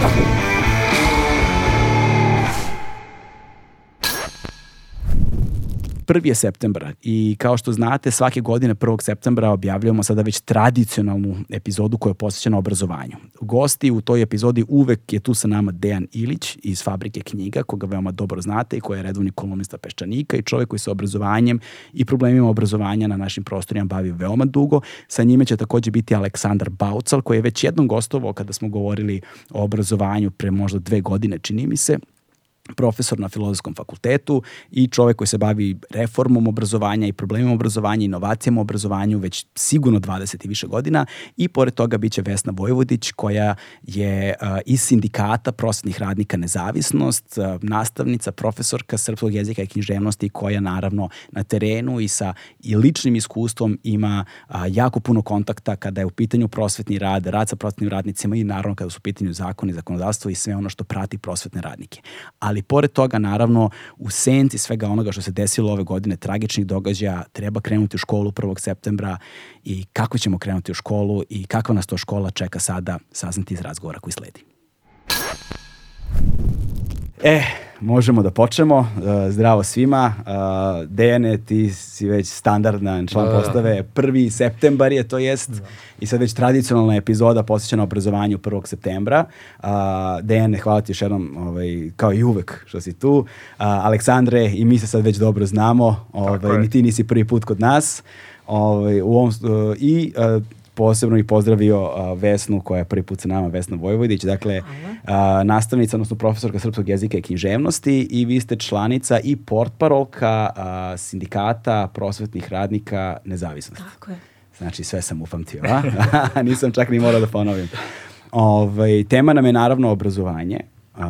Thank you. Prvi je septembar i kao što znate svake godine 1. septembra objavljujemo sada već tradicionalnu epizodu koja je posvećena obrazovanju. Gosti u toj epizodi uvek je tu sa nama Dejan Ilić iz Fabrike knjiga, koga veoma dobro znate i koji je redovni kolumnista Peščanika i čovek koji se obrazovanjem i problemima obrazovanja na našim prostorima bavi veoma dugo. Sa njime će takođe biti Aleksandar Baucal koji je već jednom gostovao kada smo govorili o obrazovanju pre možda dve godine, čini mi se, profesor na filozofskom fakultetu i čovek koji se bavi reformom obrazovanja i problemima obrazovanja, inovacijama u obrazovanju već sigurno 20 i više godina i pored toga biće Vesna Vojvodić koja je uh, iz sindikata prosvetnih radnika Nezavisnost, uh, nastavnica, profesorka srpskog jezika i književnosti koja naravno na terenu i sa i ličnim iskustvom ima uh, jako puno kontakta kada je u pitanju prosvetni rad, rad sa prosvetnim radnicima i naravno kada su u pitanju zakoni, zakonodavstvo i sve ono što prati prosvetne radnike. Ali ali pored toga naravno u senci svega onoga što se desilo ove godine, tragičnih događaja, treba krenuti u školu 1. septembra i kako ćemo krenuti u školu i kakva nas to škola čeka sada, saznati iz razgovora koji sledi. E, možemo da počnemo. Uh, zdravo svima. Uh, Dejane, ti si već standardna član da, postave. 1. septembar je to jest da. i sad već tradicionalna epizoda posvećena obrazovanju 1. septembra. Uh, Dejane, hvala ti još jednom, ovaj, kao i uvek što si tu. Uh, Aleksandre, i mi se sad već dobro znamo. Ovaj, ni ti nisi prvi put kod nas. Ovaj, u ovom, uh, I uh, posebno i pozdravio uh, Vesnu koja je prvi put sa nama, Vesna Vojvodić, dakle uh, nastavnica, odnosno profesorka srpskog jezika i književnosti i vi ste članica i portparolka uh, sindikata prosvetnih radnika nezavisnosti. Tako je. Znači sve sam upamtio, a? Nisam čak ni morao da ponovim. Ovaj, tema nam je naravno obrazovanje uh,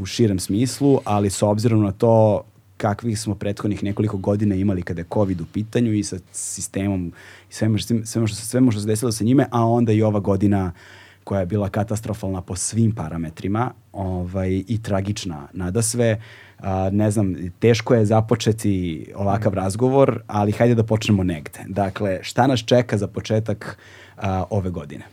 u širem smislu, ali s obzirom na to kakvih smo prethodnih nekoliko godina imali kada je COVID u pitanju i sa sistemom i sve, sve, sve, što, sve što se desilo sa njime, a onda i ova godina koja je bila katastrofalna po svim parametrima ovaj, i tragična nada sve. A, ne znam, teško je započeti ovakav razgovor, ali hajde da počnemo negde. Dakle, šta nas čeka za početak a, ove godine?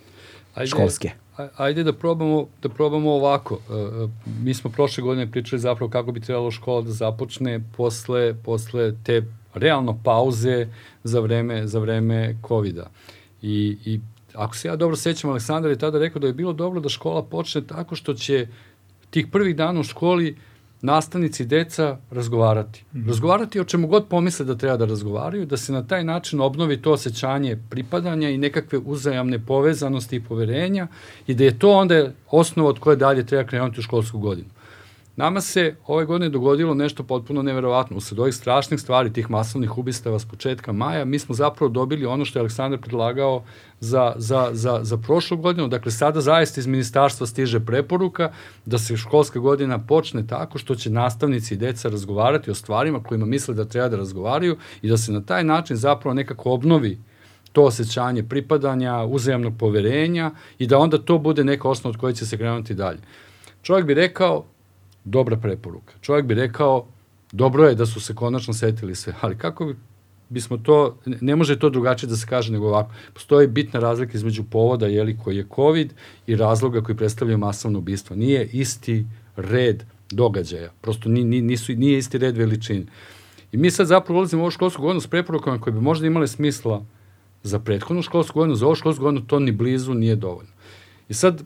Ajde, školske ajde da probamo, da probamo ovako. E, e, mi smo prošle godine pričali zapravo kako bi trebalo škola da započne posle, posle te realno pauze za vreme, za vreme COVID-a. I, I ako se ja dobro sećam, Aleksandar je tada rekao da je bilo dobro da škola počne tako što će tih prvih dana u školi uh, nastavnici i deca razgovarati. Mm. Razgovarati o čemu god pomisle da treba da razgovaraju, da se na taj način obnovi to osjećanje pripadanja i nekakve uzajamne povezanosti i poverenja i da je to onda osnova od koje dalje treba krenuti u školsku godinu. Nama se ove godine dogodilo nešto potpuno neverovatno. Usled ovih strašnih stvari, tih masovnih ubistava s početka maja, mi smo zapravo dobili ono što je Aleksandar predlagao za, za, za, za prošlu godinu. Dakle, sada zaista iz ministarstva stiže preporuka da se školska godina počne tako što će nastavnici i deca razgovarati o stvarima kojima misle da treba da razgovaraju i da se na taj način zapravo nekako obnovi to osjećanje pripadanja, uzajamnog poverenja i da onda to bude neka osnova od koje će se krenuti dalje. Čovjek bi rekao, dobra preporuka. Čovjek bi rekao, dobro je da su se konačno setili sve, ali kako bi bismo to, ne može to drugačije da se kaže nego ovako. Postoji bitna razlika između povoda jeli, koji je COVID i razloga koji predstavljaju masovno ubistvo. Nije isti red događaja. Prosto ni, ni, nisu, nije isti red veličine. I mi sad zapravo ulazimo u ovu školsku godinu s preporukama koje bi možda imale smisla za prethodnu školsku godinu, za ovu školsku godinu to ni blizu nije dovoljno. I sad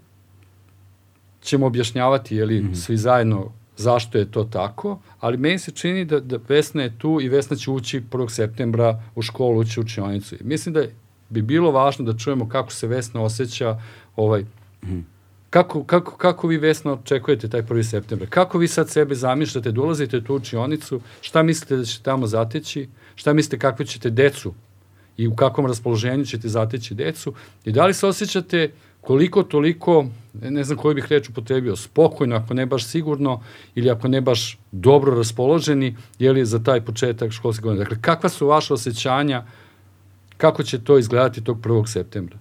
ćemo objašnjavati, jeli, mm -hmm. svi zajedno zašto je to tako, ali meni se čini da, da Vesna je tu i Vesna će ući 1. septembra u školu, ući u učionicu. Mislim da bi bilo važno da čujemo kako se Vesna osjeća ovaj, mm. Kako, kako, kako vi Vesna očekujete taj 1. september? Kako vi sad sebe zamišljate, dolazite da u tu učionicu, šta mislite da ćete tamo zateći, šta mislite kakve ćete decu i u kakvom raspoloženju ćete zateći decu i da li se osjećate koliko toliko, ne znam koju bih reč upotrebio, spokojno, ako ne baš sigurno, ili ako ne baš dobro raspoloženi, je li za taj početak školske godine. Dakle, kakva su vaše osjećanja, kako će to izgledati tog 1. septembra?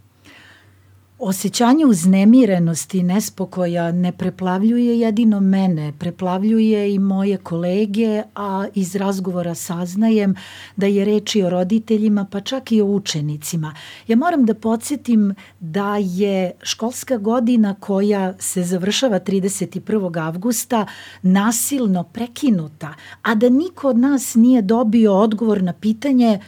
Osjećanje uznemirenosti i nespokoja ne preplavljuje jedino mene, preplavljuje i moje kolege, a iz razgovora saznajem da je reči o roditeljima, pa čak i o učenicima. Ja moram da podsjetim da je školska godina koja se završava 31. avgusta nasilno prekinuta, a da niko od nas nije dobio odgovor na pitanje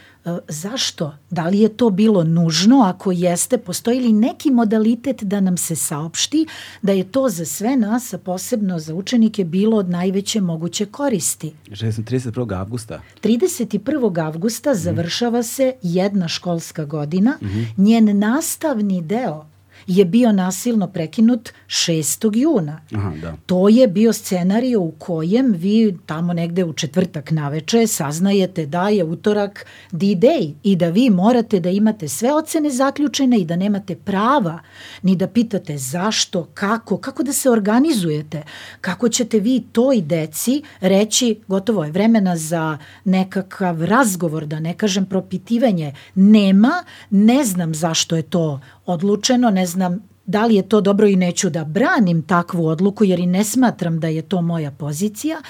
zašto? Da li je to bilo nužno? Ako jeste, postoji li neki modalitet da nam se saopšti da je to za sve nas, a posebno za učenike, bilo od najveće moguće koristi? Že sam 31. avgusta. 31. avgusta završava se jedna školska godina. Mm -hmm. Njen nastavni deo je bio nasilno prekinut 6. juna. Aha, da. To je bio scenario u kojem vi tamo negde u četvrtak naveče saznajete da je utorak D-Day i da vi morate da imate sve ocene zaključene i da nemate prava ni da pitate zašto, kako, kako da se organizujete, kako ćete vi toj deci reći gotovo je vremena za nekakav razgovor, da ne kažem propitivanje, nema, ne znam zašto je to odlučeno, ne znam da li je to dobro i neću da branim takvu odluku jer i ne smatram da je to moja pozicija.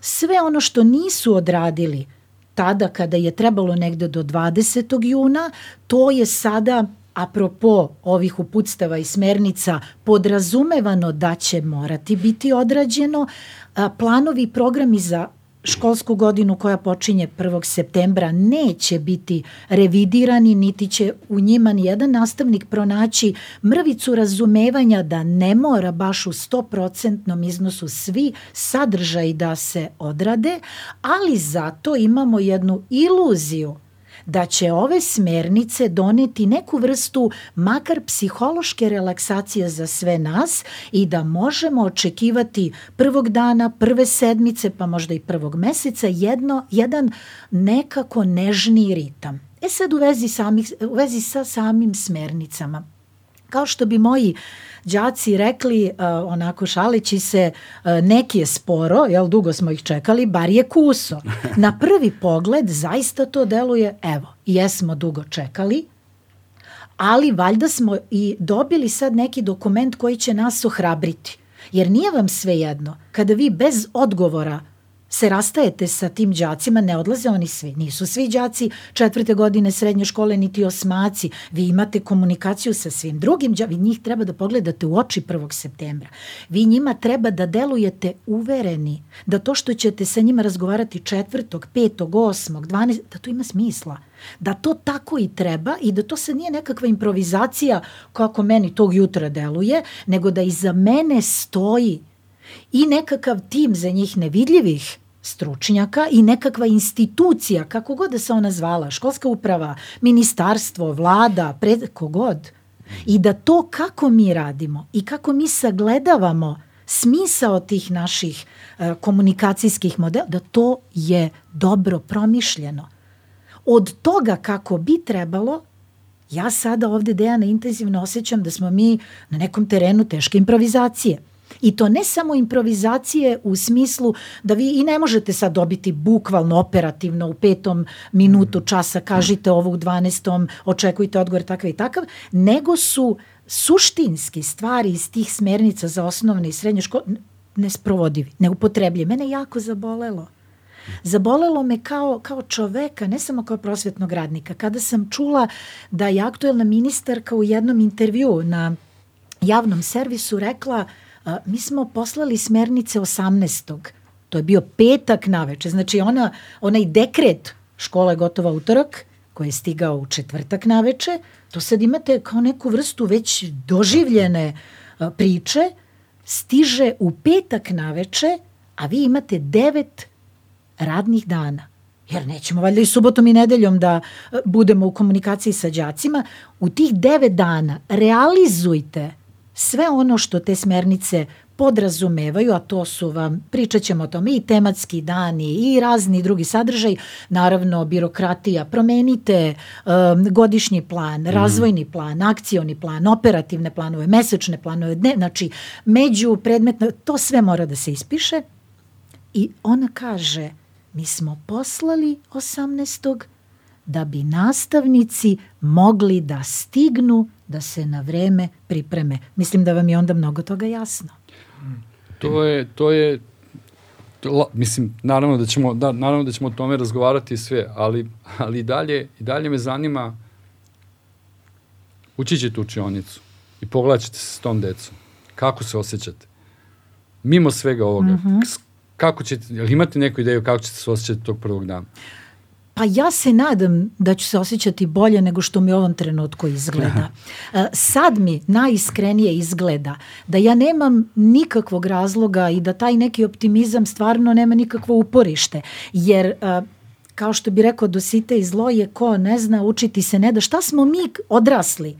Sve ono što nisu odradili tada kada je trebalo negde do 20. juna, to je sada apropo ovih uputstava i smernica podrazumevano da će morati biti odrađeno. Planovi i programi za školsku godinu koja počinje 1. septembra neće biti revidirani, niti će u njima ni jedan nastavnik pronaći mrvicu razumevanja da ne mora baš u 100% iznosu svi sadržaj da se odrade, ali zato imamo jednu iluziju da će ove smernice doneti neku vrstu makar psihološke relaksacije za sve nas i da možemo očekivati prvog dana, prve sedmice, pa možda i prvog meseca jedno, jedan nekako nežniji ritam. E sad u vezi, samih, u vezi sa samim smernicama. Kao što bi moji đaci rekli, uh, onako šalići se, uh, neki je sporo, jel, dugo smo ih čekali, bar je kuso. Na prvi pogled zaista to deluje, evo, jesmo dugo čekali, ali valjda smo i dobili sad neki dokument koji će nas ohrabriti. Jer nije vam sve jedno, kada vi bez odgovora se rastajete sa tim đacima, ne odlaze oni svi. Nisu svi đaci četvrte godine srednje škole, niti osmaci. Vi imate komunikaciju sa svim drugim đacima. Vi njih treba da pogledate u oči 1. septembra. Vi njima treba da delujete uvereni da to što ćete sa njima razgovarati četvrtog, petog, osmog, 12, da to ima smisla da to tako i treba i da to sad nije nekakva improvizacija kako meni tog jutra deluje, nego da iza mene stoji i nekakav tim za njih nevidljivih stručnjaka i nekakva institucija, kako god da se ona zvala, školska uprava, ministarstvo, vlada, pred, kogod. I da to kako mi radimo i kako mi sagledavamo smisao tih naših e, komunikacijskih modela, da to je dobro promišljeno. Od toga kako bi trebalo, ja sada ovde Dejana intenzivno osjećam da smo mi na nekom terenu teške improvizacije – I to ne samo improvizacije u smislu da vi i ne možete sad dobiti bukvalno operativno u petom minutu mm. časa kažite ovo u dvanestom, očekujte odgovor takav i takav, nego su suštinski stvari iz tih smernica za osnovne i srednje škole nesprovodivi, neupotrebljivi. Mene jako zabolelo. Zabolelo me kao, kao čoveka, ne samo kao prosvetnog radnika. Kada sam čula da je aktuelna ministarka u jednom intervju na javnom servisu rekla uh, mi smo poslali smernice 18. To je bio petak naveče. Znači ona, onaj dekret škola je gotova utorak, koji je stigao u četvrtak naveče, to sad imate kao neku vrstu već doživljene priče, stiže u petak naveče, a vi imate devet radnih dana jer nećemo valjda i subotom i nedeljom da budemo u komunikaciji sa đacima, u tih devet dana realizujte sve ono što te smernice podrazumevaju, a to su vam, pričat ćemo o tome, i tematski dani i razni drugi sadržaj, naravno birokratija, promenite um, godišnji plan, mm. razvojni plan, akcioni plan, operativne planove, mesečne planove, ne, znači među predmetno, to sve mora da se ispiše i ona kaže, mi smo poslali 18 da bi nastavnici mogli da stignu da se na vreme pripreme. Mislim da vam je onda mnogo toga jasno. To je, to je to, mislim, naravno da ćemo, da, naravno da ćemo o tome razgovarati sve, ali, ali i, dalje, i dalje me zanima ući ćete u učionicu i pogledat ćete se s tom decom. Kako se osjećate? Mimo svega ovoga, mm -hmm. kako ćete, imate neku ideju kako ćete se osjećati tog prvog dana? Pa ja se nadam da ću se osjećati bolje nego što mi u ovom trenutku izgleda. E, sad mi najiskrenije izgleda da ja nemam nikakvog razloga i da taj neki optimizam stvarno nema nikakvo uporište. Jer e, kao što bi rekao Dosite i zlo je ko ne zna učiti se ne da. Šta smo mi odrasli?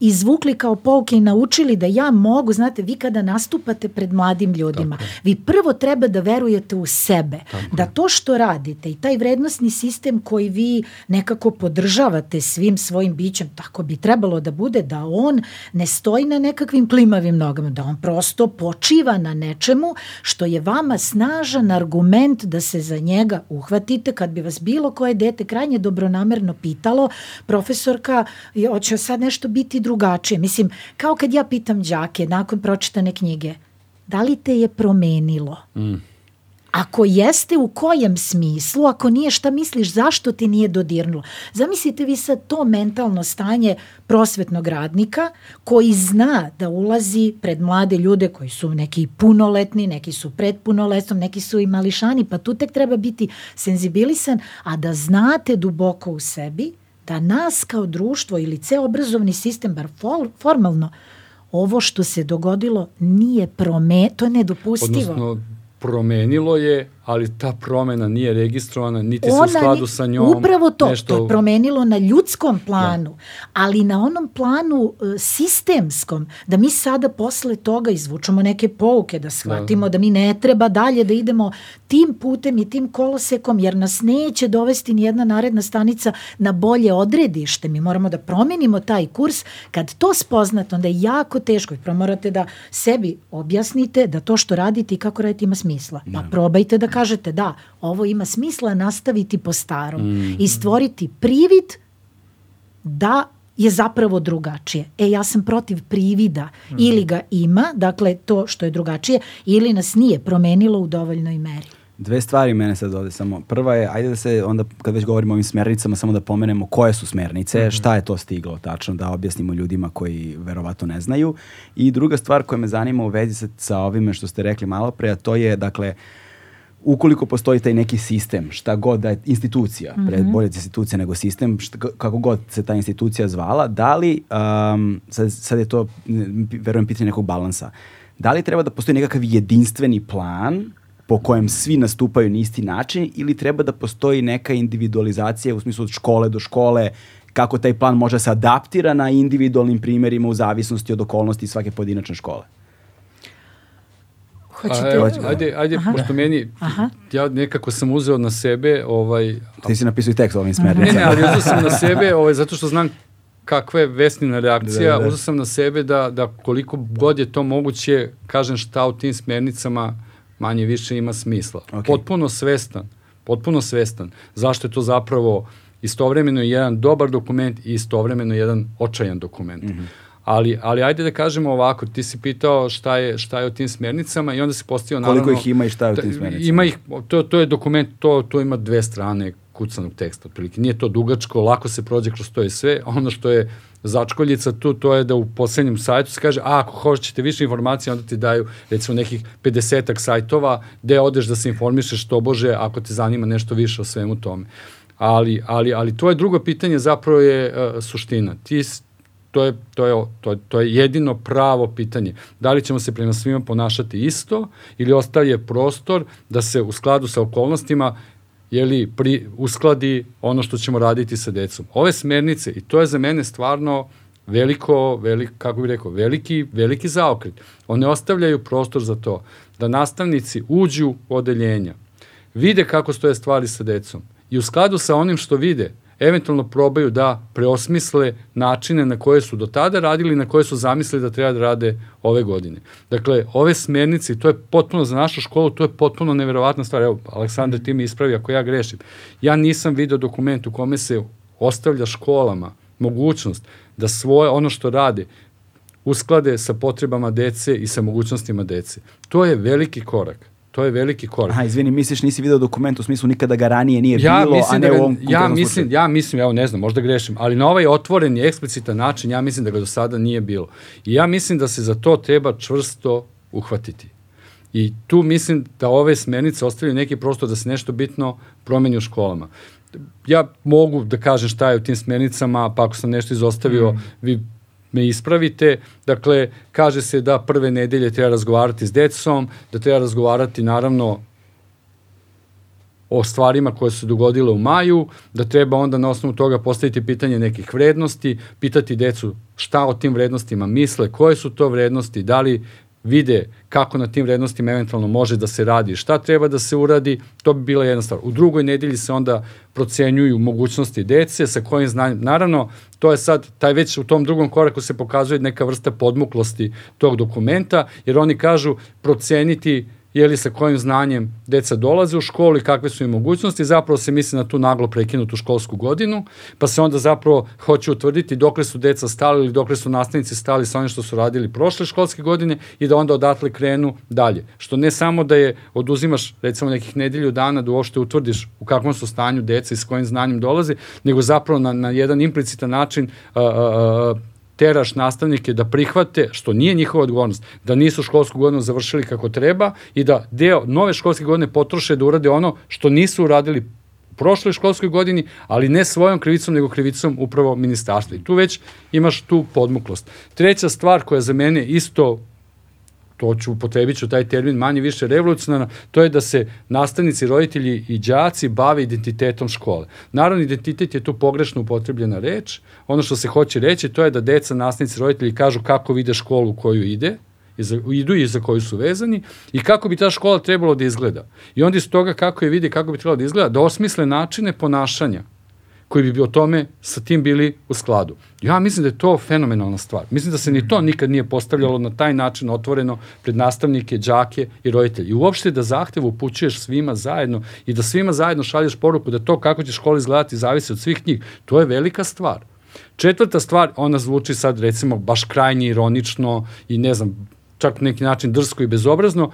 Izvukli kao pouke i naučili da ja mogu, znate, vi kada nastupate pred mladim ljudima, Tako. vi prvo treba da verujete u sebe, Tako. da to što radite i taj vrednostni sistem koji vi nekako podržavate svim svojim bićem, tako bi trebalo da bude, da on ne stoji na nekakvim klimavim nogama, da on prosto počiva na nečemu što je vama snažan argument da se za njega uhvatite kad bi vas bilo koje dete krajnje dobronamerno pitalo, profesorka, hoće sad nešto biti drugačije. Mislim, kao kad ja pitam đake nakon pročitane knjige, da li te je promenilo? Mm. Ako jeste, u kojem smislu? Ako nije, šta misliš, zašto ti nije dodirnulo? Zamislite vi sad to mentalno stanje prosvetnog radnika koji zna da ulazi pred mlade ljude koji su neki punoletni, neki su pred punoletnom, neki su i mališani, pa tu tek treba biti senzibilisan, a da znate duboko u sebi da nas kao društvo ili ceo obrazovni sistem, bar formalno, ovo što se dogodilo nije prome, to je nedopustivo. Odnosno, promenilo je ali ta promena nije registrovana, niti Ona, se u skladu sa njom. Upravo to, nešto... to je promenilo na ljudskom planu, da. ali na onom planu uh, sistemskom, da mi sada posle toga izvučemo neke pouke, da shvatimo da. da mi ne treba dalje da idemo tim putem i tim kolosekom, jer nas neće dovesti ni jedna naredna stanica na bolje odredište. Mi moramo da promenimo taj kurs. Kad to spoznate, onda je jako teško. Prvo morate da sebi objasnite da to što radite i kako radite ima smisla. Pa da. probajte da kažete da, ovo ima smisla nastaviti po starom mm. i stvoriti privid da je zapravo drugačije. E, ja sam protiv privida. Mm. Ili ga ima, dakle to što je drugačije, ili nas nije promenilo u dovoljnoj meri. Dve stvari mene sad ovde samo. Prva je, ajde da se onda, kad već govorimo o ovim smernicama, samo da pomenemo koje su smernice, mm -hmm. šta je to stiglo tačno, da objasnimo ljudima koji verovato ne znaju. I druga stvar koja me zanima u vezi sa, sa ovime što ste rekli malo pre, a to je, dakle, uh, ukoliko postoji taj neki sistem, šta god da je institucija, mm -hmm. pred bolje institucija nego sistem, šta, kako god se ta institucija zvala, da li, um, sad, sad je to, verujem, pitanje nekog balansa, da li treba da postoji nekakav jedinstveni plan po kojem svi nastupaju na isti način ili treba da postoji neka individualizacija u smislu od škole do škole, kako taj plan može se adaptira na individualnim primjerima u zavisnosti od okolnosti svake pojedinačne škole? Hoćete? evo, ajde, ajde, Aha. pošto meni, Aha. ja nekako sam uzeo na sebe, ovaj... Ti si napisao i tekst ovim smernicama. Ne, ne, ali uzeo sam na sebe, ovaj, zato što znam kakva je Vesnina reakcija, da, da. uzeo sam na sebe da, da koliko god je to moguće, kažem šta u tim smernicama manje više ima smisla. Okay. Potpuno svestan, potpuno svestan. Zašto je to zapravo istovremeno jedan dobar dokument i istovremeno jedan očajan dokument. Mm -hmm. Ali, ali ajde da kažemo ovako, ti si pitao šta je, šta je o tim smernicama i onda si postavio naravno... Koliko ih ima i šta je o tim smernicama? Ima ih, to, to je dokument, to, to ima dve strane kucanog teksta, otprilike. Nije to dugačko, lako se prođe kroz to i sve. Ono što je začkoljica tu, to je da u poslednjem sajtu se kaže, a ako hoćete više informacije, onda ti daju recimo nekih 50 sajtova gde odeš da se informišeš to bože ako te zanima nešto više o svemu tome. Ali, ali, ali to je drugo pitanje zapravo je uh, suština. Ti to je, to, je, to, je, to je jedino pravo pitanje. Da li ćemo se prema svima ponašati isto ili ostaje prostor da se u skladu sa okolnostima jeli, pri, uskladi ono što ćemo raditi sa decom. Ove smernice, i to je za mene stvarno veliko, velik, kako bih rekao, veliki, veliki zaokret. One ostavljaju prostor za to da nastavnici uđu u odeljenja, vide kako stoje stvari sa decom i u skladu sa onim što vide, eventualno probaju da preosmisle načine na koje su do tada radili i na koje su zamislili da treba da rade ove godine. Dakle, ove smernice, to je potpuno za našu školu, to je potpuno neverovatna stvar. Evo, Aleksandar, ti mi ispravi ako ja grešim. Ja nisam video dokument u kome se ostavlja školama mogućnost da svoje, ono što rade, usklade sa potrebama dece i sa mogućnostima dece. To je veliki korak. To je veliki korak. Aha, izvini, misliš nisi video dokument u smislu nikada ga ranije nije ja bilo, a ne da ga, u ovom ja mislim, slučaju. ja mislim, evo ne znam, možda grešim, ali na ovaj otvoreni, eksplicitan način, ja mislim da ga do sada nije bilo. I ja mislim da se za to treba čvrsto uhvatiti. I tu mislim da ove smernice ostavljaju neki prostor da se nešto bitno promeni u školama. Ja mogu da kažem šta je u tim smernicama, pa ako sam nešto izostavio, mm. vi me ispravite. Dakle, kaže se da prve nedelje treba razgovarati s decom, da treba razgovarati naravno o stvarima koje su dogodile u maju, da treba onda na osnovu toga postaviti pitanje nekih vrednosti, pitati decu šta o tim vrednostima misle, koje su to vrednosti, da li vide kako na tim vrednostima eventualno može da se radi, šta treba da se uradi, to bi bila jedna stvar. U drugoj nedelji se onda procenjuju mogućnosti dece, sa kojim znanjem, naravno, to je sad, taj već u tom drugom koraku se pokazuje neka vrsta podmuklosti tog dokumenta, jer oni kažu proceniti je li sa kojim znanjem deca dolaze u školu i kakve su im mogućnosti, zapravo se misli na tu naglo prekinutu školsku godinu, pa se onda zapravo hoće utvrditi dokle su deca stali ili dokle su nastavnici stali sa onim što su radili prošle školske godine i da onda odatle krenu dalje. Što ne samo da je oduzimaš recimo nekih nedelju dana da uopšte utvrdiš u kakvom su stanju deca i s kojim znanjem dolaze, nego zapravo na, na jedan implicitan način a, a, a, teraš nastavnike da prihvate, što nije njihova odgovornost, da nisu školsku godinu završili kako treba i da deo nove školske godine potroše da urade ono što nisu uradili prošloj školskoj godini, ali ne svojom krivicom, nego krivicom upravo ministarstva. I tu već imaš tu podmuklost. Treća stvar koja za mene isto to ću upotrebit ću taj termin manje više revolucionarno, to je da se nastavnici, roditelji i đaci bave identitetom škole. Naravno, identitet je tu pogrešno upotrebljena reč. Ono što se hoće reći, to je da deca, nastavnici, roditelji kažu kako vide školu u koju ide, za, idu i za koju su vezani i kako bi ta škola trebalo da izgleda. I onda iz toga kako je vidi, kako bi trebalo da izgleda, da osmisle načine ponašanja koji bi o tome sa tim bili u skladu. Ja mislim da je to fenomenalna stvar. Mislim da se ni to nikad nije postavljalo na taj način otvoreno pred nastavnike, đake i roditelje. I uopšte da zahtev upućuješ svima zajedno i da svima zajedno šalješ poruku da to kako će škola izgledati zavisi od svih njih. To je velika stvar. Četvrta stvar, ona zvuči sad recimo baš krajnje ironično i ne znam, čak neki način drsko i bezobrazno,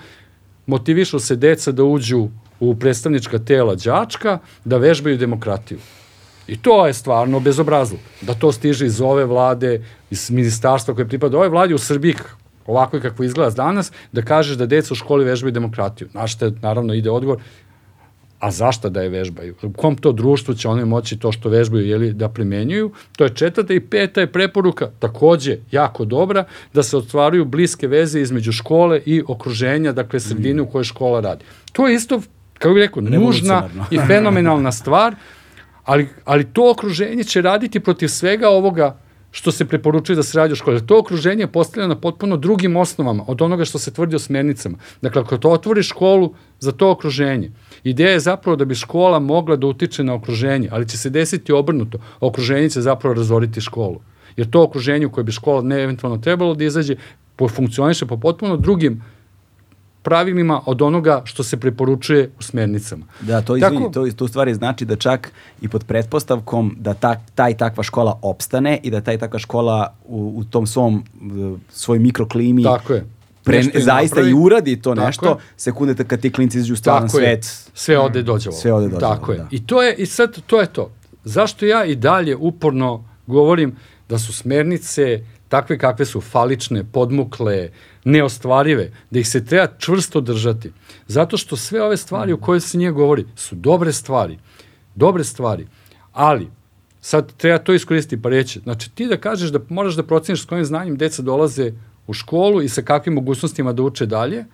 motivišu se deca da uđu u predstavnička tela đačka, da vežbaju demokratiju. I to je stvarno bezobrazlo. Da to stiže iz ove vlade, iz ministarstva koje pripada ove vlade u Srbiji, ovako kako izgleda danas, da kažeš da deca u školi vežbaju demokratiju. Na što naravno ide odgovor, a zašta da je vežbaju? U kom to društvu će one moći to što vežbaju jeli, da primenjuju? To je četvrta i peta je preporuka, takođe jako dobra, da se otvaraju bliske veze između škole i okruženja, dakle sredine u kojoj škola radi. To je isto, kako bih rekao, nužna i fenomenalna stvar, ali, ali to okruženje će raditi protiv svega ovoga što se preporučuje da se radi u školi. To okruženje je postavljeno na potpuno drugim osnovama od onoga što se tvrdi o smernicama. Dakle, ako to otvori školu za to okruženje, ideja je zapravo da bi škola mogla da utiče na okruženje, ali će se desiti obrnuto. Okruženje će zapravo razoriti školu. Jer to okruženje u koje bi škola ne eventualno trebalo da izađe, funkcioniše po potpuno drugim pravilima od onoga što se preporučuje u smernicama. Da, to, izvini, Tako, to, to u stvari znači da čak i pod pretpostavkom da ta, ta i takva škola opstane i da ta i takva škola u, u tom svom svoj mikroklimi Tako je. Pre, zaista napravi. i uradi to Tako nešto, je. sekunde kad ti klinci izađu u stvaran svet. Sve ode dođe Sve ode dođe Tako je. Da. I to je, i sad to je to. Zašto ja i dalje uporno govorim da su smernice takve kakve su falične, podmukle, neostvarive, da ih se treba čvrsto držati. Zato što sve ove stvari o koje se nije govori su dobre stvari. Dobre stvari. Ali, sad treba to iskoristiti pa reći, znači ti da kažeš da moraš da proceniš s kojim znanjem deca dolaze u školu i sa kakvim mogućnostima da uče dalje,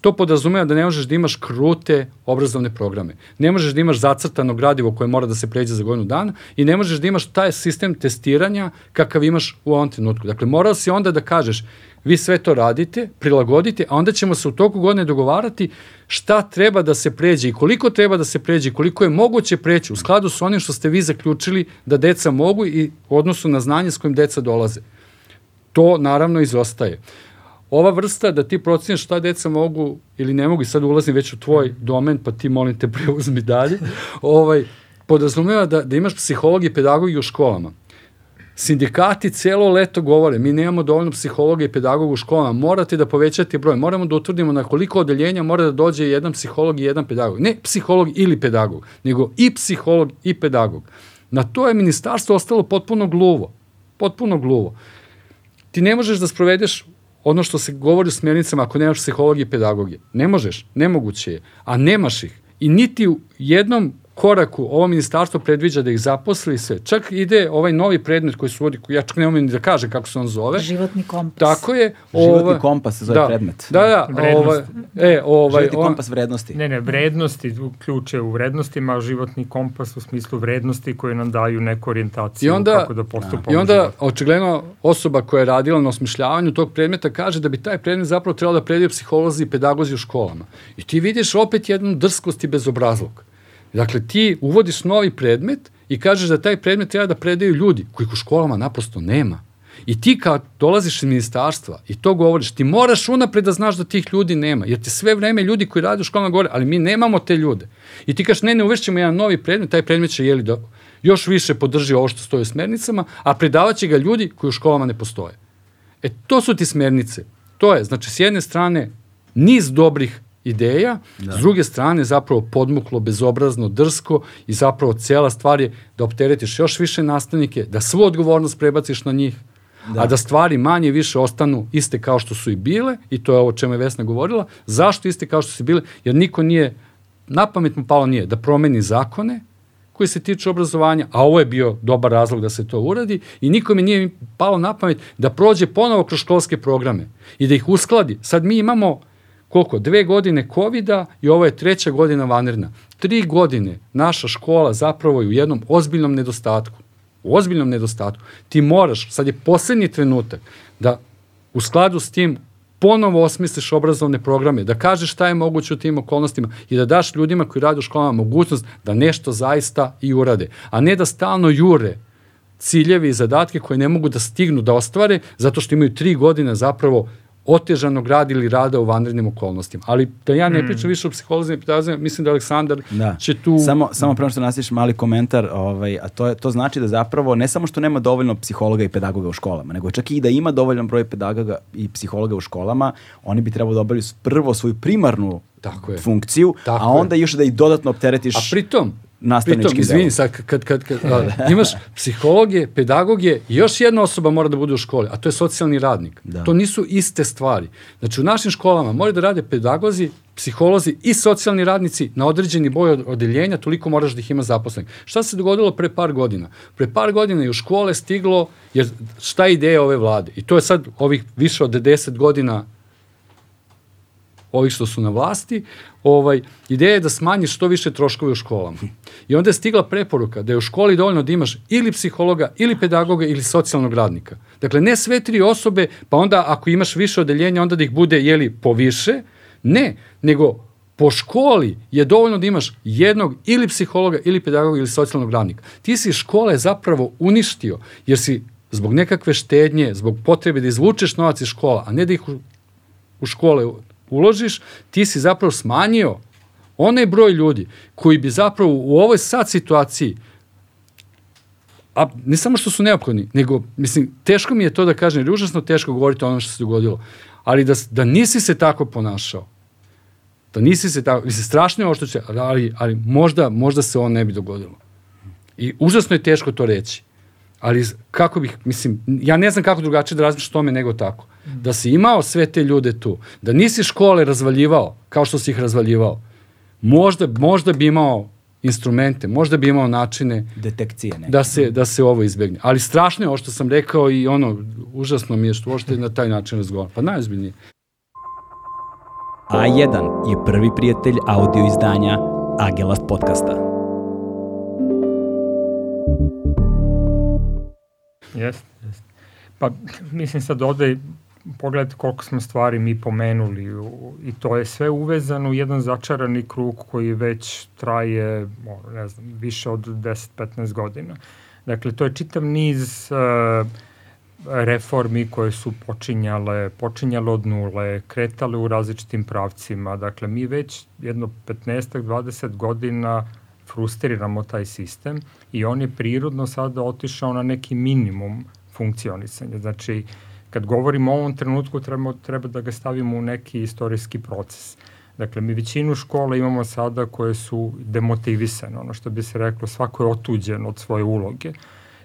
to podrazumeva da ne možeš da imaš krute obrazovne programe. Ne možeš da imaš zacrtano gradivo koje mora da se pređe za godinu dana i ne možeš da imaš taj sistem testiranja kakav imaš u ovom trenutku. Dakle, morao si onda da kažeš vi sve to radite, prilagodite, a onda ćemo se u toku godine dogovarati šta treba da se pređe i koliko treba da se pređe i koliko je moguće preći u skladu sa onim što ste vi zaključili da deca mogu i u odnosu na znanje s kojim deca dolaze. To naravno izostaje. Ova vrsta da ti proceniš šta deca mogu ili ne mogu i sad ulazim već u tvoj domen pa ti molim te preuzmi dalje, ovaj, podrazumeva da, da imaš psihologi i pedagogi u školama. Sindikati celo leto govore, mi nemamo dovoljno psihologa i pedagoga u školama, morate da povećate broj, moramo da utvrdimo na koliko odeljenja mora da dođe jedan psiholog i jedan pedagog. Ne psiholog ili pedagog, nego i psiholog i pedagog. Na to je ministarstvo ostalo potpuno gluvo. Potpuno gluvo. Ti ne možeš da sprovedeš ono što se govori u smjernicama ako nemaš psihologije i pedagogije. Ne možeš, nemoguće je, a nemaš ih. I niti u jednom koraku ovo ministarstvo predviđa da ih zaposli sve. Čak ide ovaj novi predmet koji se uvodi, ja čak ne umem da kaže kako se on zove. Životni kompas. Tako je. Životni ova, kompas se zove da, predmet. Da, da. Ovaj, e, ovaj, životni kompas vrednosti. Ne, ne, vrednosti, ključe u vrednostima, životni kompas u smislu vrednosti koje nam daju neku orijentaciju I onda, kako da postupamo. I onda, očigledno, osoba koja je radila na osmišljavanju tog predmeta kaže da bi taj predmet zapravo trebalo da predaju psiholozi i pedagozi u školama. I ti vidiš opet jednu drskost i bezobrazlog. Dakle, ti uvodiš novi predmet i kažeš da taj predmet treba da predaju ljudi, kojih u školama naprosto nema. I ti kad dolaziš iz ministarstva i to govoriš, ti moraš unapred da znaš da tih ljudi nema, jer ti sve vreme ljudi koji rade u školama govore, ali mi nemamo te ljude. I ti kažeš, ne, ne, uvešćemo jedan novi predmet, taj predmet će jeli da još više podrži ovo što stoje u smernicama, a predavaće ga ljudi koji u školama ne postoje. E, to su ti smernice. To je, znači, s jedne strane, niz dobrih ideja, da. s druge strane zapravo podmuklo, bezobrazno, drsko i zapravo cela stvar je da opteretiš još više nastavnike, da svu odgovornost prebaciš na njih, da. a da stvari manje više ostanu iste kao što su i bile, i to je ovo čemu je Vesna govorila, zašto iste kao što su bile, jer niko nije, na pamet mu palo nije, da promeni zakone, koji se tiču obrazovanja, a ovo je bio dobar razlog da se to uradi i nikome nije palo na pamet da prođe ponovo kroz školske programe i da ih uskladi. Sad mi imamo koliko? Dve godine covid i ovo je treća godina vanredna. Tri godine naša škola zapravo je u jednom ozbiljnom nedostatku. U ozbiljnom nedostatku. Ti moraš, sad je poslednji trenutak, da u skladu s tim ponovo osmisliš obrazovne programe, da kažeš šta je moguće u tim okolnostima i da daš ljudima koji rade u školama mogućnost da nešto zaista i urade, a ne da stalno jure ciljevi i zadatke koje ne mogu da stignu da ostvare zato što imaju tri godine zapravo otežanog rada ili rada u vanrednim okolnostima. Ali da ja ne hmm. pričam mm. više o psiholozima i pedagozima, mislim da Aleksandar da. će tu... Samo, samo prema što nastiš mali komentar, ovaj, a to, je, to znači da zapravo ne samo što nema dovoljno psihologa i pedagoga u školama, nego čak i da ima dovoljan broj pedagoga i psihologa u školama, oni bi trebalo da obavljaju prvo svoju primarnu Tako je. funkciju, Tako a onda je. još da ih dodatno opteretiš... A pritom, nastavnički Pritom, izvini, sad, kad, kad, kad, kad imaš psihologe, pedagoge, još jedna osoba mora da bude u školi, a to je socijalni radnik. Da. To nisu iste stvari. Znači, u našim školama moraju da rade pedagozi, psiholozi i socijalni radnici na određeni boj od odeljenja, toliko moraš da ih ima zaposlenih. Šta se dogodilo pre par godina? Pre par godina je u škole stiglo, jer šta je ideja ove vlade? I to je sad ovih više od 10 godina ovih što su na vlasti, ovaj, ideja je da smanjiš što više troškove u školama. I onda je stigla preporuka da je u školi dovoljno da imaš ili psihologa, ili pedagoga, ili socijalnog radnika. Dakle, ne sve tri osobe, pa onda ako imaš više odeljenja, onda da ih bude, jeli, poviše. Ne, nego po školi je dovoljno da imaš jednog ili psihologa, ili pedagoga, ili socijalnog radnika. Ti si škole zapravo uništio, jer si zbog nekakve štednje, zbog potrebe da izvučeš novac iz škola, a ne da ih u, u škole uložiš, ti si zapravo smanjio onaj broj ljudi koji bi zapravo u ovoj sad situaciji a ne samo što su neophodni, nego, mislim, teško mi je to da kažem, jer je užasno teško govoriti o onom što se dogodilo, ali da, da nisi se tako ponašao, da nisi se tako, mislim, strašno je ovo što će, ali, ali možda, možda se on ne bi dogodilo. I užasno je teško to reći. Ali kako bih, mislim, ja ne znam kako drugačije da razmišljam tome nego tako da si imao sve te ljude tu, da nisi škole razvaljivao kao što si ih razvaljivao, možda, možda bi imao instrumente, možda bi imao načine Detekcije neke. da se, da se ovo izbegne. Ali strašno je ovo što sam rekao i ono, užasno mi je što uopšte na taj način razgovaram. Pa najozbiljnije. A1 je prvi prijatelj audio izdanja Agelast podcasta. Jeste, jeste. Pa, mislim sad ovde, pogledajte koliko smo stvari mi pomenuli i to je sve uvezano u jedan začarani krug koji već traje, ne znam, više od 10-15 godina. Dakle, to je čitav niz uh, reformi koje su počinjale, počinjale od nule, kretale u različitim pravcima. Dakle, mi već jedno 15-20 godina frustriramo taj sistem i on je prirodno sada otišao na neki minimum funkcionisanja. Znači, kad govorimo o ovom trenutku, treba, treba da ga stavimo u neki istorijski proces. Dakle, mi većinu škola imamo sada koje su demotivisane, ono što bi se reklo, svako je otuđen od svoje uloge.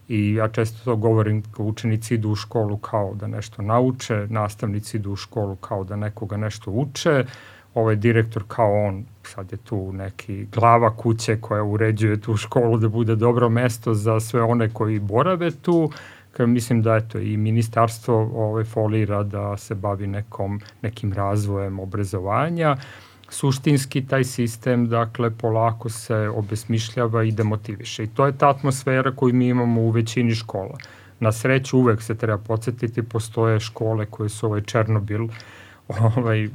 I ja često to govorim, učenici idu u školu kao da nešto nauče, nastavnici idu u školu kao da nekoga nešto uče, ovaj direktor kao on, sad je tu neki glava kuće koja uređuje tu školu da bude dobro mesto za sve one koji borave tu, Kao mislim da eto i ministarstvo ove folira da se bavi nekom nekim razvojem obrazovanja. Suštinski taj sistem dakle polako se obesmišljava i demotiviše. I to je ta atmosfera koju mi imamo u većini škola. Na sreću uvek se treba podsjetiti postoje škole koje su ovaj Černobil ovaj,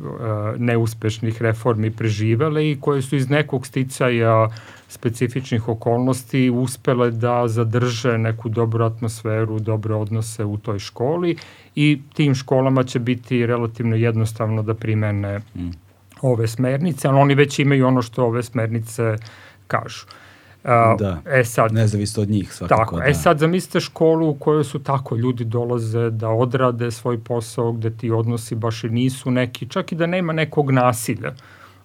neuspešnih reformi preživele i koje su iz nekog sticaja specifičnih okolnosti uspele da zadrže neku dobru atmosferu, dobre odnose u toj školi i tim školama će biti relativno jednostavno da primene mm. ove smernice, ali oni već imaju ono što ove smernice kažu. Uh, da, e sad, nezavisno od njih svakako. Tako, e da. e sad zamislite školu u kojoj su tako ljudi dolaze da odrade svoj posao gde ti odnosi baš i nisu neki, čak i da nema nekog nasilja,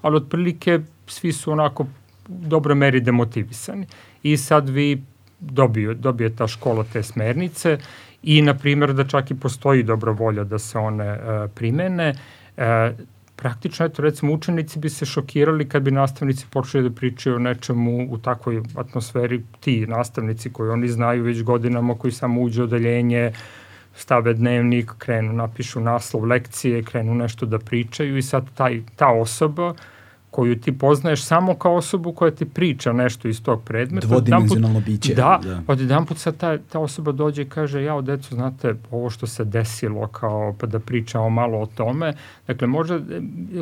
ali otprilike svi su onako u dobroj meri demotivisani. I sad vi dobiju, dobije ta škola te smernice i na primjer da čak i postoji dobra volja da se one uh, primene, uh, praktično, eto, recimo, učenici bi se šokirali kad bi nastavnici počeli da pričaju o nečemu u takvoj atmosferi, ti nastavnici koji oni znaju već godinama, koji samo uđe odeljenje, stave dnevnik, krenu, napišu naslov lekcije, krenu nešto da pričaju i sad taj, ta osoba koju ti poznaješ samo kao osobu koja ti priča nešto iz tog predmeta. Dvodimenzionalno biće. Da, da. od jedan put sad ta, ta osoba dođe i kaže, ja, decu, znate, ovo što se desilo, kao, pa da pričamo malo o tome. Dakle, možda, e,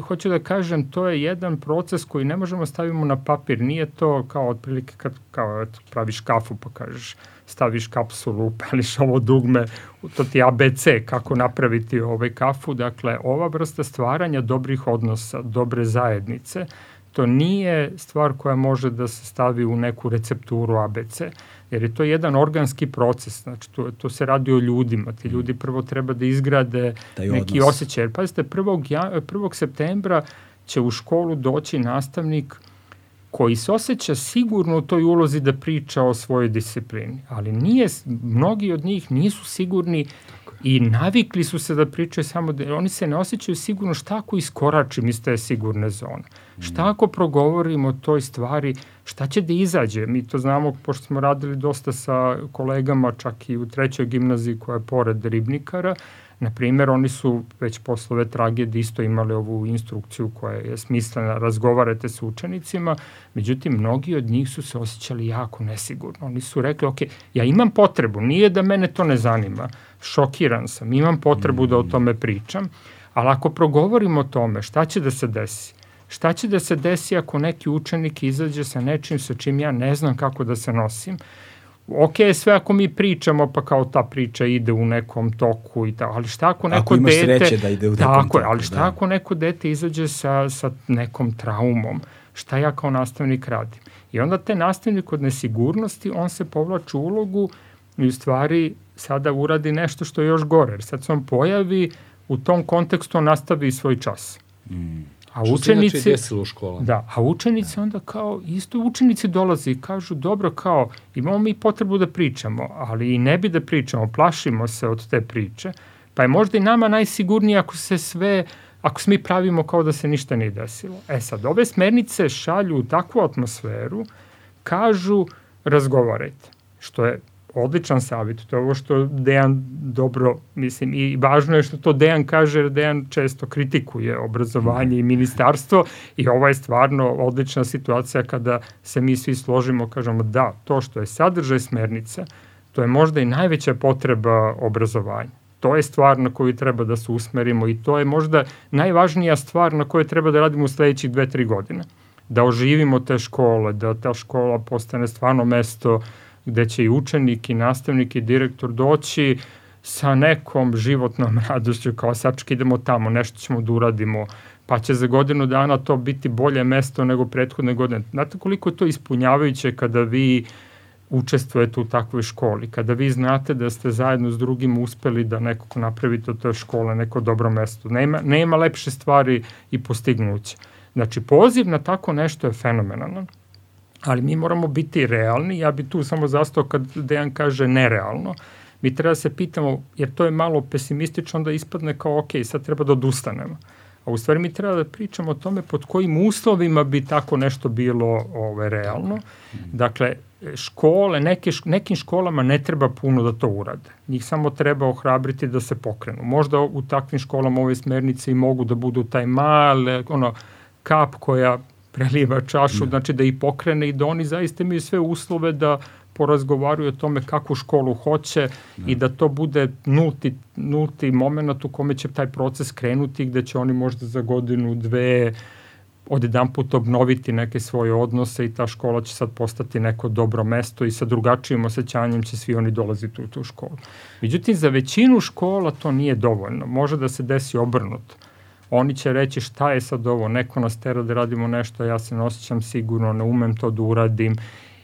hoću da kažem, to je jedan proces koji ne možemo stavimo na papir. Nije to kao otprilike kad kao, eto, praviš kafu pa kažeš, staviš kapsulu, upališ ovo dugme, to ti ABC, kako napraviti ovaj kafu. Dakle, ova vrsta stvaranja dobrih odnosa, dobre zajednice, to nije stvar koja može da se stavi u neku recepturu ABC, jer je to jedan organski proces, znači to, to se radi o ljudima, ti ljudi prvo treba da izgrade Taj neki odnos. osjećaj. Pazite, 1. 1. septembra će u školu doći nastavnik koji se osjeća sigurno u toj ulozi da priča o svojoj disciplini, ali nije, mnogi od njih nisu sigurni i navikli su se da pričaju samo da oni se ne osjećaju sigurno šta ako iskoračim iz te sigurne zone. Šta ako progovorimo o toj stvari, šta će da izađe? Mi to znamo, pošto smo radili dosta sa kolegama, čak i u trećoj gimnaziji koja je pored Ribnikara, Na primer, oni su već posle ove tragedije isto imali ovu instrukciju koja je smislena, razgovarate sa učenicima, međutim, mnogi od njih su se osjećali jako nesigurno. Oni su rekli, ok, ja imam potrebu, nije da mene to ne zanima, šokiran sam, imam potrebu da o tome pričam, ali ako progovorimo o tome, šta će da se desi? Šta će da se desi ako neki učenik izađe sa nečim sa čim ja ne znam kako da se nosim? Ok, sve ako mi pričamo, pa kao ta priča ide u nekom toku i tako, ali šta ako neko ako imaš dete... sreće da ide u tako toku. je, ali šta da. ako neko dete izađe sa, sa nekom traumom? Šta ja kao nastavnik radim? I onda te nastavnik od nesigurnosti, on se povlači u ulogu i u stvari sada uradi nešto što je još gore. Jer sad se on pojavi, u tom kontekstu on nastavi svoj čas. Mm. A Što učenici, se desilo u školama? Da, a učenici onda kao, isto učenici dolaze i kažu, dobro, kao, imamo mi potrebu da pričamo, ali i ne bi da pričamo, plašimo se od te priče, pa je možda i nama najsigurnije ako se sve, ako se mi pravimo kao da se ništa nije desilo. E sad, ove smernice šalju u takvu atmosferu kažu razgovarajte, što je odličan savjet, to je ovo što Dejan dobro, mislim, i važno je što to Dejan kaže, jer Dejan često kritikuje obrazovanje i ministarstvo i ova je stvarno odlična situacija kada se mi svi složimo, kažemo da, to što je sadržaj smernica, to je možda i najveća potreba obrazovanja. To je stvar na koju treba da se usmerimo i to je možda najvažnija stvar na kojoj treba da radimo u sledećih dve, tri godine. Da oživimo te škole, da ta škola postane stvarno mesto uh, gde će i učenik i nastavnik i direktor doći sa nekom životnom radošću kao sački idemo tamo, nešto ćemo da uradimo, pa će za godinu dana to biti bolje mesto nego prethodne godine. Znate koliko je to ispunjavajuće kada vi učestvujete u takvoj školi, kada vi znate da ste zajedno s drugim uspeli da nekako napravite od te škole neko dobro mesto. Nema, nema lepše stvari i postignuće. Znači, poziv na tako nešto je fenomenalan ali mi moramo biti realni, ja bi tu samo zastao kad Dejan kaže nerealno, mi treba da se pitamo, jer to je malo pesimistično, onda ispadne kao ok, sad treba da odustanemo. A u stvari mi treba da pričamo o tome pod kojim uslovima bi tako nešto bilo ove, realno. Dakle, škole, neke, nekim školama ne treba puno da to urade. Njih samo treba ohrabriti da se pokrenu. Možda u takvim školama ove smernice i mogu da budu taj male, ono, kap koja preliva čašu, znači da i pokrene i da oni zaista imaju sve uslove da porazgovaraju o tome kakvu školu hoće i da to bude nulti, nulti moment u kome će taj proces krenuti gde će oni možda za godinu, dve od jedan put obnoviti neke svoje odnose i ta škola će sad postati neko dobro mesto i sa drugačijim osjećanjem će svi oni dolaziti u tu školu. Međutim, za većinu škola to nije dovoljno. Može da se desi obrnuto oni će reći šta je sad ovo, neko nas tera da radimo nešto, ja se ne osjećam sigurno, ne umem to da uradim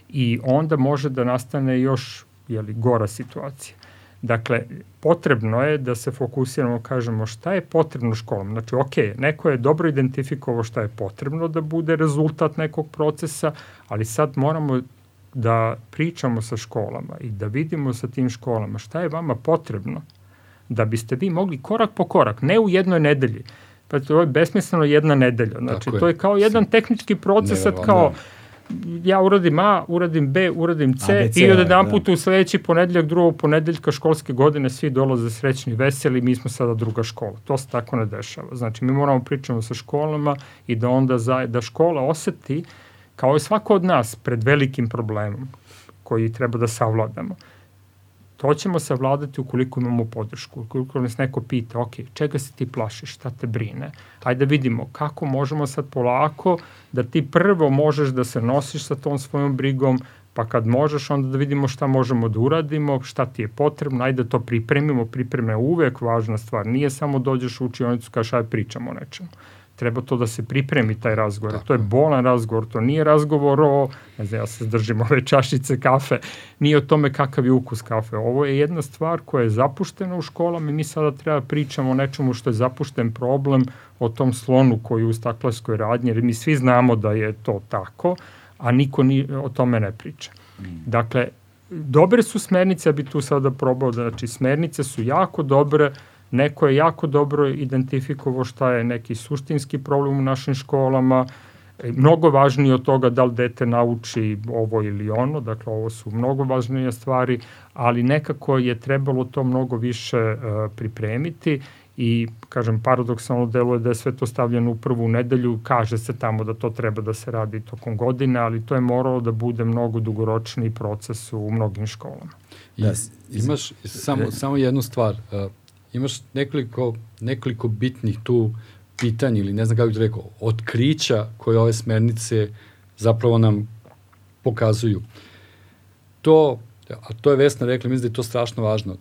i onda može da nastane još jeli, gora situacija. Dakle, potrebno je da se fokusiramo, kažemo šta je potrebno školom. Znači, ok, neko je dobro identifikovao šta je potrebno da bude rezultat nekog procesa, ali sad moramo da pričamo sa školama i da vidimo sa tim školama šta je vama potrebno da biste vi mogli korak po korak, ne u jednoj nedelji, Pa to je besmisleno jedna nedelja. Znači, Tako to je kao jedan tehnički proces, sad kao ja uradim A, uradim B, uradim C ABC, i od jedan da. put u sledeći ponedeljak, drugog ponedeljka školske godine svi dolaze srećni, veseli, mi smo sada druga škola. To se tako ne dešava. Znači, mi moramo pričamo sa školama i da onda za, da škola oseti, kao i svako od nas, pred velikim problemom koji treba da savladamo. To ćemo savladati ukoliko imamo podršku, ukoliko nas neko pita, ok, čega se ti plašiš, šta te brine? Hajde da vidimo kako možemo sad polako da ti prvo možeš da se nosiš sa tom svojom brigom, pa kad možeš onda da vidimo šta možemo da uradimo, šta ti je potrebno, ajde da to pripremimo, pripreme uvek važna stvar, nije samo dođeš u učionicu kao šta pričamo o nečemu treba to da se pripremi taj razgovor. Tako. To je bolan razgovor, to nije razgovor o, ne znam, ja se zdržim ove čašice kafe, nije o tome kakav je ukus kafe. Ovo je jedna stvar koja je zapuštena u školama i mi sada treba pričamo o nečemu što je zapušten problem, o tom slonu koji je u staklarskoj radnji, jer mi svi znamo da je to tako, a niko ni, o tome ne priča. Mm. Dakle, dobre su smernice, ja bi tu sada probao, da, znači smernice su jako dobre, Neko je jako dobro identifikovao šta je neki suštinski problem u našim školama, e, mnogo važnije od toga da li dete nauči ovo ili ono, dakle ovo su mnogo važnije stvari, ali nekako je trebalo to mnogo više uh, pripremiti i, kažem, paradoksalno deluje da je sve to stavljeno u prvu nedelju, kaže se tamo da to treba da se radi tokom godine, ali to je moralo da bude mnogo dugoročni proces u mnogim školama. I, da, imaš samo, samo jednu stvar, uh, imaš nekoliko, nekoliko bitnih tu pitanja ili ne znam kako bih rekao, otkrića koje ove smernice zapravo nam pokazuju. To, a to je Vesna rekla, mislim da je to strašno važno.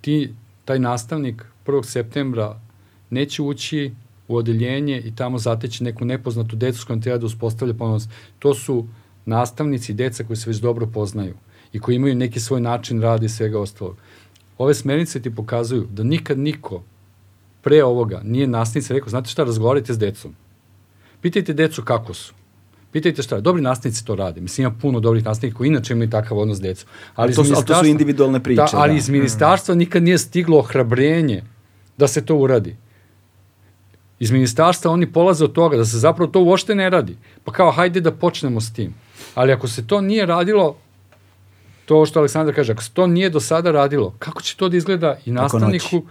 Ti, taj nastavnik 1. septembra neće ući u odeljenje i tamo zateći neku nepoznatu decu s kojom treba da uspostavlja ponos. To su nastavnici i deca koji se već dobro poznaju i koji imaju neki svoj način rada i svega ostalog ove smernice ti pokazuju da nikad niko pre ovoga nije nastavnica rekao, znate šta, razgovarajte s decom. Pitajte decu kako su. Pitajte šta, dobri nastavnici to rade. Mislim, ima puno dobrih nastavnika koji inače imaju takav odnos s decom. Ali, to, su, ali to su individualne priče. Da, ali da. iz ministarstva mm. nikad nije stiglo ohrabrenje da se to uradi. Iz ministarstva oni polaze od toga da se zapravo to uopšte ne radi. Pa kao, hajde da počnemo s tim. Ali ako se to nije radilo, to što Aleksandar kaže, ako se to nije do sada radilo, kako će to da izgleda i nastavniku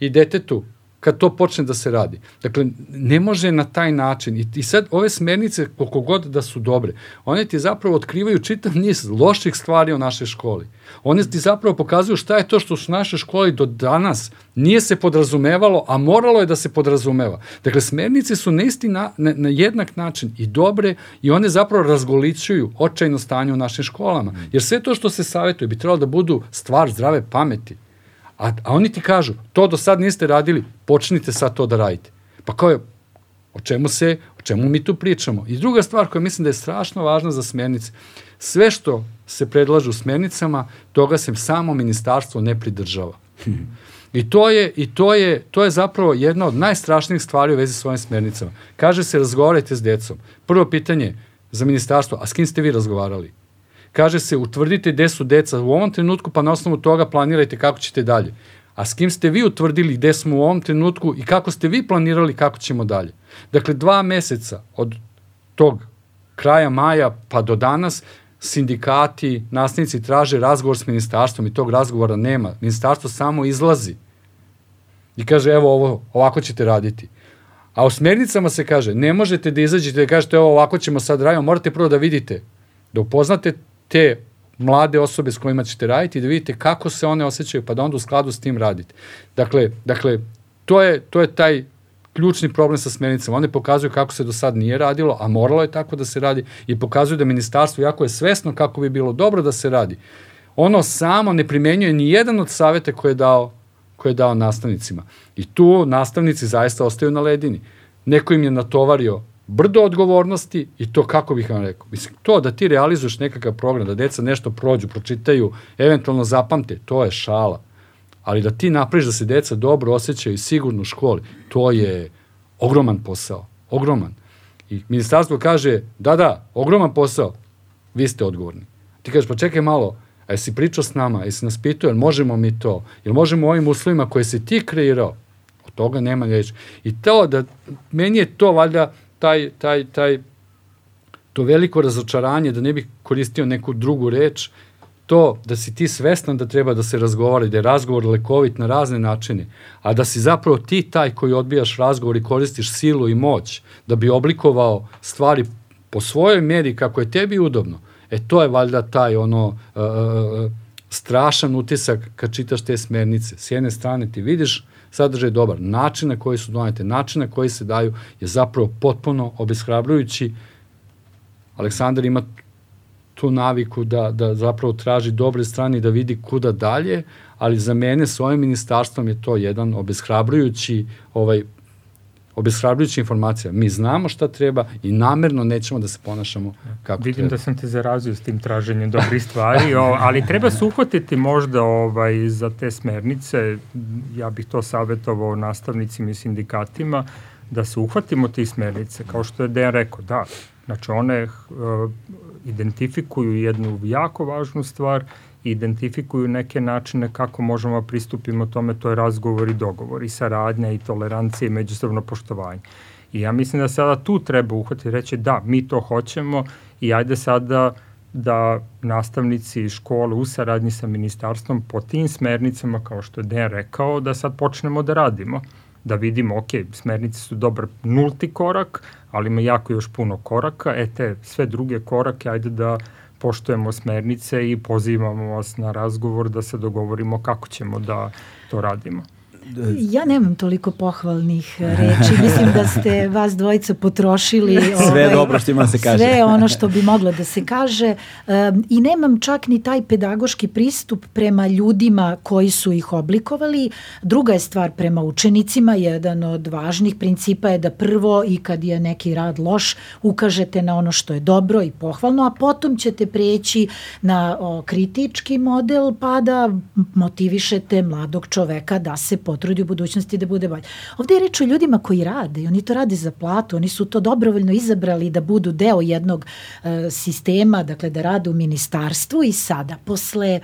i detetu kad to počne da se radi. Dakle, ne može na taj način. I, i sad ove smernice, koliko god da su dobre, one ti zapravo otkrivaju čitav niz loših stvari o našoj školi. One ti zapravo pokazuju šta je to što su naše školi do danas nije se podrazumevalo, a moralo je da se podrazumeva. Dakle, smernice su na isti na, na, na jednak način i dobre i one zapravo razgoličuju očajno stanje u našim školama. Jer sve to što se savjetuje bi trebalo da budu stvar zdrave pameti. A, a oni ti kažu, to do sad niste radili, počnite sad to da radite. Pa kao je, o čemu se, o čemu mi tu pričamo? I druga stvar koja mislim da je strašno važna za smjernice, sve što se predlažu smjernicama, toga se samo ministarstvo ne pridržava. I to je i to je to je zapravo jedna od najstrašnijih stvari u vezi s ovim smernicama. Kaže se razgovarajte s decom. Prvo pitanje za ministarstvo, a s kim ste vi razgovarali? Kaže se utvrdite gde su deca u ovom trenutku, pa na osnovu toga planirajte kako ćete dalje. A s kim ste vi utvrdili gde smo u ovom trenutku i kako ste vi planirali kako ćemo dalje. Dakle, dva meseca od tog kraja maja pa do danas sindikati, nastavnici traže razgovor s ministarstvom i tog razgovora nema. Ministarstvo samo izlazi i kaže evo ovo, ovako ćete raditi. A u smernicama se kaže ne možete da izađete da kažete evo ovako ćemo sad raditi, morate prvo da vidite, da upoznate te mlade osobe s kojima ćete raditi i da vidite kako se one osjećaju, pa da onda u skladu s tim radite. Dakle, dakle to, je, to je taj ključni problem sa smernicama. One pokazuju kako se do sad nije radilo, a moralo je tako da se radi i pokazuju da ministarstvo, jako je svesno kako bi bilo dobro da se radi, ono samo ne primenjuje ni jedan od savete koje je dao, koje je dao nastavnicima. I tu nastavnici zaista ostaju na ledini. Neko im je natovario brdo odgovornosti i to kako bih vam rekao. Mislim, to da ti realizuješ nekakav program, da deca nešto prođu, pročitaju, eventualno zapamte, to je šala. Ali da ti napraviš da se deca dobro osjećaju sigurno u školi, to je ogroman posao. Ogroman. I ministarstvo kaže, da, da, ogroman posao, vi ste odgovorni. Ti kažeš, pa čekaj malo, a jesi pričao s nama, jesi nas pitao, jel možemo mi to, jel možemo u ovim uslovima koje si ti kreirao, od toga nema reći. I to da, meni je to valjda taj, taj, taj, to veliko razočaranje, da ne bih koristio neku drugu reč, to da si ti svestan da treba da se razgovara i da je razgovor lekovit na razne načine, a da si zapravo ti taj koji odbijaš razgovor i koristiš silu i moć da bi oblikovao stvari po svojoj meri kako je tebi udobno, e to je valjda taj ono uh, strašan utisak kad čitaš te smernice. S jedne strane ti vidiš sadržaj dobar. Način na koji su donete, način na koji se daju je zapravo potpuno obeshrabrujući. Aleksandar ima tu naviku da, da zapravo traži dobre strane i da vidi kuda dalje, ali za mene s ovim ministarstvom je to jedan obeshrabrujući ovaj, obeshrabrujuća informacija. Mi znamo šta treba i namerno nećemo da se ponašamo kako Vidim treba. da sam te zarazio s tim traženjem dobrih stvari, o, ali treba se uhvatiti možda ovaj, za te smernice, ja bih to savjetovao nastavnicima i sindikatima, da se uhvatimo tih smernice, kao što je Dejan rekao, da, znači one uh, identifikuju jednu jako važnu stvar identifikuju neke načine kako možemo da pristupimo tome, to je razgovor i dogovor i saradnja i tolerancija i međusobno poštovanje. I ja mislim da sada tu treba uhvatiti reći da, mi to hoćemo i ajde sada da nastavnici škole u saradnji sa ministarstvom po tim smernicama, kao što je Dejan rekao, da sad počnemo da radimo da vidimo, ok, smernice su dobar nulti korak, ali ima jako još puno koraka, e te sve druge korake, ajde da poštujemo smernice i pozivamo vas na razgovor da se dogovorimo kako ćemo da to radimo. Ja nemam toliko pohvalnih reči. Mislim da ste vas dvojica potrošili sve ovaj, dobro što ima da se kaže. Sve ono što bi moglo da se kaže um, i nemam čak ni taj pedagoški pristup prema ljudima koji su ih oblikovali. Druga je stvar prema učenicima. Jedan od važnih principa je da prvo i kad je neki rad loš ukažete na ono što je dobro i pohvalno, a potom ćete preći na o, kritički model pa da motivišete mladog čoveka da se potrudi u budućnosti da bude bolje. Ovde je reč o ljudima koji rade i oni to rade za platu, oni su to dobrovoljno izabrali da budu deo jednog uh, sistema, dakle da rade u ministarstvu i sada posle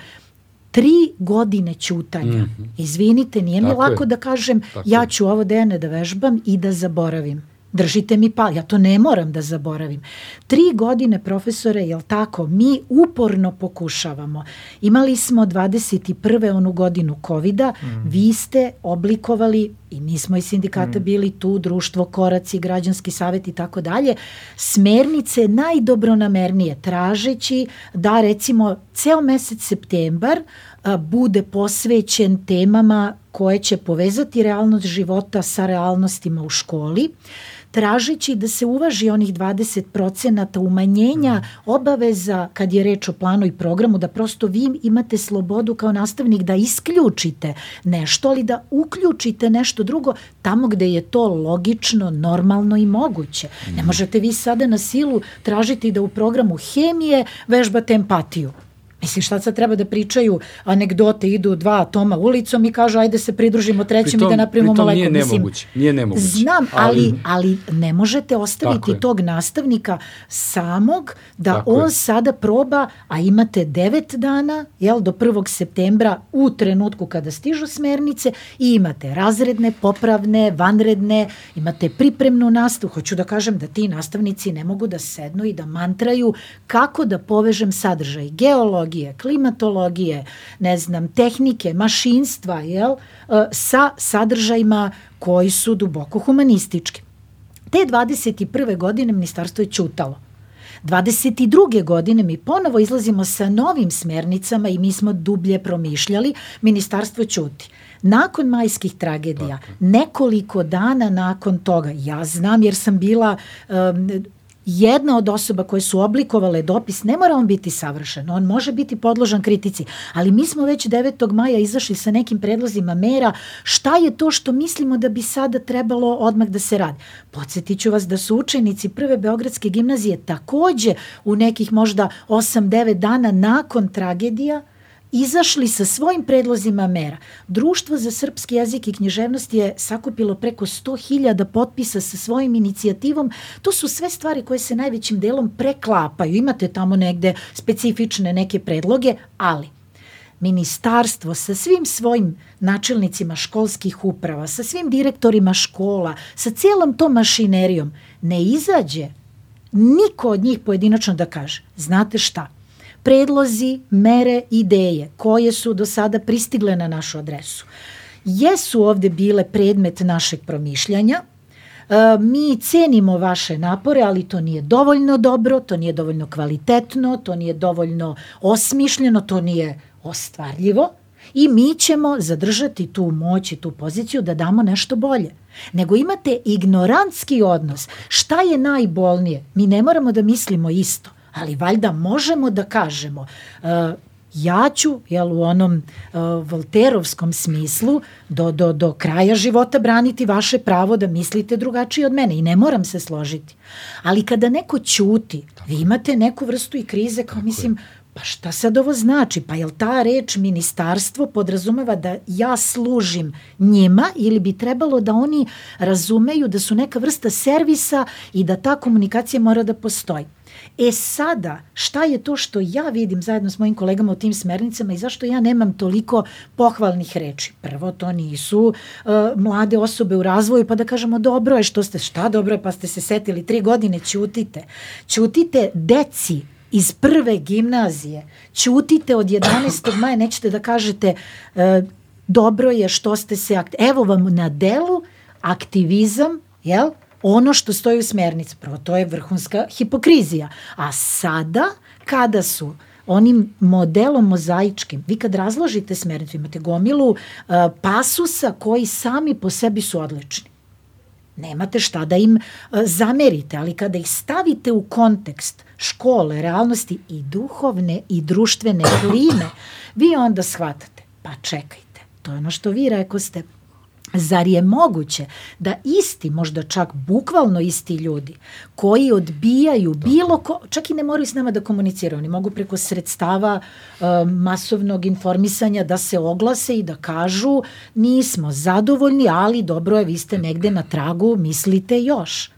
tri godine ćutanja. Mm -hmm. Izvinite, nije mi lako je. da kažem Tako ja ću ovo dejane da vežbam i da zaboravim. Držite mi pa, ja to ne moram da zaboravim. Tri godine, profesore, jel tako, mi uporno pokušavamo. Imali smo 21. onu godinu covid mm. vi ste oblikovali i mi smo iz sindikata mm. bili tu, društvo, koraci, građanski savet i tako dalje, smernice najdobronamernije, tražeći da recimo ceo mesec septembar a, bude posvećen temama koje će povezati realnost života sa realnostima u školi, tražeći da se uvaži onih 20% umanjenja obaveza kad je reč o planu i programu, da prosto vi imate slobodu kao nastavnik da isključite nešto, ali da uključite nešto drugo tamo gde je to logično, normalno i moguće. Ne mm. možete vi sada na silu tražiti da u programu hemije vežbate empatiju. Mislim, šta sad treba da pričaju anegdote, idu dva Toma ulicom i kažu ajde se pridružimo trećem pritom, i da napravimo molekul. Nije Mislim, nemoguće, nije nemoguće. Znam, ali, ali, ne možete ostaviti tog nastavnika samog da Tako on je. sada proba, a imate devet dana, jel, do 1. septembra u trenutku kada stižu smernice i imate razredne, popravne, vanredne, imate pripremnu nastavu. Hoću da kažem da ti nastavnici ne mogu da sednu i da mantraju kako da povežem sadržaj geolog, biologije, klimatologije, ne znam, tehnike, mašinstva, jel, e, sa sadržajima koji su duboko humanistički. Te 21. godine ministarstvo je čutalo. 22. godine mi ponovo izlazimo sa novim smernicama i mi smo dublje promišljali, ministarstvo ćuti. Nakon majskih tragedija, nekoliko dana nakon toga, ja znam jer sam bila um, jedna od osoba koje su oblikovale dopis, ne mora on biti savršen, on može biti podložan kritici, ali mi smo već 9. maja izašli sa nekim predlozima mera šta je to što mislimo da bi sada trebalo odmah da se radi. Podsjetiću vas da su učenici prve Beogradske gimnazije takođe u nekih možda 8-9 dana nakon tragedija izašli sa svojim predlozima mera. Društvo za srpski jezik i književnost je sakupilo preko 100.000 potpisa sa svojim inicijativom. To su sve stvari koje se najvećim delom preklapaju. Imate tamo negde specifične neke predloge, ali ministarstvo sa svim svojim načelnicima školskih uprava, sa svim direktorima škola, sa cijelom tom mašinerijom ne izađe niko od njih pojedinačno da kaže, znate šta, predlozi, mere, ideje koje su do sada pristigle na našu adresu jesu ovde bile predmet našeg promišljanja, e, mi cenimo vaše napore, ali to nije dovoljno dobro, to nije dovoljno kvalitetno, to nije dovoljno osmišljeno, to nije ostvarljivo i mi ćemo zadržati tu moć i tu poziciju da damo nešto bolje. Nego imate ignorantski odnos. Šta je najbolnije? Mi ne moramo da mislimo isto ali valjda možemo da kažemo uh, ja ću, jel, u onom uh, Volterovskom smislu, do, do, do kraja života braniti vaše pravo da mislite drugačije od mene i ne moram se složiti. Ali kada neko ćuti, vi imate neku vrstu i krize kao, Tako mislim, Pa šta sad ovo znači? Pa jel ta reč ministarstvo podrazumeva da ja služim njima ili bi trebalo da oni razumeju da su neka vrsta servisa i da ta komunikacija mora da postoji? E sada, šta je to što ja vidim zajedno s mojim kolegama u tim smernicama i zašto ja nemam toliko pohvalnih reči? Prvo, to nisu uh, mlade osobe u razvoju, pa da kažemo dobro je što ste, šta dobro je, pa ste se setili tri godine, ćutite. Ćutite deci iz prve gimnazije, ćutite od 11. maja, nećete da kažete uh, dobro je što ste se, evo vam na delu aktivizam, jel? Ono što stoji u smernici. Prvo, to je vrhunska hipokrizija. A sada, kada su onim modelom mozaičkim, vi kad razložite smernicu, imate gomilu uh, pasusa koji sami po sebi su odlični. Nemate šta da im uh, zamerite, ali kada ih stavite u kontekst škole, realnosti i duhovne i društvene klime, vi onda shvatate, pa čekajte, to je ono što vi reko ste, Zar je moguće da isti, možda čak bukvalno isti ljudi, koji odbijaju bilo ko, čak i ne moraju s nama da komuniciraju, oni mogu preko sredstava uh, masovnog informisanja da se oglase i da kažu nismo zadovoljni, ali dobro je, vi ste negde na tragu, mislite još.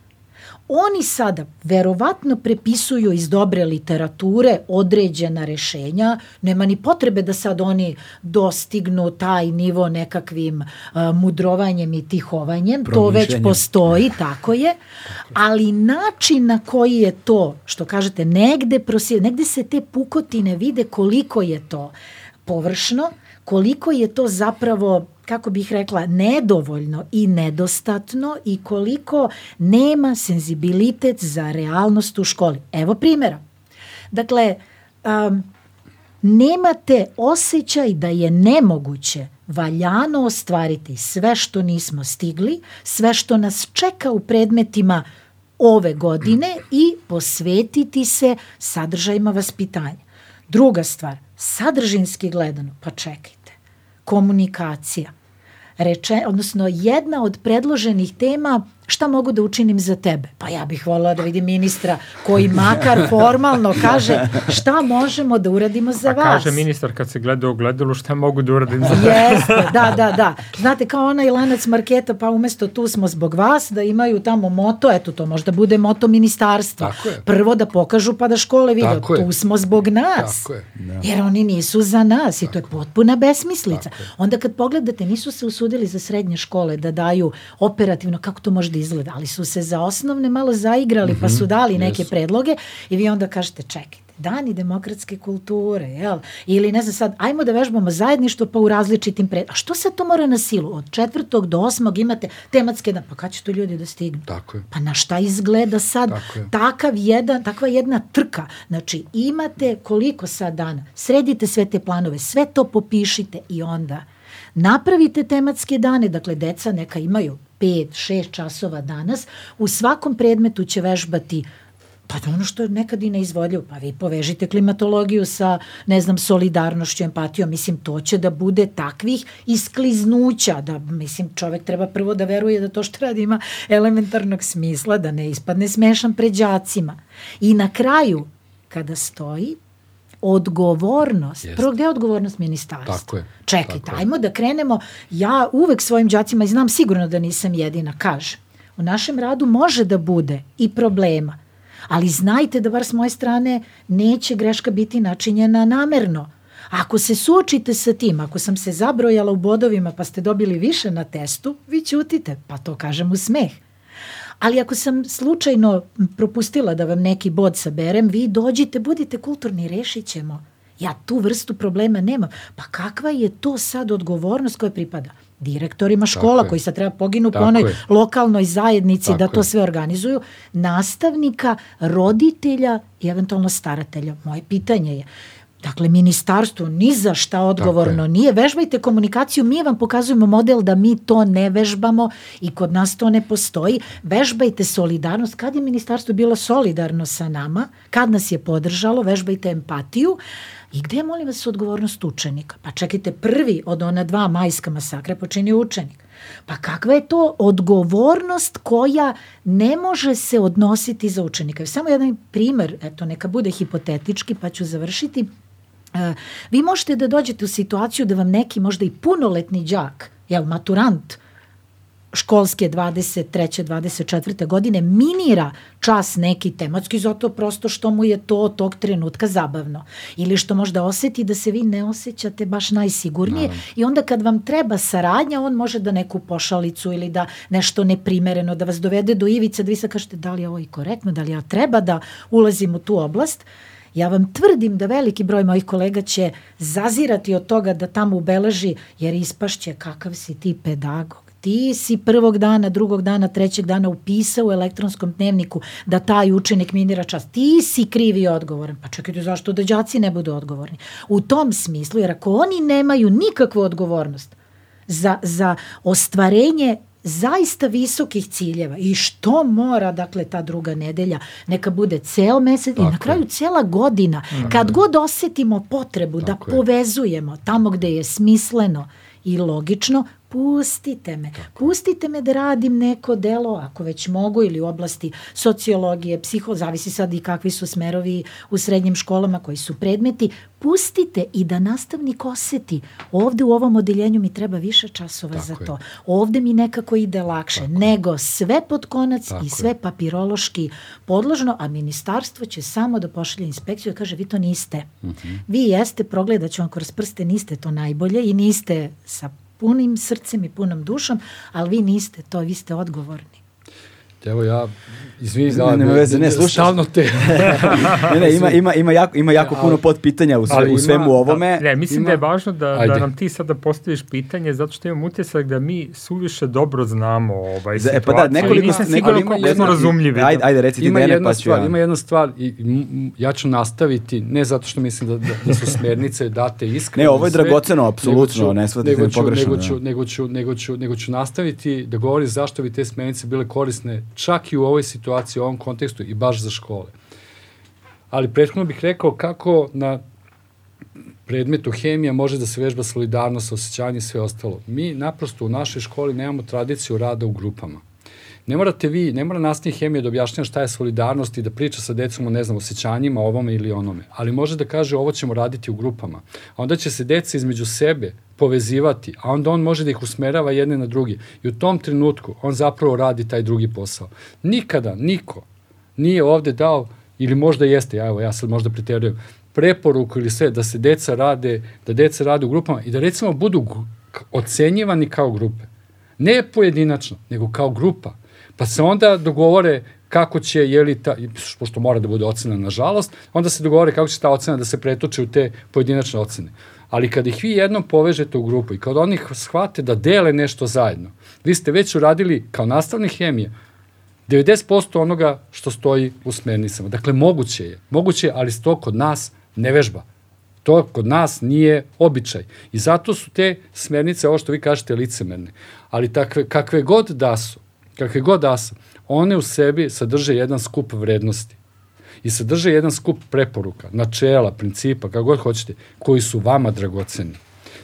Oni sada verovatno prepisuju iz dobre literature određena rešenja, nema ni potrebe da sad oni dostignu taj nivo nekakvim uh, mudrovanjem i tihovanjem, to već postoji, tako je, ali način na koji je to, što kažete, negde, prosije, negde se te pukotine vide koliko je to površno, koliko je to zapravo kako bih rekla, nedovoljno i nedostatno i koliko nema senzibilitet za realnost u školi. Evo primjera. Dakle, um, nemate osjećaj da je nemoguće valjano ostvariti sve što nismo stigli, sve što nas čeka u predmetima ove godine i posvetiti se sadržajima vaspitanja. Druga stvar, sadržinski gledano, pa čekajte, komunikacija. Reče, odnosno jedna od predloženih tema šta mogu da učinim za tebe? Pa ja bih volila da vidim ministra koji makar formalno kaže šta možemo da uradimo za A vas. kaže ministar kad se gleda u gledalu šta mogu da uradim za tebe. Jeste, da, da, da. Znate, kao onaj lanac marketa, pa umesto tu smo zbog vas, da imaju tamo moto, eto to možda bude moto ministarstva. Tako je. Prvo da pokažu pa da škole vide, Tako je. tu smo zbog nas. Tako je. Jer oni nisu za nas i to je potpuna besmislica. Onda kad pogledate, nisu se usudili za srednje škole da daju operativno kako to može da izgleda, ali su se za osnovne malo zaigrali pa su dali neke jesu. predloge i vi onda kažete čekajte, dani demokratske kulture, jel? Ili ne znam sad, ajmo da vežbamo zajedništvo pa u različitim pred... A što se to mora na silu? Od četvrtog do osmog imate tematske dan. Pa kad će to ljudi da stignu? Tako je. Pa na šta izgleda sad Tako je. takav jedan, takva jedna trka. Znači, imate koliko sad dana, sredite sve te planove, sve to popišite i onda napravite tematske dane, dakle, deca neka imaju 5, 6 časova danas, u svakom predmetu će vežbati Pa ono što je nekad i neizvodljivo, pa vi povežite klimatologiju sa, ne znam, solidarnošću, empatijom, mislim, to će da bude takvih iskliznuća, da, mislim, čovek treba prvo da veruje da to što radi ima elementarnog smisla, da ne ispadne smešan pred đacima. I na kraju, kada stoji, odgovornost, Jeste. prvo gde je odgovornost ministarstva? Tako je, Čekajte, tako je. ajmo da krenemo, ja uvek svojim đacima, i znam sigurno da nisam jedina, kažem, u našem radu može da bude i problema, ali znajte da bar s moje strane neće greška biti načinjena namerno. Ako se suočite sa tim, ako sam se zabrojala u bodovima pa ste dobili više na testu, vi ćutite, pa to kažem u smeh. Ali ako sam slučajno propustila da vam neki bod saberem, vi dođite, budite kulturni, rešit ćemo. Ja tu vrstu problema nemam. Pa kakva je to sad odgovornost koja pripada? Direktorima škola je. koji sad treba poginu po Tako onoj je. lokalnoj zajednici da Tako to je. sve organizuju, nastavnika, roditelja i eventualno staratelja. Moje pitanje je, Dakle, ministarstvo ni za šta odgovorno je. nije. Vežbajte komunikaciju, mi vam pokazujemo model da mi to ne vežbamo i kod nas to ne postoji. Vežbajte solidarnost. Kad je ministarstvo bilo solidarno sa nama, kad nas je podržalo, vežbajte empatiju. I gde je, molim vas, odgovornost učenika? Pa čekajte, prvi od ona dva majska masakre počinio učenik. Pa kakva je to odgovornost koja ne može se odnositi za učenika? Samo jedan primer, eto, neka bude hipotetički, pa ću završiti. E, vi možete da dođete u situaciju da vam neki možda i punoletni đak, jel, maturant, školske 23. 24. godine minira čas neki tematski zato prosto što mu je to tog trenutka zabavno. Ili što možda oseti da se vi ne osjećate baš najsigurnije i onda kad vam treba saradnja on može da neku pošalicu ili da nešto neprimereno da vas dovede do ivice da vi sad kažete da li je ovo i korektno, da li ja treba da ulazim u tu oblast. Ja vam tvrdim da veliki broj mojih kolega će zazirati od toga da tamo ubeleži, jer ispašće kakav si ti pedagog. Ti si prvog dana, drugog dana, trećeg dana upisao u elektronskom dnevniku da taj učenik minira čas. Ti si krivi odgovoran. Pa čekajte, zašto da đaci ne budu odgovorni? U tom smislu, jer ako oni nemaju nikakvu odgovornost za, za ostvarenje zaista visokih ciljeva i što mora, dakle, ta druga nedelja, neka bude ceo mesec i na je. kraju cela godina. Kad god osetimo potrebu Tako da je. povezujemo tamo gde je smisleno i logično, pustite me. Pustite me da radim neko delo, ako već mogu, ili u oblasti sociologije, psiho, zavisi sad i kakvi su smerovi u srednjim školama koji su predmeti. Pustite i da nastavnik oseti. Ovde u ovom odeljenju mi treba više časova Tako za to. Je. Ovde mi nekako ide lakše. Tako nego sve pod konac Tako i sve je. papirološki podložno, a ministarstvo će samo da pošalje inspekciju i kaže vi to niste. Mhm. -huh. Vi jeste, progledat ću vam kroz prste, niste to najbolje i niste sa punim srcem i punom dušom, ali vi niste to, vi ste odgovorni. Evo ja, izvini, da, ne, nema veze, ne, slušaj. Stalno te. ne, ne, ima, ima, ima jako, ima jako puno pod pitanja u, sve, u svemu ima, ovome. Da, ne, mislim ima, da je važno da, da nam ti sada postaviš pitanje, zato što imam utisak da mi suviše dobro znamo ovaj Za, situaciju. E, pa da, nekoliko, nisam siguran koliko smo razumljivi. Ajde, ajde, reci ti mene, pa ću ja. Ima jedna stvar, i, ja ću nastaviti, ne zato što mislim da, da, da su smernice date iskreno. Ne, ovo je dragoceno, apsolutno, ne shvatite me pogrešno. Nego ću, nego, ću, nego, ću, nego ću nastaviti da govori zašto bi te smernice bile korisne čak i u ovoj situaciji, u ovom kontekstu i baš za škole. Ali prethodno bih rekao kako na predmetu hemija može da se vežba solidarnost, osjećanje i sve ostalo. Mi naprosto u našoj školi nemamo tradiciju rada u grupama. Ne morate vi, ne mora nastavnik hemije da objašnjava šta je solidarnost i da priča sa decom o, ne znam, osjećanjima, ovome ili onome. Ali može da kaže ovo ćemo raditi u grupama. A onda će se deca između sebe povezivati, a onda on može da ih usmerava jedne na drugi. I u tom trenutku on zapravo radi taj drugi posao. Nikada niko nije ovde dao, ili možda jeste, ja, evo, ja sad možda preterujem, preporuku ili sve, da se deca rade, da deca rade u grupama i da recimo budu ocenjivani kao grupe. Ne pojedinačno, nego kao grupa. Pa se onda dogovore kako će, je li ta, pošto mora da bude ocena nažalost, onda se dogovore kako će ta ocena da se pretoče u te pojedinačne ocene. Ali kad ih vi jednom povežete u grupu i kad oni shvate da dele nešto zajedno, vi ste već uradili kao nastavni hemija 90% onoga što stoji u smernicama. Dakle, moguće je. Moguće je, ali to kod nas ne vežba. To kod nas nije običaj. I zato su te smernice, ovo što vi kažete, licemerne. Ali takve, kakve god da su, kakve god da su, one u sebi sadrže jedan skup vrednosti i sadrže jedan skup preporuka, načela, principa, kako god hoćete, koji su vama dragoceni.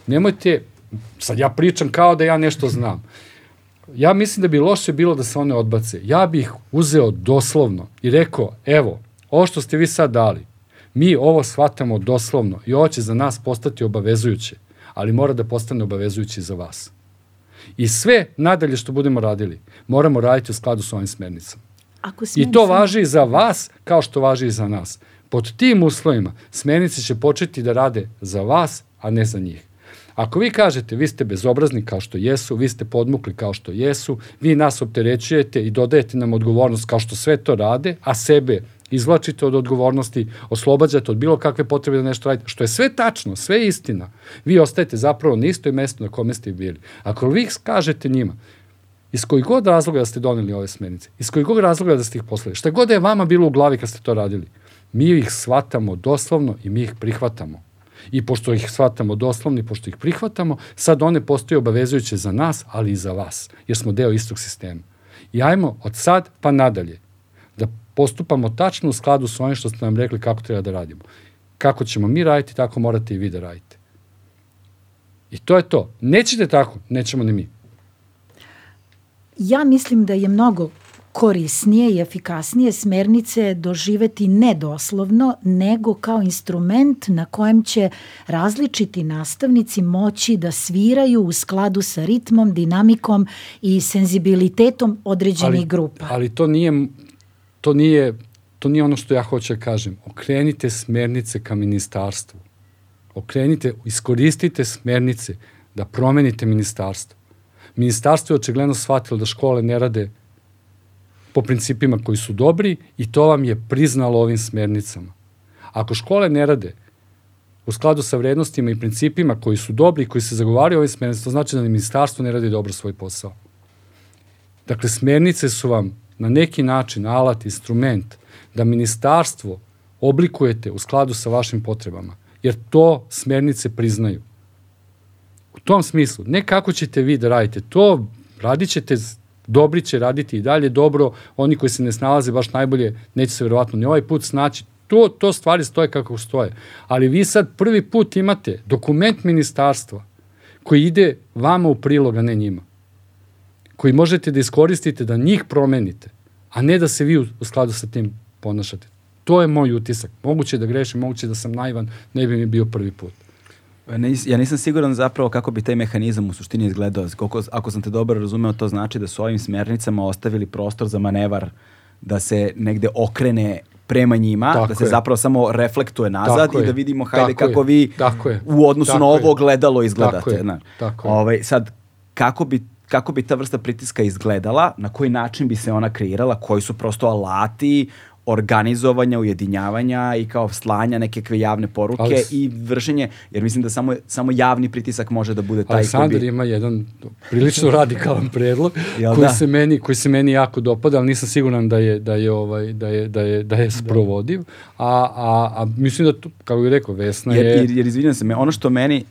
Nemojte, sad ja pričam kao da ja nešto znam. Ja mislim da bi loše bilo da se one odbace. Ja bih uzeo doslovno i rekao, evo, ovo što ste vi sad dali, mi ovo shvatamo doslovno i ovo će za nas postati obavezujuće, ali mora da postane obavezujuće za vas. I sve nadalje što budemo radili, moramo raditi u skladu sa ovim smernicama. Ako I to važi za vas kao što važi i za nas. Pod tim uslovima smernice će početi da rade za vas, a ne za njih. Ako vi kažete vi ste bezobrazni kao što jesu, vi ste podmukli kao što jesu, vi nas opterećujete i dodajete nam odgovornost kao što sve to rade, a sebe izvlačite od odgovornosti, oslobađate od bilo kakve potrebe da nešto radite, što je sve tačno, sve istina. Vi ostajete zapravo na istoj mestu na kome ste bili. Ako vi kažete njima, iz kojih god razloga da ste doneli ove smernice, iz kojih god razloga da ste ih poslali, šta god je vama bilo u glavi kad ste to radili, mi ih shvatamo doslovno i mi ih prihvatamo. I pošto ih shvatamo doslovno i pošto ih prihvatamo, sad one postoje obavezujuće za nas, ali i za vas, jer smo deo istog sistema. I ajmo od sad pa nadalje da postupamo tačno u skladu sa onim što ste nam rekli kako treba da radimo. Kako ćemo mi raditi, tako morate i vi da radite. I to je to. Nećete tako, nećemo ni mi. Ja mislim da je mnogo korisnije i efikasnije smernice doživeti ne doslovno, nego kao instrument na kojem će različiti nastavnici moći da sviraju u skladu sa ritmom, dinamikom i senzibilitetom određenih ali, grupa. Ali to nije, to nije, to nije ono što ja hoću da kažem. Okrenite smernice ka ministarstvu. Okrenite, iskoristite smernice da promenite ministarstvo. Ministarstvo je očigledno shvatilo da škole ne rade po principima koji su dobri i to vam je priznalo ovim smernicama. Ako škole ne rade u skladu sa vrednostima i principima koji su dobri i koji se zagovaraju ovim smernicama, to znači da ministarstvo ne radi dobro svoj posao. Dakle, smernice su vam na neki način alat, instrument da ministarstvo oblikujete u skladu sa vašim potrebama, jer to smernice priznaju. U tom smislu, ne kako ćete vi da radite, to radit ćete Dobri će raditi i dalje dobro, oni koji se ne snalaze baš najbolje neće se verovatno ni ovaj put snaći. To, to stvari stoje kako stoje. Ali vi sad prvi put imate dokument ministarstva koji ide vama u prilog, a ne njima. Koji možete da iskoristite, da njih promenite, a ne da se vi u, u skladu sa tim ponašate. To je moj utisak. Moguće da grešim, moguće da sam naivan, ne bi mi bio prvi put. Nis, ja nisam siguran zapravo kako bi taj mehanizam u suštini izgledao. Koliko, ako sam te dobro razumeo, to znači da su ovim smernicama ostavili prostor za manevar da se negde okrene prema njima, Tako da se je. zapravo samo reflektuje nazad Tako i da vidimo hajde Tako kako je. vi Tako u odnosu Tako na ovo gledalo izgledate. Tako znaš. Tako. Ovaj, sad, kako bi kako bi ta vrsta pritiska izgledala, na koji način bi se ona kreirala, koji su prosto alati organizovanja, ujedinjavanja i kao slanja nekakve javne poruke Ali i vršenje, jer mislim da samo, samo javni pritisak može da bude taj Aleksandar koji bi... ima jedan prilično radikalan predlog Jel koji da? se meni koji se meni jako dopada, ali nisam siguran da je da je ovaj da je da je da je sprovodiv. A a a mislim da tu kako bih rekao Vesna Jer, je jer, jer izvinjam se, me, ono što meni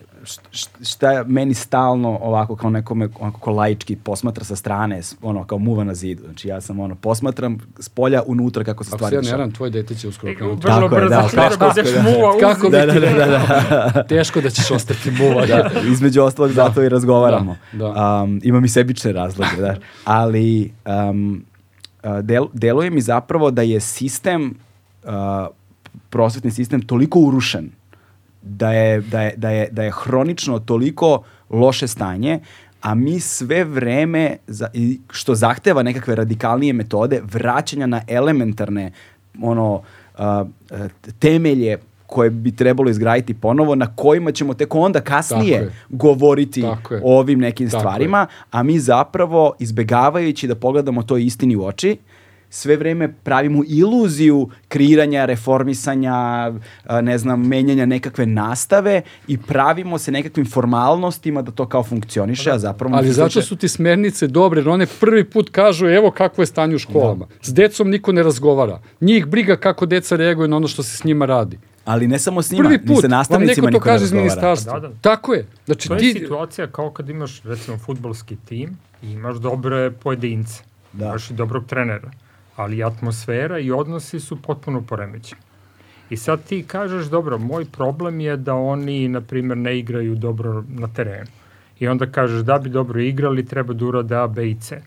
šta meni stalno ovako kao nekome onako ko laički posmatra sa strane, ono kao muva na zidu. Znači ja sam ono posmatram s polja unutra kako se Ako stvari dešavaju. varam, tvoje dete će uskoro krenuti. Vrlo Tako je, da, da, da, da. muva Kako Da, da, da, da, da. Teško da ćeš ostati muva. da, između ostalog zato i razgovaramo. Da, da. Um, imam i sebične razloge, da. Ali um, del, deluje mi zapravo da je sistem, uh, prosvetni sistem toliko urušen da je, da je, da je, da je hronično toliko loše stanje, a mi sve vreme, za, što zahteva nekakve radikalnije metode, vraćanja na elementarne ono, a, a, temelje koje bi trebalo izgraditi ponovo, na kojima ćemo tek onda kasnije Tako je. govoriti Tako je. o ovim nekim Tako stvarima, a mi zapravo, izbegavajući da pogledamo to istini u oči, sve vreme pravimo iluziju kreiranja, reformisanja, ne znam, menjanja nekakve nastave i pravimo se nekakvim formalnostima da to kao funkcioniše, a zapravo... Ali zato funkcioniše- su ti smernice dobre, jer one prvi put kažu evo kakvo je stanje u školama. S decom niko ne razgovara. Njih briga kako deca reaguju na ono što se s njima radi. Ali ne samo s njima, Prvi ni put sa vam nastavnicima neko to niko ne kaže iz razgovara. ministarstva. Da, da. Tako je. Znači To je ti... situacija kao kad imaš recimo futbolski tim i imaš dobre pojedince, Da. imaš i dobrog trenera, ali atmosfera i odnosi su potpuno poremećeni. I sad ti kažeš, dobro, moj problem je da oni, na primjer, ne igraju dobro na terenu. I onda kažeš, da bi dobro igrali, treba da urade A, B i C.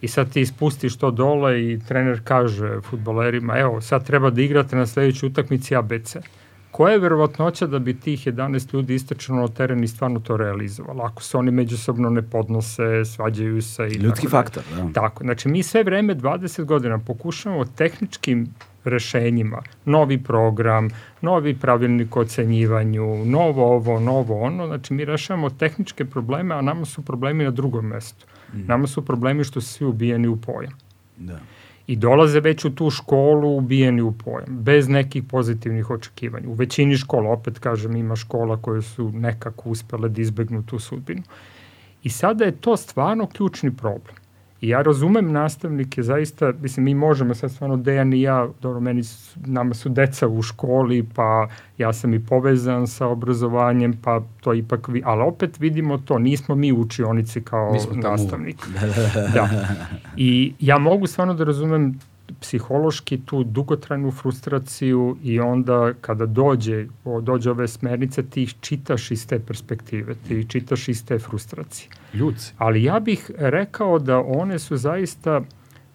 I sad ti ispustiš to dole i trener kaže futbolerima, evo, sad treba da igrate na sledećoj utakmici A, B, C. Koja je verovatnoća da bi tih 11 ljudi istračeno na teren i stvarno to realizovalo? Ako se oni međusobno ne podnose, svađaju se i Ljudski tako faktor, da. Tako, znači mi sve vreme 20 godina pokušavamo tehničkim rešenjima, novi program, novi pravilnik o ocenjivanju, novo ovo, novo ono, znači mi rešavamo tehničke probleme, a nama su problemi na drugom mestu. Nama su problemi što su svi ubijeni u pojam. Da. I dolaze već u tu školu ubijeni u pojam, bez nekih pozitivnih očekivanja. U većini škola, opet kažem, ima škola koje su nekako uspele da izbegnu tu sudbinu. I sada je to stvarno ključni problem. I ja razumem nastavnike, zaista, mislim, mi možemo sad stvarno, Dejan i ja, dobro, meni, su, nama su deca u školi, pa ja sam i povezan sa obrazovanjem, pa to ipak, vi, ali opet vidimo to, nismo mi učionici kao Mi nastavnik. da. I ja mogu stvarno da razumem psihološki tu dugotrajnu frustraciju i onda kada dođe, dođe ove smernice, ti ih čitaš iz te perspektive, ti ih čitaš iz te frustracije. Ljudci. Ali ja bih rekao da one su zaista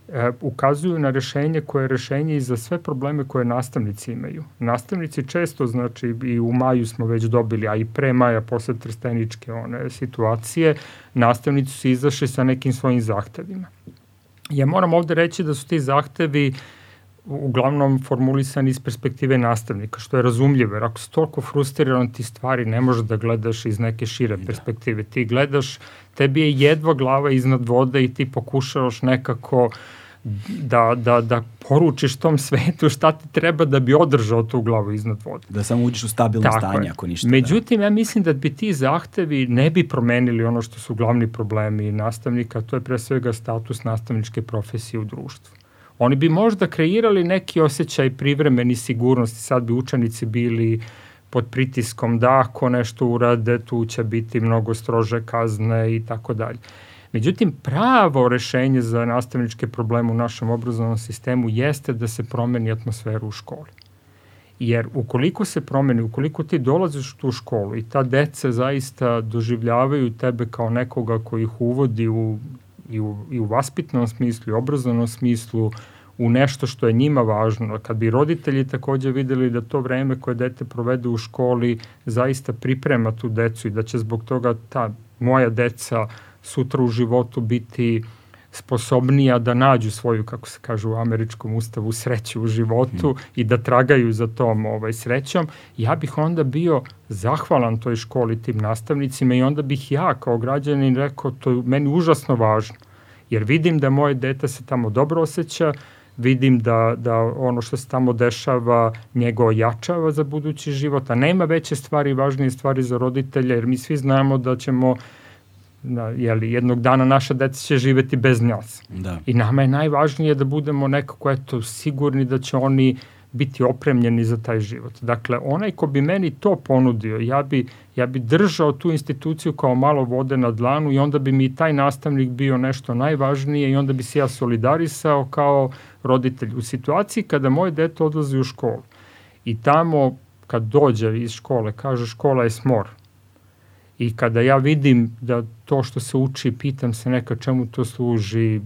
e, ukazuju na rešenje koje je rešenje i za sve probleme koje nastavnici imaju. Nastavnici često, znači i u maju smo već dobili, a i pre maja posle trsteničke one situacije, nastavnici su izašli sa nekim svojim zahtevima. Ja moram ovde reći da su ti zahtevi uglavnom formulisani iz perspektive nastavnika, što je razumljivo, jer ako si toliko frustriran ti stvari ne možeš da gledaš iz neke šire perspektive. Ti gledaš, tebi je jedva glava iznad vode i ti pokušavaš nekako da, da, da poručiš tom svetu šta ti treba da bi održao tu glavu iznad vode. Da samo uđeš u stabilno stanje, je. ako ništa. da. Međutim, ja mislim da bi ti zahtevi ne bi promenili ono što su glavni problemi nastavnika, to je pre svega status nastavničke profesije u društvu. Oni bi možda kreirali neki osjećaj privremeni sigurnosti, sad bi učenici bili pod pritiskom da ako nešto urade, tu će biti mnogo strože kazne i tako dalje. Međutim, pravo rešenje za nastavničke probleme u našem obrazovnom sistemu jeste da se promeni atmosfera u školi. Jer ukoliko se promeni, ukoliko ti dolaziš u tu školu i ta deca zaista doživljavaju tebe kao nekoga koji ih uvodi u, i, u, i u vaspitnom smislu, i obrazovnom smislu, u nešto što je njima važno. Kad bi roditelji takođe videli da to vreme koje dete provede u školi zaista priprema tu decu i da će zbog toga ta moja deca sutra u životu biti sposobnija da nađu svoju, kako se kaže u američkom ustavu, sreću u životu mm. i da tragaju za tom ovaj, srećom, ja bih onda bio zahvalan toj školi, tim nastavnicima i onda bih ja kao građanin rekao, to je meni užasno važno, jer vidim da moje dete se tamo dobro osjeća, vidim da, da ono što se tamo dešava njega ojačava za budući život, a nema veće stvari, važnije stvari za roditelje, jer mi svi znamo da ćemo da, jeli, jednog dana naša deca će živeti bez nas. Da. I nama je najvažnije da budemo nekako eto, sigurni da će oni biti opremljeni za taj život. Dakle, onaj ko bi meni to ponudio, ja bi, ja bi držao tu instituciju kao malo vode na dlanu i onda bi mi taj nastavnik bio nešto najvažnije i onda bi se ja solidarisao kao roditelj. U situaciji kada moje dete odlazi u školu i tamo kad dođe iz škole, kaže škola je smor, I kada ja vidim da to što se uči, pitam se neka čemu to služi,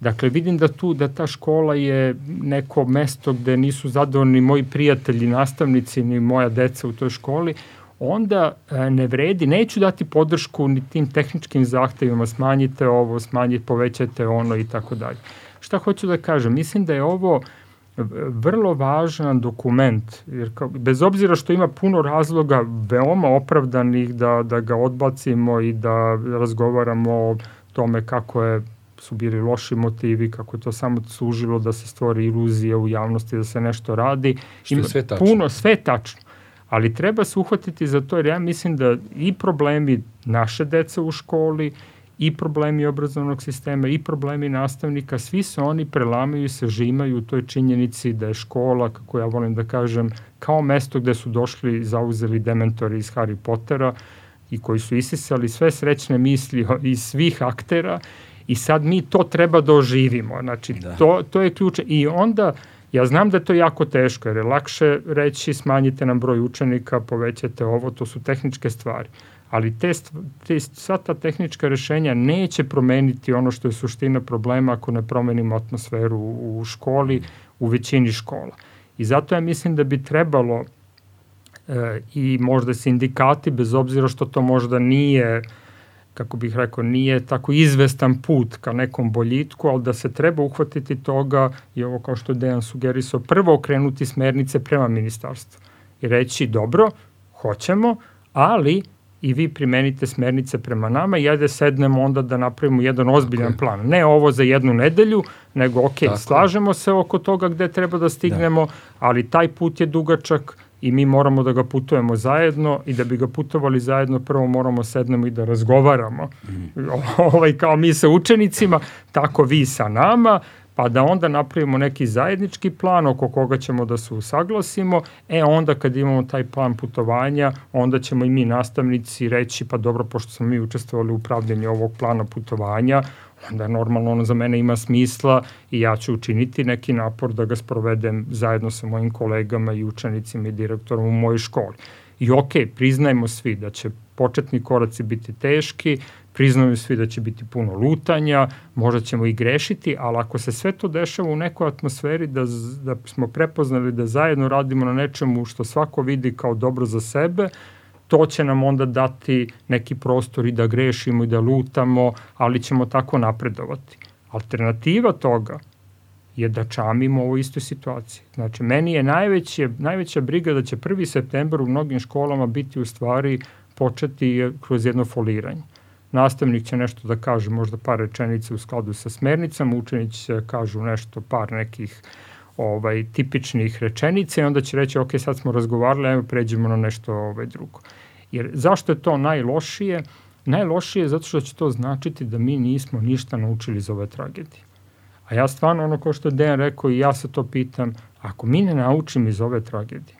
Dakle, vidim da tu, da ta škola je neko mesto gde nisu zadovoljni moji prijatelji, nastavnici, ni moja deca u toj školi, onda e, ne vredi, neću dati podršku ni tim tehničkim zahtevima, smanjite ovo, smanjite, povećajte ono i tako dalje. Šta hoću da kažem? Mislim da je ovo vrlo važan dokument, jer kao, bez obzira što ima puno razloga veoma opravdanih da, da ga odbacimo i da razgovaramo o tome kako je su bili loši motivi, kako je to samo služilo da se stvori iluzija u javnosti da se nešto radi. Što je sve tačno. Puno, sve tačno. Ali treba se uhvatiti za to, jer ja mislim da i problemi naše dece u školi i problemi obrazovnog sistema i problemi nastavnika, svi se oni prelamaju i sažimaju u toj činjenici da je škola, kako ja volim da kažem, kao mesto gde su došli i zauzeli dementori iz Harry Pottera i koji su isisali sve srećne misli iz svih aktera i sad mi to treba da oživimo. Znači, da. to, to je ključ. I onda, ja znam da je to jako teško, jer je lakše reći smanjite nam broj učenika, povećate ovo, to su tehničke stvari ali te, te, sva ta tehnička rešenja neće promeniti ono što je suština problema ako ne promenimo atmosferu u, školi, u većini škola. I zato ja mislim da bi trebalo e, i možda sindikati, bez obzira što to možda nije kako bih rekao, nije tako izvestan put ka nekom boljitku, ali da se treba uhvatiti toga i ovo kao što je Dejan sugerisao, prvo okrenuti smernice prema ministarstvu i reći dobro, hoćemo, ali i vi primenite smernice prema nama i ajde sednemo onda da napravimo jedan ozbiljan Tako plan. Ne ovo za jednu nedelju, nego ok, Tako slažemo se oko toga gde treba da stignemo, da. ali taj put je dugačak i mi moramo da ga putujemo zajedno i da bi ga putovali zajedno prvo moramo sednemo i da razgovaramo. Mm. ovaj kao mi sa učenicima, tako vi sa nama, pa da onda napravimo neki zajednički plan oko koga ćemo da se usaglasimo, e onda kad imamo taj plan putovanja, onda ćemo i mi nastavnici reći, pa dobro, pošto smo mi učestvovali u pravljenju ovog plana putovanja, onda normalno ono za mene ima smisla i ja ću učiniti neki napor da ga sprovedem zajedno sa mojim kolegama i učenicima i direktorom u mojoj školi. I ok, priznajmo svi da će početni koraci biti teški, priznaju svi da će biti puno lutanja, možda ćemo i grešiti, ali ako se sve to dešava u nekoj atmosferi da, da smo prepoznali da zajedno radimo na nečemu što svako vidi kao dobro za sebe, to će nam onda dati neki prostor i da grešimo i da lutamo, ali ćemo tako napredovati. Alternativa toga je da čamimo u istoj situaciji. Znači, meni je najveće, najveća briga da će 1. septembar u mnogim školama biti u stvari početi kroz jedno foliranje. Nastavnik će nešto da kaže, možda par rečenica u skladu sa smernicama, učenici će kažu nešto, par nekih ovaj, tipičnih rečenica i onda će reći, ok, sad smo razgovarali, evo pređemo na nešto ovaj, drugo. Jer zašto je to najlošije? Najlošije je zato što će to značiti da mi nismo ništa naučili iz ove tragedije. A ja stvarno, ono ko što je Dejan rekao i ja se to pitam, ako mi ne naučimo iz ove tragedije,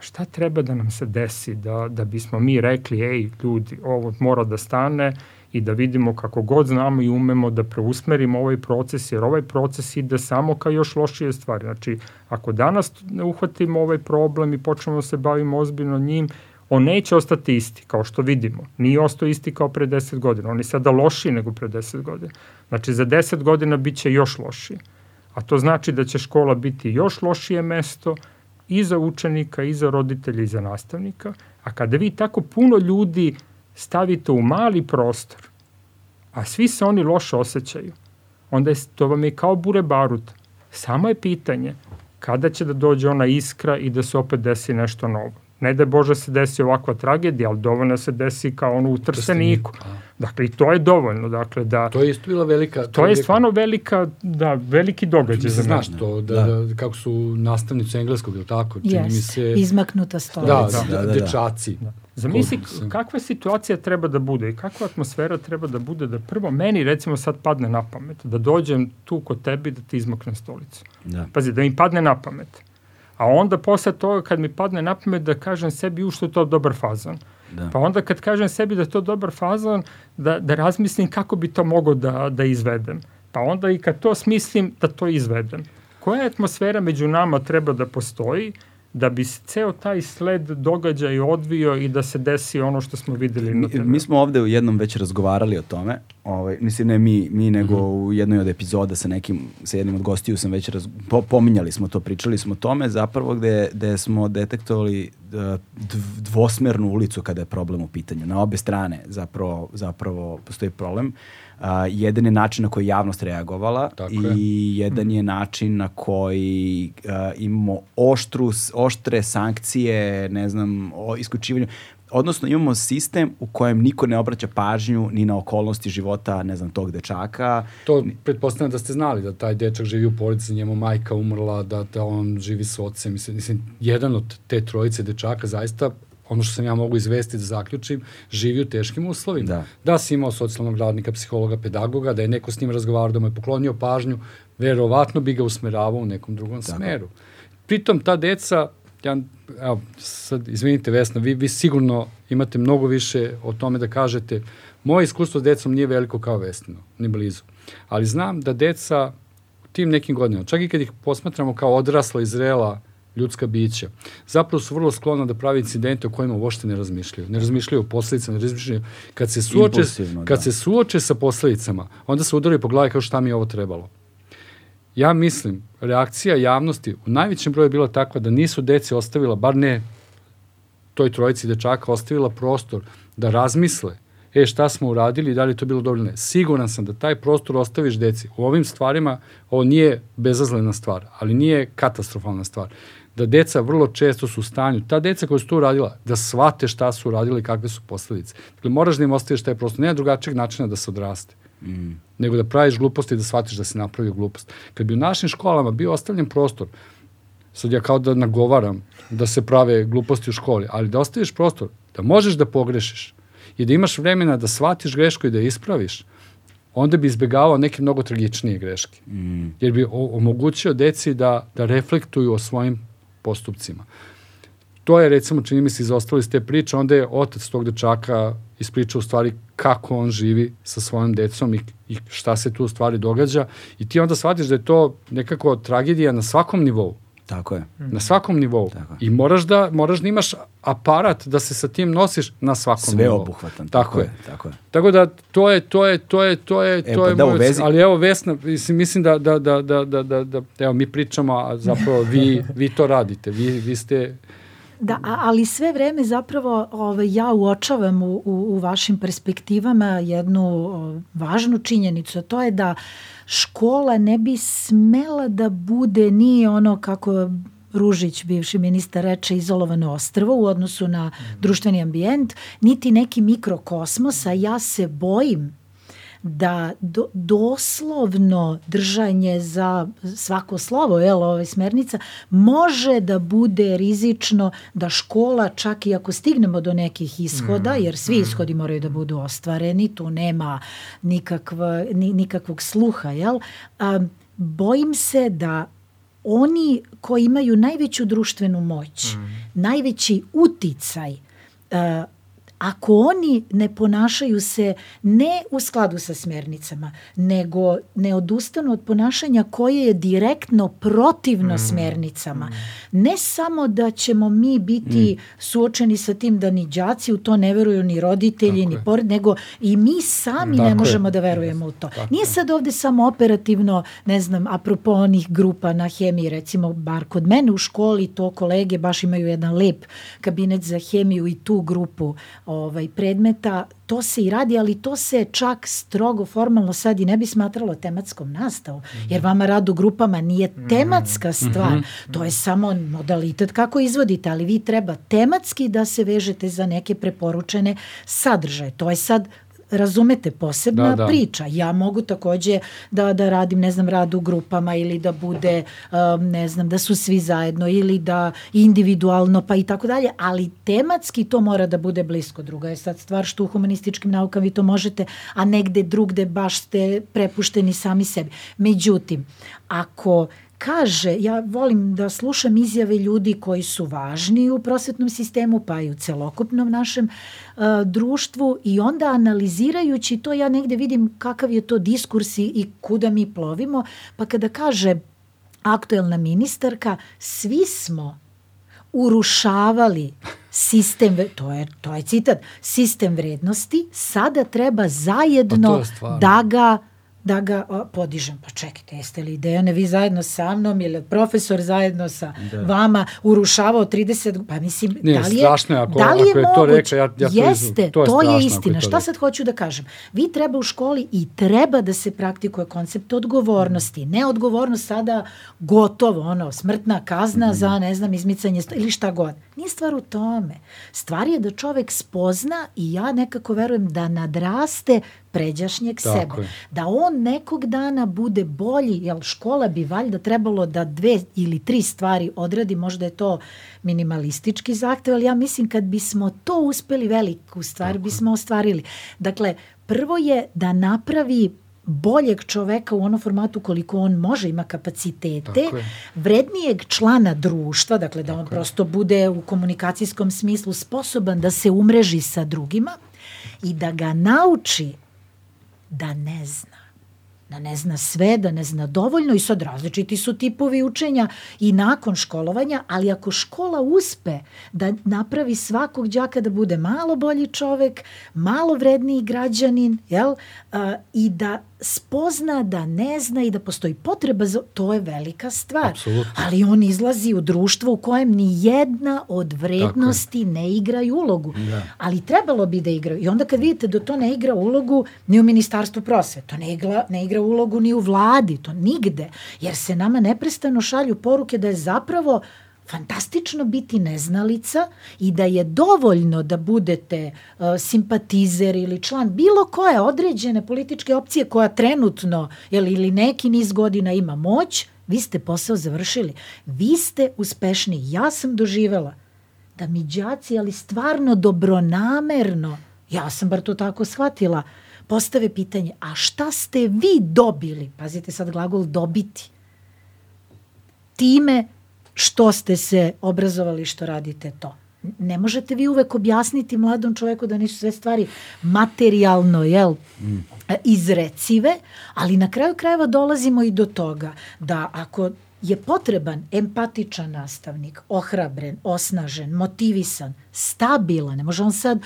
šta treba da nam se desi da, da bismo mi rekli, ej ljudi, ovo mora da stane i da vidimo kako god znamo i umemo da preusmerimo ovaj proces, jer ovaj proces ide samo ka još lošije stvari. Znači, ako danas ne uhvatimo ovaj problem i počnemo da se bavimo ozbiljno njim, on neće ostati isti, kao što vidimo. Nije ostao isti kao pre 10 godina. On je sada lošiji nego pre 10 godina. Znači, za 10 godina bit će još lošiji. A to znači da će škola biti još lošije mesto i za učenika, i za roditelja, i za nastavnika. A kada vi tako puno ljudi stavite u mali prostor, a svi se oni loše osjećaju, onda je, to vam je kao bure barut. Samo je pitanje kada će da dođe ona iskra i da se opet desi nešto novo. Ne da Bože se desi ovakva tragedija, ali dovoljno se desi kao ono u Trseniku. Dakle, i to je dovoljno. Dakle, da, to je isto bila velika... To je stvarno velika, da, veliki događaj za Znaš to, da, da. da, kako su nastavnici engleskog, ili tako? Čini yes, mi se... izmaknuta stolica. Da, da, da, da, dečaci. Da. Zamisli kakva situacija treba da bude i kakva atmosfera treba da bude da prvo meni recimo sad padne na pamet da dođem tu kod tebi da ti izmaknem stolicu. Da. Pazi, da mi padne na pamet A onda posle toga kad mi padne na pamet da kažem sebi u što je to dobar fazan. Da. Pa onda kad kažem sebi da je to dobar fazan, da, da razmislim kako bi to mogo da, da izvedem. Pa onda i kad to smislim da to izvedem. Koja atmosfera među nama treba da postoji da bi se ceo taj sled događaj odvio i da se desi ono što smo videli mi, na Mi smo ovde u jednom već razgovarali o tome, ovaj, mislim ne mi, mi nego mhm. -huh. u jednoj od epizoda sa nekim, sa jednim od gostiju sam već raz, po, pominjali smo to, pričali smo o tome zapravo gde, gde smo detektovali e, dvosmernu ulicu kada je problem u pitanju. Na obe strane zapravo, zapravo postoji problem. Uh, A, jedan je način na koji javnost reagovala Tako i je. jedan je način na koji uh, imamo oštru, oštre sankcije, ne znam, o isključivanju. Odnosno imamo sistem u kojem niko ne obraća pažnju ni na okolnosti života, ne znam, tog dečaka. To pretpostavljam da ste znali da taj dečak živi u porodici, njemu majka umrla, da, da on živi s ocem. Mislim, mislim, jedan od te trojice dečaka zaista ono što sam ja mogu izvesti da zaključim, živi u teškim uslovima. Da. da si imao socijalnog radnika, psihologa, pedagoga, da je neko s njim razgovarao, da mu je poklonio pažnju, verovatno bi ga usmeravao u nekom drugom Tako. smeru. Pritom ta deca, ja, evo, sad, izvinite Vesna, vi, vi sigurno imate mnogo više o tome da kažete. Moje iskustvo s decom nije veliko kao Vesnino, ni blizu. Ali znam da deca u tim nekim godinama, čak i kad ih posmatramo kao odrasla i zrela ljudska bića, zapravo su vrlo sklona da pravi incidente o kojima uopšte ne razmišljaju. Ne razmišljaju o posledicama, ne razmišljaju. Kad se suoče, kad da. se suoče sa posledicama, onda se udaraju po glavi kao šta mi je ovo trebalo. Ja mislim, reakcija javnosti u najvećem broju je bila takva da nisu deci ostavila, bar ne toj trojici dečaka, ostavila prostor da razmisle e šta smo uradili i da li to bilo dobro ne. Siguran sam da taj prostor ostaviš deci. U ovim stvarima ovo nije bezazlena stvar, ali nije katastrofalna stvar da deca vrlo često su u stanju, ta deca koja su to uradila, da shvate šta su uradili i kakve su posledice. Dakle, moraš da im ostaviš taj prostor. Nema drugačijeg načina da se odraste. Mm. Nego da praviš gluposti i da shvatiš da si napravio glupost. Kad bi u našim školama bio ostavljen prostor, sad ja kao da nagovaram da se prave gluposti u školi, ali da ostaviš prostor, da možeš da pogrešiš i da imaš vremena da shvatiš grešku i da je ispraviš, onda bi izbegavao neke mnogo tragičnije greške. Mm. Jer bi omogućio deci da, da reflektuju o svojim postupcima. To je, recimo, čini mi se, izostalo iz te priče, onda je otac tog dečaka ispričao u stvari kako on živi sa svojom decom i, i šta se tu u stvari događa i ti onda shvatiš da je to nekako tragedija na svakom nivou. Tako je. Na svakom nivou. Tako je. I moraš da, moraš da imaš aparat da se sa tim nosiš na svakom Sve nivou. Sve obuhvatan. Tako, tako, je. Tako je. Tako da to je, to je, to je, to je, e, to pa je da, moj, vezi... ali evo Vesna, mislim, mislim da, da, da, da, da, da, da, evo mi pričamo, a zapravo vi, vi to radite, vi, vi ste Da, ali sve vreme zapravo ovaj, ja uočavam u, u, u vašim perspektivama jednu o, važnu činjenicu, to je da škola ne bi smela da bude ni ono kako Ružić, bivši ministar, reče izolovano ostrvo u odnosu na društveni ambijent, niti neki mikrokosmos, a ja se bojim da do, doslovno držanje za svako slovo jel, ove smernica može da bude rizično da škola čak i ako stignemo do nekih ishoda, mm. jer svi mm. ishodi moraju da budu ostvareni, tu nema nikakva, ni, nikakvog sluha, jel? A, bojim se da oni koji imaju najveću društvenu moć, mm. najveći uticaj, ako oni ne ponašaju se ne u skladu sa smernicama, nego ne odustanu od ponašanja koje je direktno protivno mm. smernicama, mm. ne samo da ćemo mi biti mm. suočeni sa tim da ni đaci u to ne veruju, ni roditelji, Tako ni pored, nego i mi sami Tako ne možemo je. da verujemo u to. Tako Nije sad ovde samo operativno, ne znam, apropo onih grupa na hemiji, recimo, bar kod mene u školi, to kolege baš imaju jedan lep kabinet za hemiju i tu grupu ovaj, predmeta, to se i radi, ali to se čak strogo formalno sad i ne bi smatralo tematskom nastavom, jer vama rad u grupama nije mhm. tematska stvar, mm -hmm. to je samo modalitet kako izvodite, ali vi treba tematski da se vežete za neke preporučene sadržaje. To je sad razumete, posebna da, da. priča. Ja mogu takođe da, da radim, ne znam, rad u grupama ili da bude, um, ne znam, da su svi zajedno ili da individualno pa i tako dalje, ali tematski to mora da bude blisko. Druga je sad stvar što u humanističkim naukama vi to možete, a negde drugde baš ste prepušteni sami sebi. Međutim, ako kaže, ja volim da slušam izjave ljudi koji su važni u prosvetnom sistemu, pa i u celokupnom našem uh, društvu i onda analizirajući to ja negde vidim kakav je to diskurs i kuda mi plovimo, pa kada kaže aktuelna ministarka, svi smo urušavali sistem, to je, to je citat, sistem vrednosti, sada treba zajedno pa da ga da ga podižem. Pa čekajte, jeste li Dejane vi zajedno sa mnom ili profesor zajedno sa da. vama urušavao 30, pa mislim, Nije, da li je, strašno je ako, da li je, ako je to reka, ja, ja jeste, to je, to je istina. Šta sad hoću da kažem? Vi treba u školi i treba da se praktikuje koncept odgovornosti. Ne odgovornost sada gotovo, ono, smrtna kazna mm. za, ne znam, izmicanje ili šta god. Nije stvar u tome. Stvar je da čovek spozna i ja nekako verujem da nadraste pređašnjeg Tako sebe. Je. Da on nekog dana bude bolji, jer škola bi valjda trebalo da dve ili tri stvari odradi, možda je to minimalistički zahtev, ali ja mislim kad bismo to uspeli veliku stvar, Tako bismo ostvarili. Dakle, prvo je da napravi boljeg čoveka u onom formatu koliko on može, ima kapacitete, vrednijeg člana društva, dakle da on Tako prosto bude u komunikacijskom smislu sposoban da se umreži sa drugima i da ga nauči da ne zna. Da ne zna sve, da ne zna dovoljno i sad različiti su tipovi učenja i nakon školovanja, ali ako škola uspe da napravi svakog đaka da bude malo bolji čovek, malo vredniji građanin, jel, a, i da spozna da ne zna i da postoji potreba za to je velika stvar. Absolutno. Ali on izlazi u društvo u kojem ni jedna od vrednosti ne igraju ulogu. Da. Ali trebalo bi da igraju. I onda kad vidite da to ne igra ulogu ni u ministarstvu prosve, to ne igra, ne igra ulogu ni u vladi, to nigde. Jer se nama neprestano šalju poruke da je zapravo fantastično biti neznalica i da je dovoljno da budete uh, simpatizer ili član bilo koje određene političke opcije koja trenutno jel, ili neki niz godina ima moć, vi ste posao završili. Vi ste uspešni. Ja sam doživela da mi đaci, ali stvarno dobronamerno, ja sam bar to tako shvatila, postave pitanje, a šta ste vi dobili? Pazite sad glagol dobiti. Time što ste se obrazovali, što radite to. Ne možete vi uvek objasniti mladom čoveku da nisu sve stvari materijalno, jel, mm. izrecive, ali na kraju krajeva dolazimo i do toga da ako je potreban empatičan nastavnik, ohrabren, osnažen, motivisan, stabilan, ne može on sad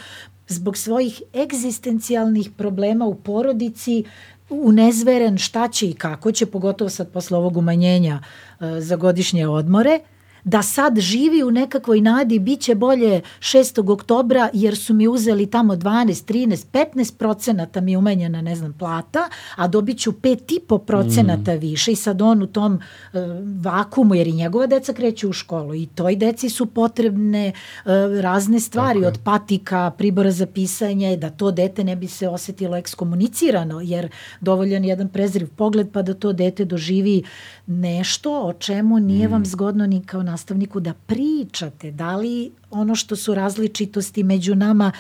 zbog svojih egzistencijalnih problema u porodici unezveren šta će i kako će, pogotovo sad posle ovog umanjenja uh, za godišnje odmore, da sad živi u nekakvoj nadi bit će bolje 6. oktobra jer su mi uzeli tamo 12, 13, 15 procenata mi umenjena, ne znam, plata, a dobit ću 5,5 procenata mm. više i sad on u tom uh, vakumu, jer i njegova deca kreću u školu i toj deci su potrebne uh, razne stvari okay. od patika, pribora za pisanje, da to dete ne bi se osetilo ekskomunicirano, jer dovoljan jedan prezriv pogled pa da to dete doživi nešto o čemu nije mm. vam zgodno ni kao nastavniku da pričate, da li ono što su različitosti među nama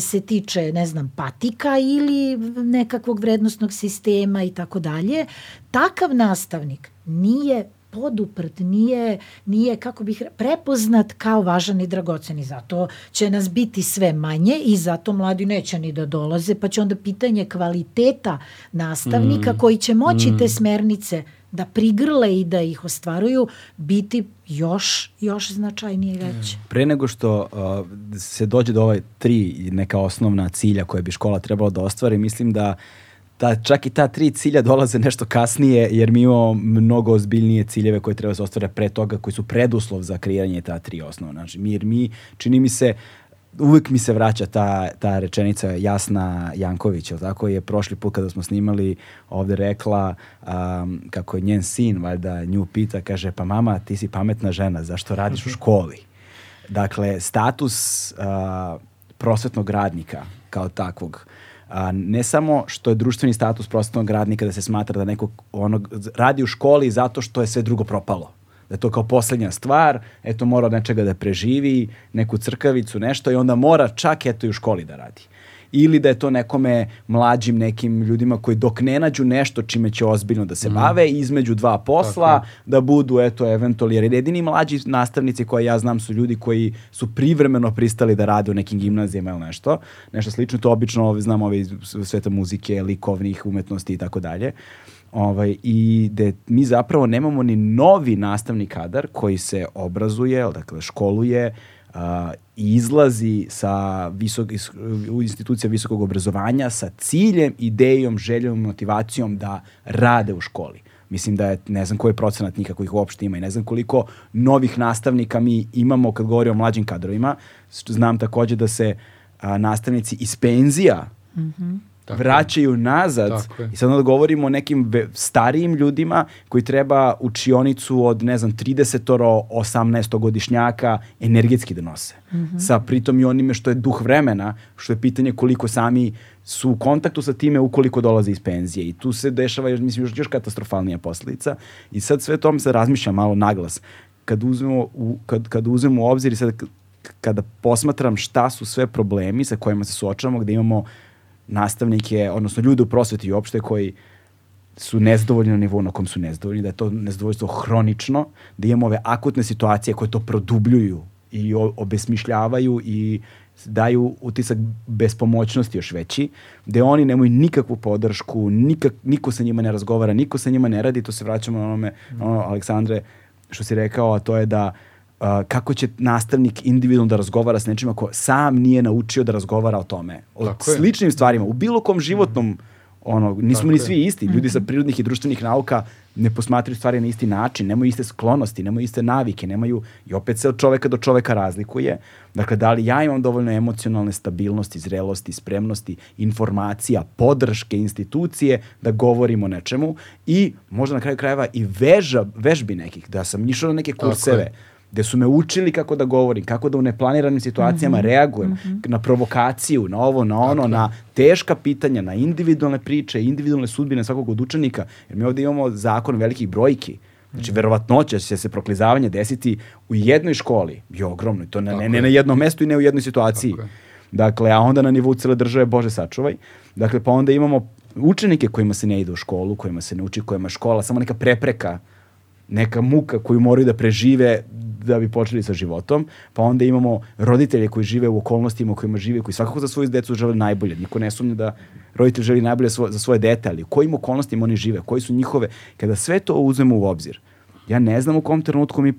se tiče, ne znam, patika ili nekakvog vrednostnog sistema i tako dalje, takav nastavnik nije poduprt, nije, nije kako bih prepoznat kao važan i dragoceni. Zato će nas biti sve manje i zato mladi neće ni da dolaze, pa će onda pitanje kvaliteta nastavnika mm. koji će moći mm. te smernice da prigrle i da ih ostvaruju biti još, još značajnije veće. Pre nego što uh, se dođe do ove tri neka osnovna cilja koje bi škola trebala da ostvari, mislim da ta, čak i ta tri cilja dolaze nešto kasnije, jer mi imamo mnogo ozbiljnije ciljeve koje treba da se ostvare pre toga, koji su preduslov za kreiranje ta tri osnovna. Znači, mi, jer mi, čini mi se, uvek mi se vraća ta, ta rečenica Jasna Janković, ili tako je prošli put kada smo snimali ovde rekla um, kako je njen sin, valjda nju pita, kaže pa mama ti si pametna žena, zašto radiš u mhm. školi? Dakle, status uh, prosvetnog radnika kao takvog a, ne samo što je društveni status prosvetnog radnika da se smatra da neko ono, radi u školi zato što je sve drugo propalo da je to kao poslednja stvar, eto mora od nečega da preživi, neku crkavicu, nešto i onda mora čak eto i u školi da radi. Ili da je to nekome mlađim nekim ljudima koji dok ne nađu nešto čime će ozbiljno da se mm. bave, između dva posla, Tako. da budu eto eventualno, jer jedini mlađi nastavnici koje ja znam su ljudi koji su privremeno pristali da rade u nekim gimnazijama ili nešto, nešto slično, to obično znam ove iz sveta muzike, likovnih umetnosti i tako dalje. Ovaj, I da mi zapravo nemamo ni novi nastavni kadar koji se obrazuje, dakle školuje, uh, izlazi sa visok, u institucija visokog obrazovanja sa ciljem, idejom, željom, motivacijom da rade u školi. Mislim da je, ne znam koji je procenat nikako ih uopšte ima i ne znam koliko novih nastavnika mi imamo kad govori o mlađim kadrovima. Znam takođe da se a, nastavnici iz penzija mm -hmm Tako vraćaju nazad i sad onda govorimo o nekim starijim ljudima koji treba učionicu od ne znam 30 18 godišnjaka energetski da nose. Mm -hmm. Sa pritom i onime što je duh vremena, što je pitanje koliko sami su u kontaktu sa time ukoliko dolaze iz penzije i tu se dešava još, mislim, još, još katastrofalnija posledica i sad sve tome se razmišlja malo naglas. Kad uzmemo u, kad, kad uzmemo u obzir i sad kada posmatram šta su sve problemi sa kojima se suočavamo, gde imamo nastavnike, odnosno ljude u prosveti uopšte koji su nezadovoljni na nivou na kom su nezadovoljni, da je to nezadovoljstvo hronično, da imamo ove akutne situacije koje to produbljuju i obesmišljavaju i daju utisak bespomoćnosti još veći, gde oni nemaju nikakvu podršku, nikak, niko sa njima ne razgovara, niko sa njima ne radi, to se vraćamo na onome, ono, Aleksandre, što si rekao, a to je da uh, kako će nastavnik individualno da razgovara s nečim ako sam nije naučio da razgovara o tome. O Tako sličnim je. stvarima, u bilo kom životnom mm ono, nismo Tako ni svi je. isti. Ljudi sa prirodnih i društvenih nauka ne posmatraju stvari na isti način, nemaju iste sklonosti, nemaju iste navike, nemaju, i opet se od čoveka do čoveka razlikuje. Dakle, da li ja imam dovoljno emocionalne stabilnosti, zrelosti, spremnosti, informacija, podrške institucije da govorim o nečemu i možda na kraju krajeva i veža, vežbi nekih, da sam išao na neke kurseve, gde su me učili kako da govorim, kako da u neplaniranim situacijama mm -hmm. reagujem, mm -hmm. na provokaciju, na ovo, na ono, dakle. na teška pitanja, na individualne priče, individualne sudbine svakog od učenika, jer mi ovde imamo zakon velikih brojki. Znači, mhm. verovatnoća će se proklizavanje desiti u jednoj školi, je ogromno, to ne, ne, ne na jednom mestu i ne u jednoj situaciji. Dakle, a onda na nivou cele države, Bože sačuvaj. Dakle, pa onda imamo učenike kojima se ne ide u školu, kojima se ne uči, kojima škola samo neka prepreka neka muka koju moraju da prežive da bi počeli sa životom, pa onda imamo roditelje koji žive u okolnostima u kojima žive, koji svakako za svoju decu žele najbolje. Niko ne sumnja da roditelj želi najbolje za svoje dete, ali u kojim okolnostima oni žive, koji su njihove, kada sve to uzmemo u obzir, ja ne znam u kom trenutku mi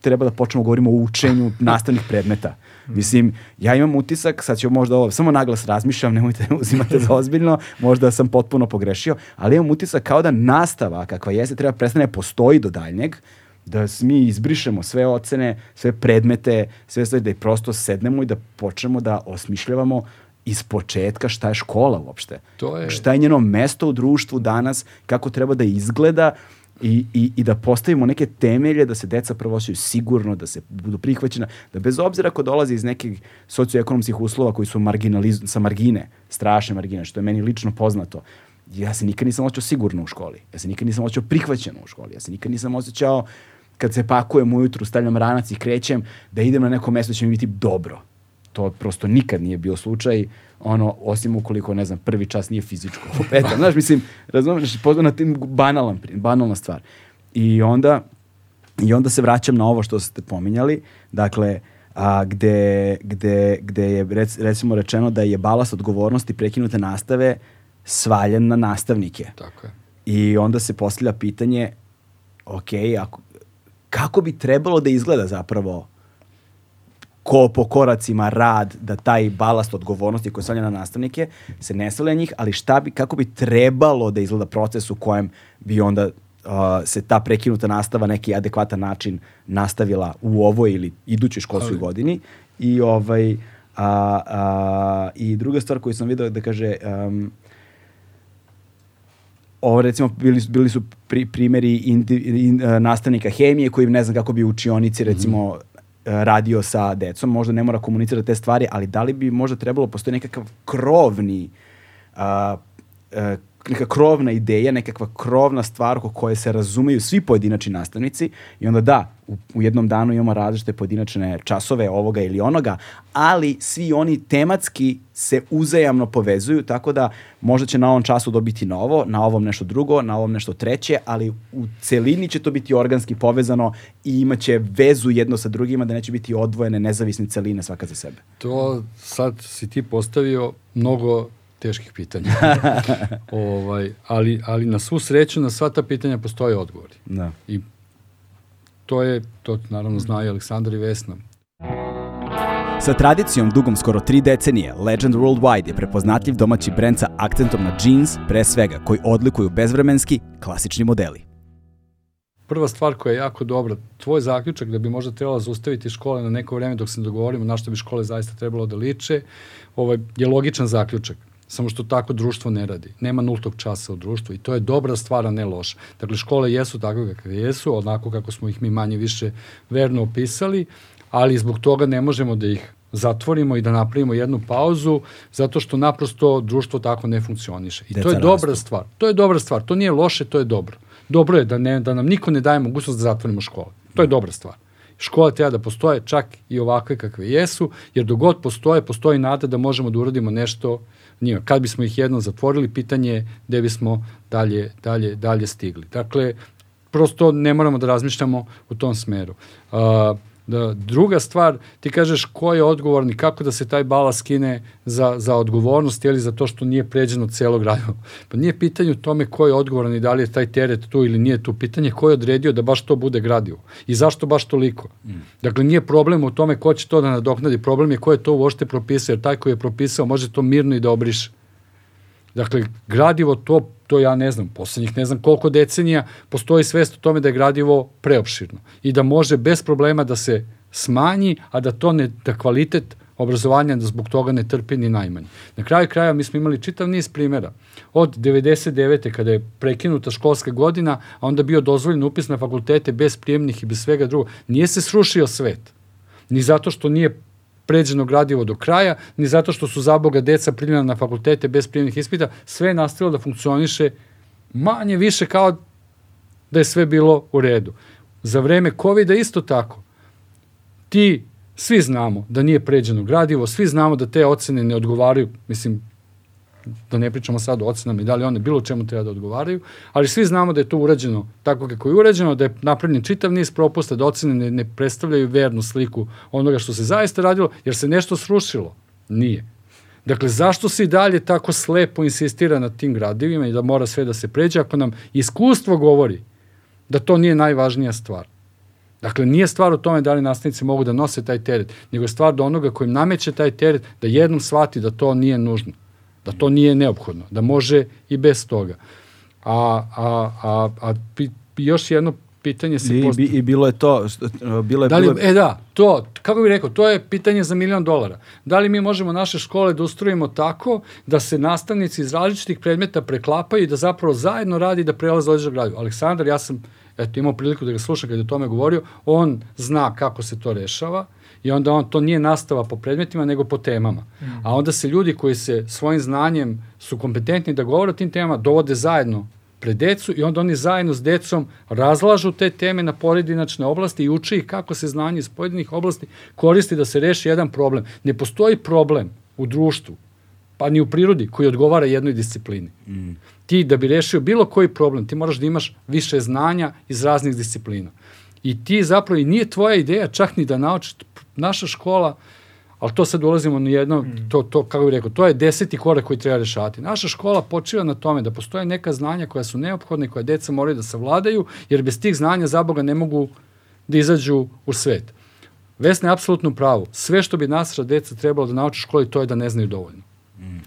treba da počnemo da govorimo o učenju nastavnih predmeta. Mislim, ja imam utisak, sad ću možda ovo, samo naglas razmišljam, nemojte da uzimate za ozbiljno, možda sam potpuno pogrešio, ali imam utisak kao da nastava kakva jeste treba prestane da postoji do daljnjeg, da mi izbrišemo sve ocene, sve predmete, sve sve da prosto sednemo i da počnemo da osmišljavamo iz početka šta je škola uopšte. To je... Šta je njeno mesto u društvu danas, kako treba da izgleda i, i, i da postavimo neke temelje da se deca prvo osjećaju sigurno, da se budu prihvaćena, da bez obzira ako dolazi iz nekih socioekonomskih uslova koji su sa margine, strašne margine, što je meni lično poznato, ja se nikad nisam osjećao sigurno u školi. Ja se nikad nisam osjećao prihvaćeno u školi. Ja se nikad nisam osjećao kad se pakujem ujutru, stavljam ranac i krećem, da idem na neko mesto da će mi biti dobro. To prosto nikad nije bio slučaj, ono, osim ukoliko, ne znam, prvi čas nije fizičko. Eto, znaš, mislim, razumiješ, pozvan na tim banalan, banalna stvar. I onda, I onda se vraćam na ovo što ste pominjali, dakle, a, gde, gde, gde je rec, recimo rečeno da je balast odgovornosti prekinute nastave svaljen na nastavnike. Tako je. I onda se postavlja pitanje, ok, ako, kako bi trebalo da izgleda zapravo ko po koracima rad da taj balast odgovornosti koji stavlja na nastavnike se ne stavlja njih, ali šta bi, kako bi trebalo da izgleda proces u kojem bi onda uh, se ta prekinuta nastava neki adekvatan način nastavila u ovoj ili idućoj školskoj godini? I ovaj a, a, i druga stvar koju sam video da kaže um, ovo recimo bili, su- bili su pri, primeri indi, in, uh, nastavnika hemije koji ne znam kako bi u učionici recimo uh, radio sa decom, možda ne mora komunicirati te stvari, ali da li bi možda trebalo postoji nekakav krovni uh, uh, neka krovna ideja, nekakva krovna stvar oko koje se razumeju svi pojedinačni nastavnici i onda da, u, u jednom danu imamo različite pojedinačne časove ovoga ili onoga, ali svi oni tematski se uzajamno povezuju, tako da možda će na ovom času dobiti novo, na ovom nešto drugo, na ovom nešto treće, ali u celini će to biti organski povezano i imaće vezu jedno sa drugima, da neće biti odvojene nezavisne celine svaka za sebe. To sad si ti postavio mnogo teških pitanja. ovaj, ali, ali na svu sreću na sva ta pitanja postoje odgovori. Da. I to je, to naravno zna i Aleksandar i Vesna. Sa tradicijom dugom skoro tri decenije, Legend Worldwide je prepoznatljiv domaći brend sa akcentom na jeans, pre svega, koji odlikuju bezvremenski, klasični modeli. Prva stvar koja je jako dobra, tvoj zaključak da bi možda trebalo zaustaviti škole na neko vreme dok se ne dogovorimo na što bi škole zaista trebalo da liče, ovaj, je logičan zaključak. Samo što tako društvo ne radi. Nema nultog časa u društvu i to je dobra stvar, a ne loša. Dakle, škole jesu takve kakve jesu, onako kako smo ih mi manje više verno opisali, ali zbog toga ne možemo da ih zatvorimo i da napravimo jednu pauzu, zato što naprosto društvo tako ne funkcioniše. I to Deca je dobra rastu. stvar. To je dobra stvar. To nije loše, to je dobro. Dobro je da, ne, da nam niko ne daje mogućnost da zatvorimo škole. To je dobra stvar. Škole treba da postoje čak i ovakve kakve jesu, jer dok god postoje, postoji nada da možemo da uradimo nešto njima. Kad bismo ih jednom zatvorili, pitanje je gde bismo dalje, dalje, dalje stigli. Dakle, prosto ne moramo da razmišljamo u tom smeru. Uh, da, druga stvar, ti kažeš ko je odgovorni, kako da se taj bala skine za, za odgovornost ili za to što nije pređeno celo gradivo. Pa nije pitanje u tome ko je odgovoran i da li je taj teret tu ili nije tu. Pitanje je ko je odredio da baš to bude gradivo i zašto baš toliko. Mm. Dakle, nije problem u tome ko će to da nadoknadi, problem je ko je to uošte propisao, jer taj koji je propisao može to mirno i da obriše. Dakle, gradivo to, to ja ne znam, poslednjih ne znam koliko decenija postoji svest o tome da je gradivo preopširno i da može bez problema da se smanji, a da to ne, da kvalitet obrazovanja da zbog toga ne trpi ni najmanje. Na kraju kraja mi smo imali čitav niz primera. Od 99. kada je prekinuta školska godina, a onda bio dozvoljen upis na fakultete bez prijemnih i bez svega drugog. Nije se srušio svet. Ni zato što nije pređeno gradivo do kraja, ni zato što su zaboga deca primljena na fakultete bez prijemnih ispita, sve je nastavilo da funkcioniše manje više kao da je sve bilo u redu. Za vreme covid isto tako. Ti svi znamo da nije pređeno gradivo, svi znamo da te ocene ne odgovaraju, mislim, da ne pričamo sad o ocenama i da li one bilo čemu treba da odgovaraju, ali svi znamo da je to urađeno tako kako je urađeno, da je napravljen čitav niz propusta, da ocene ne, ne predstavljaju vernu sliku onoga što se zaista radilo, jer se nešto srušilo. Nije. Dakle, zašto se i dalje tako slepo insistira na tim gradivima i da mora sve da se pređe ako nam iskustvo govori da to nije najvažnija stvar. Dakle, nije stvar u tome da li nastavnici mogu da nose taj teret, nego je stvar do onoga kojim nameće taj teret da jednom shvati da to nije nužno, da to nije neophodno, da može i bez toga. A, a, a, a pi, još jedno pitanje se I, I bilo je to, bilo je... Da li, bilo je- e da, to, kako bih rekao, to je pitanje za milion dolara. Da li mi možemo naše škole da ustrojimo tako da se nastavnici iz različitih predmeta preklapaju i da zapravo zajedno radi da prelaze određenog gradu. Aleksandar, ja sam eto, imao priliku da ga slušam kada je o tome govorio, on zna kako se to rešava i onda on to nije nastava po predmetima nego po temama. Mm. A onda se ljudi koji se svojim znanjem su kompetentni da govore o tim temama dovode zajedno pred decu i onda oni zajedno s decom razlažu te teme na pojedinačne oblasti i uče ih kako se znanje iz pojedinih oblasti koristi da se reši jedan problem. Ne postoji problem u društvu, pa ni u prirodi, koji odgovara jednoj disciplini. Mm. Ti da bi rešio bilo koji problem, ti moraš da imaš više znanja iz raznih disciplina. I ti zapravo, i nije tvoja ideja čak ni da naučiš, naša škola, ali to sad ulazimo na jedno, mm. to, to, kako bih rekao, to je deseti korak koji treba rešati. Naša škola počiva na tome da postoje neka znanja koja su neophodne, koja deca moraju da savladaju, jer bez tih znanja za Boga ne mogu da izađu u svet. Vesna je apsolutno pravo. Sve što bi naša deca trebalo da nauče u školi, to je da ne znaju dovoljno.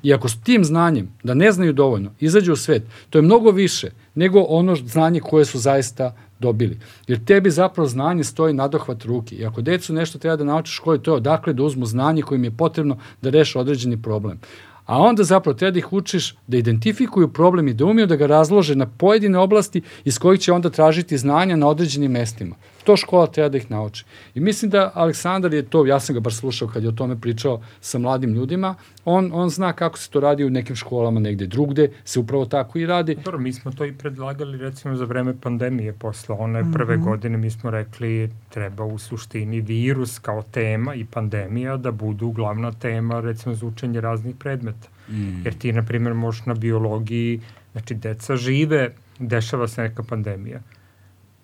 I ako s tim znanjem, da ne znaju dovoljno, izađu u svet, to je mnogo više nego ono znanje koje su zaista dobili. Jer tebi zapravo znanje stoji nadohvat ruke. I ako decu nešto treba da nauče u školi, to je odakle da uzmu znanje kojim je potrebno da reše određeni problem. A onda zapravo treba da ih učiš da identifikuju problem i da umiju da ga razlože na pojedine oblasti iz kojih će onda tražiti znanja na određenim mestima. To škola treba da ih nauči. I mislim da Aleksandar je to, ja sam ga bar slušao kad je o tome pričao sa mladim ljudima, on, on zna kako se to radi u nekim školama negde drugde, se upravo tako i radi. Dobro, mi smo to i predlagali recimo za vreme pandemije posle one prve mm -hmm. godine, mi smo rekli treba u suštini virus kao tema i pandemija da budu glavna tema recimo za učenje raznih predmeta. Mm. Jer ti, na primjer, možeš na biologiji, znači deca žive, dešava se neka pandemija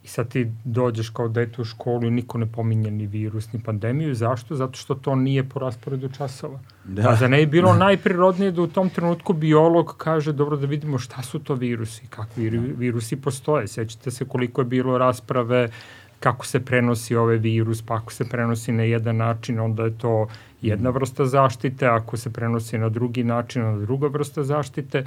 sad ti dođeš kao dete u školu i niko ne pominje ni virus, ni pandemiju. Zašto? Zato što to nije po rasporedu časova. Da. A za ne je bilo najprirodnije da u tom trenutku biolog kaže dobro da vidimo šta su to virusi, kakvi da. virusi postoje. Sećate se koliko je bilo rasprave kako se prenosi ovaj virus, pa ako se prenosi na jedan način, onda je to jedna vrsta zaštite, ako se prenosi na drugi način, onda druga vrsta zaštite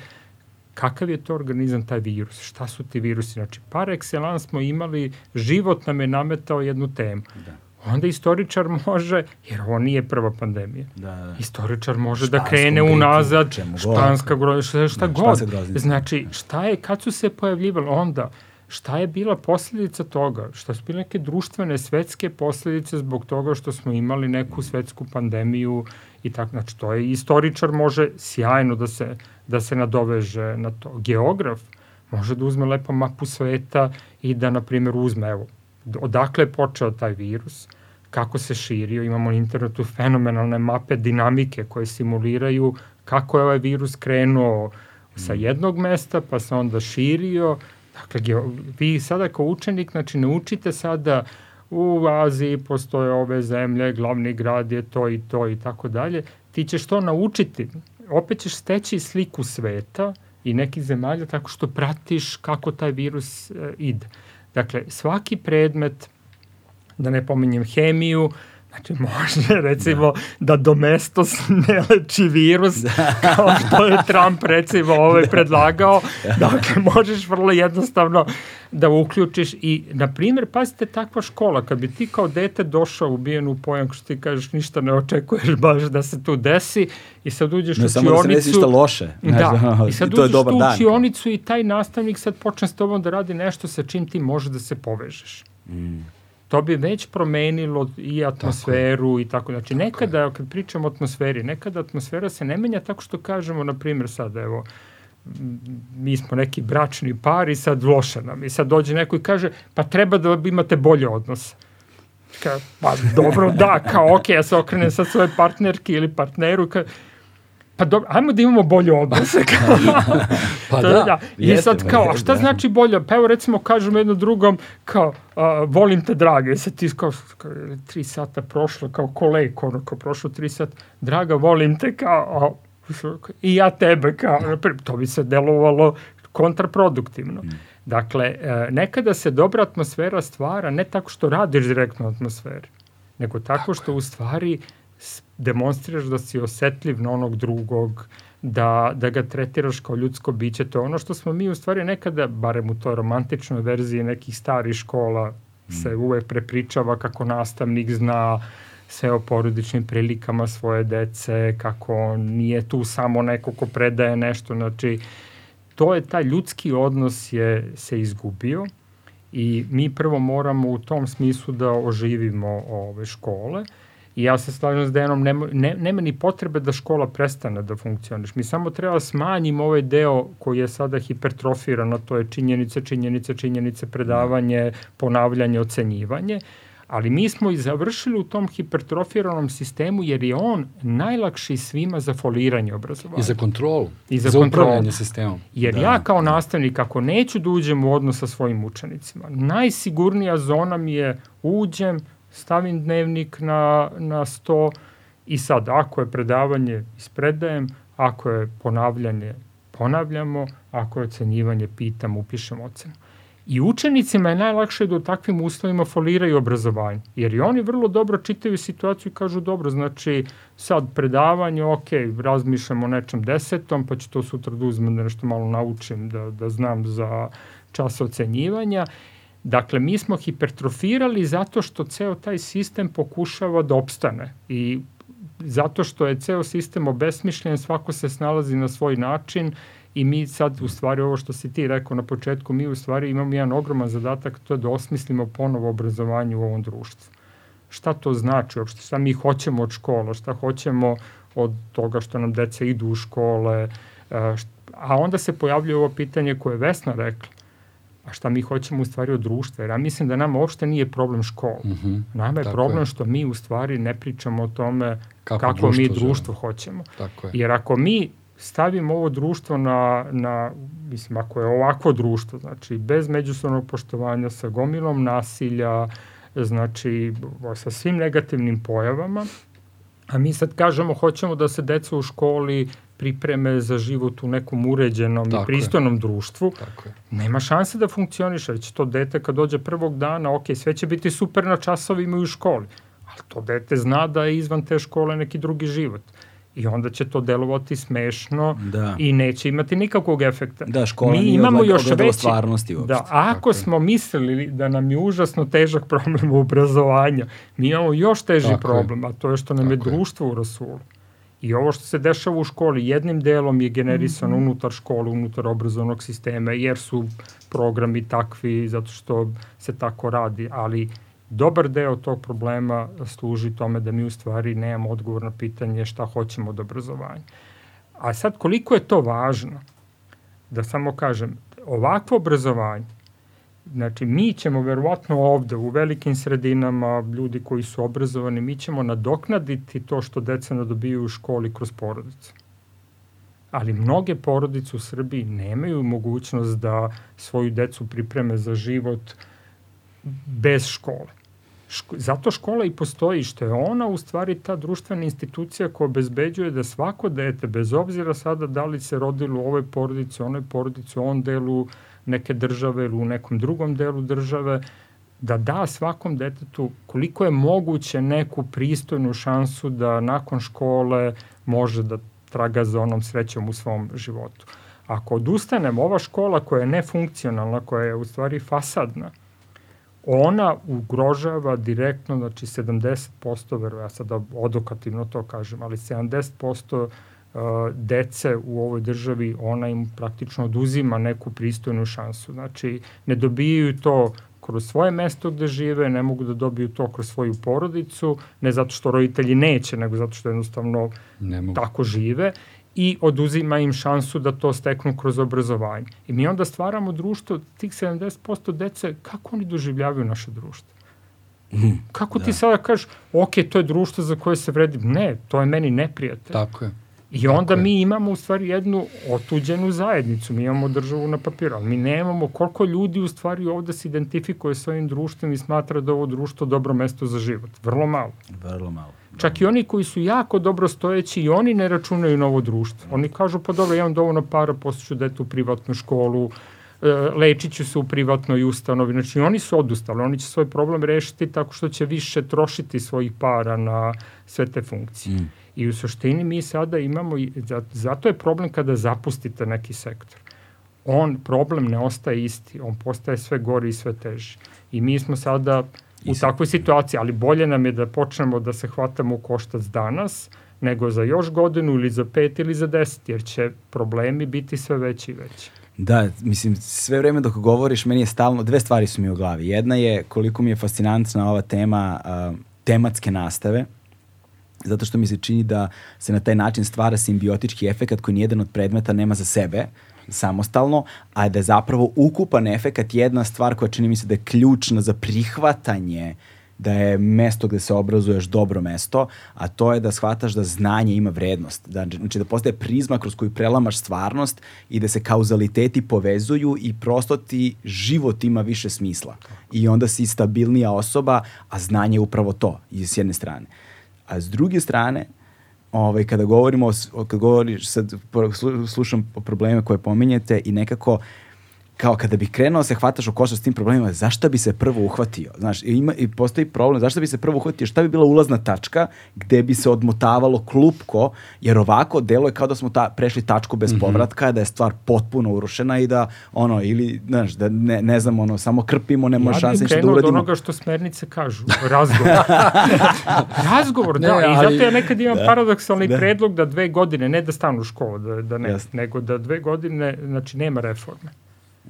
kakav je to organizam, taj virus, šta su ti virusi. Znači, par excellence smo imali, život nam je nametao jednu temu. Da. Onda istoričar može, jer ovo nije prva pandemija, da, da. istoričar može da Španskom da krene unazad, španska groznica, šta, šta da, god. Znači, šta je, kad su se pojavljivali, onda, šta je bila posledica toga? Šta su bile neke društvene, svetske posledice zbog toga što smo imali neku svetsku pandemiju i tako, znači to je istoričar može sjajno da se da se nadoveže na to. Geograf može da uzme lepo mapu sveta i da, na primjer, uzme, evo, odakle je počeo taj virus, kako se širio, imamo na internetu fenomenalne mape dinamike koje simuliraju kako je ovaj virus krenuo sa mm. jednog mesta, pa se onda širio. Dakle, vi sada kao učenik, znači, ne učite sada u Aziji postoje ove zemlje, glavni grad je to i to i tako dalje. Ti ćeš to naučiti opet ćeš steći sliku sveta i nekih zemalja tako što pratiš kako taj virus e, ide. Dakle, svaki predmet, da ne pominjem hemiju, Znači, može, recimo, da, da domestos ne leči virus, da. kao što je Trump, recimo, ovaj predlagao. Da. Dakle, možeš vrlo jednostavno da uključiš i, na primjer, pazite, takva škola, kad bi ti kao dete došao ubijen u pojam, što ti kažeš, ništa ne očekuješ baš da se tu desi i sad uđeš ne, u učionicu... Ne, samo da se desi ništa loše. Da, i sad uđeš u učionicu i taj nastavnik sad počne s tobom da radi nešto sa čim ti može da se povežeš. Mm to bi već promenilo i atmosferu tako. i tako. Znači, tako nekada, je. kad pričamo o atmosferi, nekada atmosfera se ne menja tako što kažemo, na primjer, sad, evo, mi smo neki bračni par i sad loše nam. I sad dođe neko i kaže, pa treba da imate bolje odnose. Ka, pa dobro, da, kao, ok, ja se okrenem sa svoje partnerki ili partneru, ka, pa dobro, ajmo da imamo bolje odnose. pa da, da. I sad kao, a šta da. znači bolje? Pa evo recimo kažemo jedno drugom, kao, a, volim te drage, sad ti kao, kao, tri sata prošlo, kao kolej, ono, kao prošlo tri sata, draga, volim te, kao, a, i ja tebe, kao, to bi se delovalo kontraproduktivno. Mm. Dakle, e, nekada se dobra atmosfera stvara ne tako što radiš direktno atmosferi, nego tako što u stvari demonstriraš da si osetljiv na onog drugog, da, da ga tretiraš kao ljudsko biće. To je ono što smo mi u stvari nekada, barem u toj romantičnoj verziji nekih starih škola, se mm. uvek prepričava kako nastavnik zna sve o porodičnim prilikama svoje dece, kako nije tu samo neko ko predaje nešto, znači to je taj ljudski odnos je se izgubio i mi prvo moramo u tom smislu da oživimo ove škole I ja se slažem s Dejanom, nema, ne, nema ni potrebe da škola prestane da funkcioniš. Mi samo treba da smanjimo ovaj deo koji je sada hipertrofiran, to je činjenice, činjenice, činjenice, predavanje, ponavljanje, ocenjivanje, Ali mi smo i završili u tom hipertrofiranom sistemu jer je on najlakši svima za foliranje obrazovanja. I za kontrolu. I za, za kontrolu. upravljanje sistemom. Jer Da. ja kao nastavnik, ako neću da uđem u odnos sa svojim učenicima, najsigurnija zona mi je uđem, stavim dnevnik na, na sto i sad ako je predavanje ispredajem, ako je ponavljanje ponavljamo, ako je ocenjivanje pitam, upišem ocenu. I učenicima je najlakše da u takvim uslovima foliraju obrazovanje, jer i oni vrlo dobro čitaju situaciju i kažu dobro, znači sad predavanje, ok, razmišljam o nečem desetom, pa ću to sutra da uzmem da nešto malo naučim, da, da znam za čas ocenjivanja. Dakle, mi smo hipertrofirali zato što ceo taj sistem pokušava da opstane i zato što je ceo sistem obesmišljen, svako se snalazi na svoj način i mi sad, u stvari, ovo što si ti rekao na početku, mi u stvari imamo jedan ogroman zadatak, to je da osmislimo ponovo obrazovanje u ovom društvu. Šta to znači uopšte? Šta mi hoćemo od škola? Šta hoćemo od toga što nam deca idu u škole? E, A onda se pojavljuje ovo pitanje koje je Vesna rekla. A šta mi hoćemo u stvari od društva? Jer ja mislim da nama uopšte nije problem škola. Mm -hmm. Nama je Tako problem je. što mi u stvari ne pričamo o tome Kako kako, društvo mi želimo. društvo hoćemo. Tako je. Jer ako mi stavimo ovo društvo na, na, mislim, ako je ovako društvo, znači bez međusobnog poštovanja, sa gomilom nasilja, znači sa svim negativnim pojavama, a mi sad kažemo hoćemo da se deca u školi pripreme za život u nekom uređenom Tako i je. pristojnom društvu, Tako je. nema šanse da funkcioniše, jer će to dete kad dođe prvog dana, ok, sve će biti super na časovima i u školi, ali to dete zna da je izvan te škole neki drugi život. I onda će to delovati smešno Da. i neće imati nikakvog efekta. Da, škola Mi nije imamo ogledalo još veći, stvarnosti uopšte. Da, ako Tako je. smo mislili da nam je užasno težak problem obrazovanja, mi imamo još teži Tako je. problem, a to je što nam je Tako je. društvo u rasulu. I ovo što se dešava u školi jednim delom je generisano Mhm. unutar škole, unutar obrazovnog sistema, jer su programi takvi, zato što se tako radi, ali dobar deo tog problema služi tome da mi u stvari nemamo odgovor na pitanje šta hoćemo od obrazovanja. A sad koliko je to važno, da samo kažem, ovakvo obrazovanje, znači mi ćemo verovatno ovde u velikim sredinama, ljudi koji su obrazovani, mi ćemo nadoknaditi to što deca ne dobiju u školi kroz porodicu. Ali mnoge porodice u Srbiji nemaju mogućnost da svoju decu pripreme za život bez škole. Ško, zato škola i postoji, što je ona u stvari ta društvena institucija koja obezbeđuje da svako dete, bez obzira sada da li se rodilo u ovoj porodici, onoj porodici, u ovom delu neke države ili u nekom drugom delu države, da da svakom detetu koliko je moguće neku pristojnu šansu da nakon škole može da traga za onom srećom u svom životu. Ako odustanemo, ova škola koja je nefunkcionalna, koja je u stvari fasadna, ona ugrožava direktno, znači 70%, vero ja sada odokativno to kažem, ali 70% uh, dece u ovoj državi, ona im praktično oduzima neku pristojnu šansu. Znači, ne dobijaju to kroz svoje mesto gde žive, ne mogu da dobiju to kroz svoju porodicu, ne zato što roditelji neće, nego zato što jednostavno Ne mogu. tako žive i oduzima im šansu da to steknu kroz obrazovanje. I mi onda stvaramo društvo, tih 70% dece, kako oni doživljavaju naše društvo? Kako ti sada kažeš, ok, to je društvo za koje se vredi, ne, to je meni neprijatelj. Tako je. I onda mi imamo u stvari jednu otuđenu zajednicu, mi imamo državu na papiru, ali mi nemamo koliko ljudi u stvari ovde se identifikuje s ovim društvom i smatra da ovo društvo dobro mesto za život. Vrlo malo. Vrlo malo. Čak i oni koji su jako dobro stojeći i oni ne računaju na ovo društvo. Oni kažu pa dobro, ja imam dovoljno para, posluću dete u privatnu školu, e, lečit ću se u privatnoj ustanovi. Znači oni su odustali, oni će svoj problem rešiti tako što će više trošiti svojih para na sve te funkcije. Mm. I u suštini mi sada imamo, zato je problem kada zapustite neki sektor. On, problem ne ostaje isti, on postaje sve gori i sve teži. I mi smo sada u takvoj situaciji, ali bolje nam je da počnemo da se hvatamo u koštac danas, nego za još godinu ili za pet ili za deset, jer će problemi biti sve veći i veći. Da, mislim, sve vreme dok govoriš, meni je stalno, dve stvari su mi u glavi. Jedna je koliko mi je fascinantna ova tema uh, tematske nastave, zato što mi se čini da se na taj način stvara simbiotički efekat koji nijedan od predmeta nema za sebe, samostalno, a da je zapravo ukupan efekat jedna stvar koja čini mi se da je ključna za prihvatanje da je mesto gde se obrazuješ dobro mesto, a to je da shvataš da znanje ima vrednost. Da, znači da postaje prizma kroz koju prelamaš stvarnost i da se kauzaliteti povezuju i prosto ti život ima više smisla. I onda si stabilnija osoba, a znanje je upravo to, s jedne strane. A s druge strane, ovaj, kada govorimo, kad govoriš, sad slušam probleme koje pominjete i nekako kao kada bi krenuo se hvataš u košac s tim problemima, zašto bi se prvo uhvatio? Znaš, ima, i postoji problem, zašto bi se prvo uhvatio? Šta bi bila ulazna tačka gde bi se odmotavalo klupko, jer ovako delo je kao da smo ta, prešli tačku bez mm -hmm. povratka, da je stvar potpuno urušena i da, ono, ili, znaš, da ne, ne znam, ono, samo krpimo, nema ja šanse ništa da uradimo. Ja bih krenuo od onoga što smernice kažu, razgovor. razgovor, ne, da, ali, i zato ja nekad imam da, paradoksalni da. predlog da dve godine, ne da stanu u školu, da, da ne, Jasne. nego da dve godine, znači, nema reforme.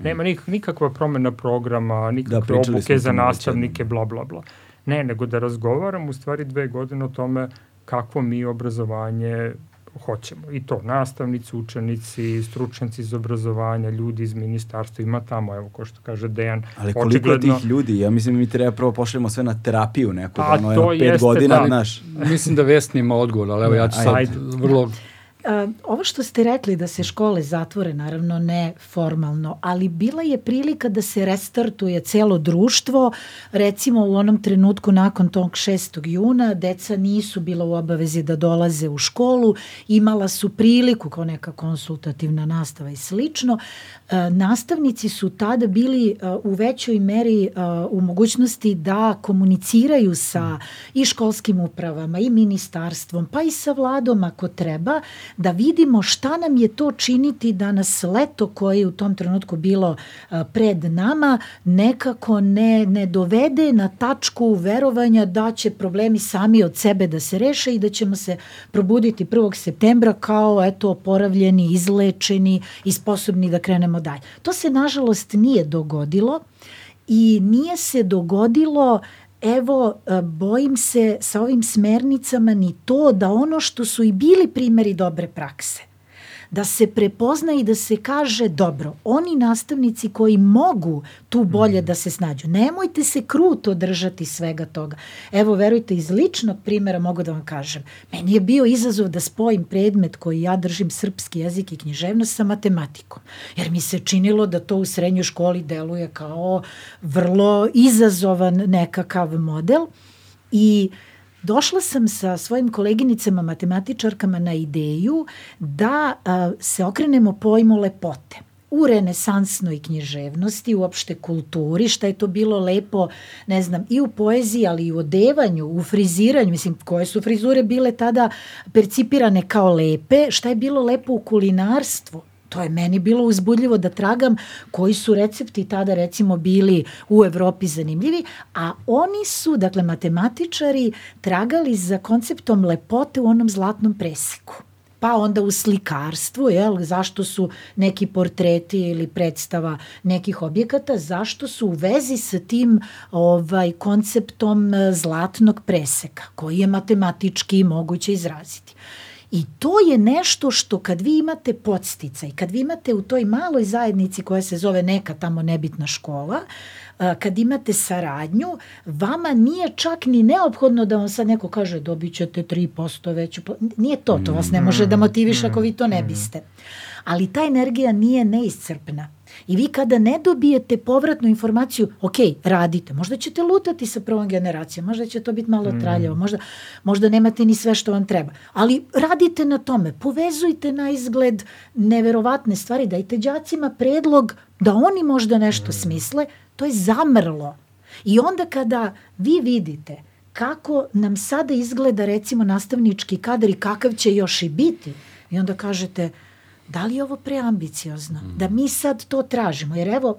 Nema nik, nikakva promena programa, nikakve da, obuke za nastavnike, bla, bla, bla. Ne, nego da razgovaram u stvari dve godine o tome kakvo mi obrazovanje hoćemo. I to, nastavnici, učenici, stručnjaci iz obrazovanja, ljudi iz ministarstva, ima tamo, evo, ko što kaže Dejan. Ali koliko očigledno... tih ljudi? Ja mislim mi treba prvo pošaljemo sve na terapiju neku, da ono, to pet godina, da, naš. Mislim da Vesni ima odgovor, ali evo ja ću sad vrlo ovo što ste rekli da se škole zatvore, naravno ne formalno, ali bila je prilika da se restartuje celo društvo. Recimo u onom trenutku nakon tog 6. juna deca nisu bila u obavezi da dolaze u školu, imala su priliku kao neka konsultativna nastava i slično. Nastavnici su tada bili u većoj meri u mogućnosti da komuniciraju sa i školskim upravama i ministarstvom, pa i sa vladom ako treba, da vidimo šta nam je to činiti da nas leto koje je u tom trenutku bilo pred nama nekako ne, ne dovede na tačku verovanja da će problemi sami od sebe da se reše i da ćemo se probuditi 1. septembra kao eto oporavljeni, izlečeni i sposobni da krenemo dalje. To se nažalost nije dogodilo i nije se dogodilo evo, e, bojim se sa ovim smernicama ni to da ono što su i bili primeri dobre prakse, da se prepozna i da se kaže dobro, oni nastavnici koji mogu tu bolje mhm. da se snađu, nemojte se kruto držati svega toga. Evo, verujte, iz ličnog primjera mogu da vam kažem, meni je bio izazov da spojim predmet koji ja držim srpski jezik i književnost sa matematikom, jer mi se činilo da to u srednjoj školi deluje kao vrlo izazovan nekakav model i uh, došla sam sa svojim koleginicama matematičarkama na ideju da a, se okrenemo pojmu lepote. U renesansnoj književnosti, uopšte kulturi, šta je to bilo lepo, ne znam, i u poeziji, ali i u odevanju, u friziranju, mislim, koje su frizure bile tada percipirane kao lepe, šta je bilo lepo u kulinarstvu, to je meni bilo uzbudljivo da tragam koji su recepti tada recimo bili u Evropi zanimljivi, a oni su, dakle matematičari, tragali za konceptom lepote u onom zlatnom preseku pa onda u slikarstvu, jel, zašto su neki portreti ili predstava nekih objekata, zašto su u vezi sa tim ovaj konceptom e, zlatnog preseka, koji je matematički moguće izraziti. I to je nešto što kad vi imate podstica i kad vi imate u toj maloj zajednici koja se zove neka tamo nebitna škola, kad imate saradnju, vama nije čak ni neophodno da vam sad neko kaže dobit ćete 3% veću. Nije to, to vas ne može da motiviš ako vi to ne biste. Ali ta energija nije neiscrpna. I vi kada ne dobijete povratnu informaciju, ok, radite, možda ćete lutati sa prvom generacijom, možda će to biti malo mm. traljavo, možda, možda nemate ni sve što vam treba, ali radite na tome, povezujte na izgled neverovatne stvari, dajte đacima predlog da oni možda nešto mm. smisle, to je zamrlo. I onda kada vi vidite kako nam sada izgleda recimo nastavnički kadar i kakav će još i biti, i onda kažete, da li je ovo preambiciozno? Mm. Da mi sad to tražimo? Jer evo,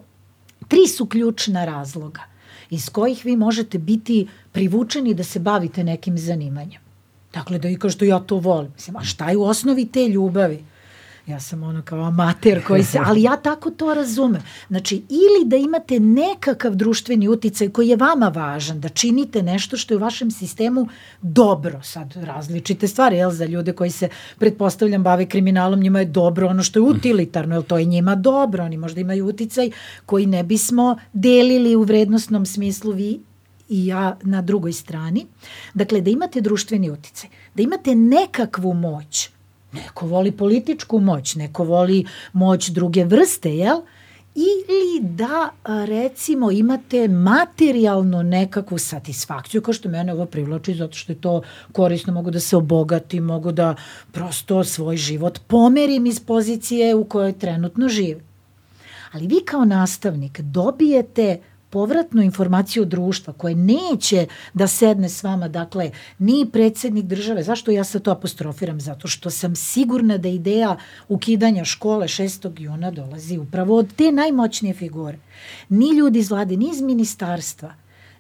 tri su ključna razloga iz kojih vi možete biti privučeni da se bavite nekim zanimanjem. Dakle, da i kao što ja to volim. Mislim, a šta je u osnovi te ljubavi? Ja sam ono kao amater koji se, ali ja tako to razumem. Znači, ili da imate nekakav društveni uticaj koji je vama važan, da činite nešto što je u vašem sistemu dobro, sad različite stvari, jel, za ljude koji se, pretpostavljam, bave kriminalom, njima je dobro ono što je utilitarno, jel, to je njima dobro, oni možda imaju uticaj koji ne bismo delili u vrednostnom smislu vi i ja na drugoj strani. Dakle, da imate društveni uticaj, da imate nekakvu moć, neko voli političku moć, neko voli moć druge vrste, jel? ili da recimo imate materijalno nekakvu satisfakciju kao što mene ovo privlači zato što je to korisno, mogu da se obogati, mogu da prosto svoj život pomerim iz pozicije u kojoj trenutno živim. Ali vi kao nastavnik dobijete povratnu informaciju društva koje neće da sedne s vama, dakle, ni predsednik države. Zašto ja sad to apostrofiram? Zato što sam sigurna da ideja ukidanja škole 6. juna dolazi upravo od te najmoćnije figure. Ni ljudi iz vlade, ni iz ministarstva.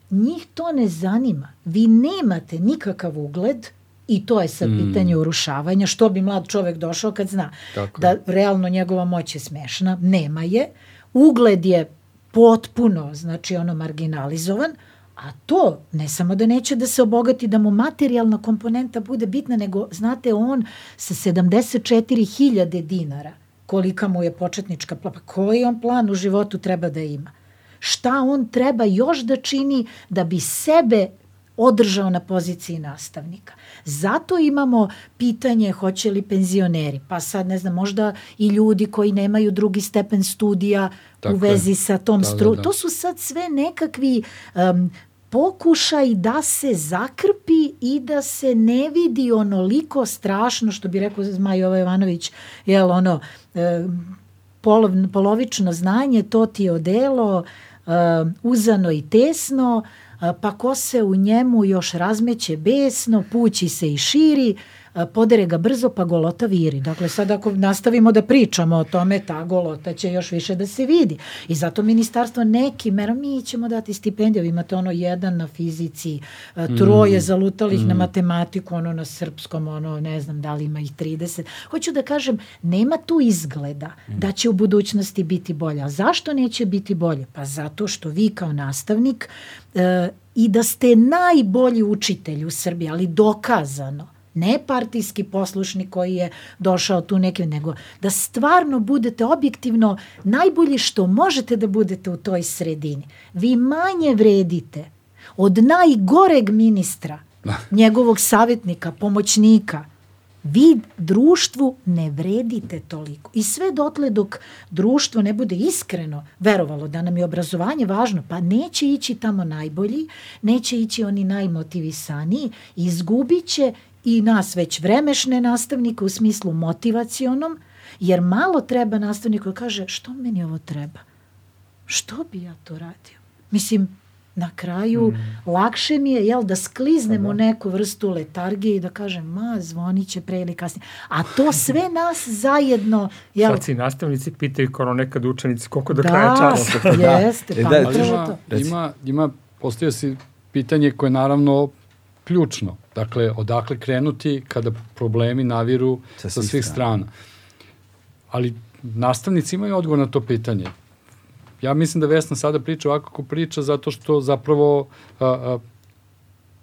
Njih to ne zanima. Vi nemate nikakav ugled, I to je sad mm. pitanje urušavanja. Što bi mlad čovek došao kad zna Tako. da realno njegova moć je smešna? Nema je. Ugled je potpuno, znači ono marginalizovan, a to ne samo da neće da se obogati, da mu materijalna komponenta bude bitna, nego znate on sa 74.000 dinara, kolika mu je početnička plapa, koji on plan u životu treba da ima? Šta on treba još da čini da bi sebe održao na poziciji nastavnika. Zato imamo pitanje hoće li penzioneri, pa sad ne znam, možda i ljudi koji nemaju drugi stepen studija Tako u vezi je. sa tom da, stru... Da, da. To su sad sve nekakvi um, pokušaj da se zakrpi i da se ne vidi onoliko strašno, što bi rekao Zmaj Jova Jovanović, jel ono, um, polov, polovično znanje, to ti je odelo, uzano i tesno, pa ko se u njemu još razmeće besno, pući se i širi, podere ga brzo pa golota viri. Dakle, sad ako nastavimo da pričamo o tome, ta golota će još više da se vidi. I zato ministarstvo neki mera, mi ćemo dati stipendiju, imate ono jedan na fizici, troje mm. zalutalih mm. na matematiku, ono na srpskom, ono ne znam da li ima ih 30. Hoću da kažem, nema tu izgleda mm. da će u budućnosti biti bolje. A zašto neće biti bolje? Pa zato što vi kao nastavnik e, i da ste najbolji učitelj u Srbiji, ali dokazano, ne partijski poslušnik koji je došao tu nekim, nego da stvarno budete objektivno najbolji što možete da budete u toj sredini. Vi manje vredite od najgoreg ministra, da. njegovog savjetnika, pomoćnika, vi društvu ne vredite toliko. I sve dotle dok društvo ne bude iskreno verovalo da nam je obrazovanje važno, pa neće ići tamo najbolji, neće ići oni najmotivisaniji, izgubit će i nas već vremešne nastavnike u smislu motivacionom, jer malo treba nastavniku da kaže što meni ovo treba? Što bi ja to radio? Mislim, na kraju mm. lakše mi je jel, da skliznem u neku vrstu letargije i da kažem ma zvonit će pre ili kasnije. A to sve nas zajedno... Jel... Sad si nastavnici pitaju kao nekad učenici koliko do da, kraja časa. Da, jeste. E, pa, da, ima, ima, ima, postoje si pitanje koje je naravno ključno. Dakle, odakle krenuti kada problemi naviru sa, sa svih strana. strana. Ali nastavnici imaju odgovor na to pitanje ja mislim da Vesna sada priča ovako kako priča zato što zapravo a, a,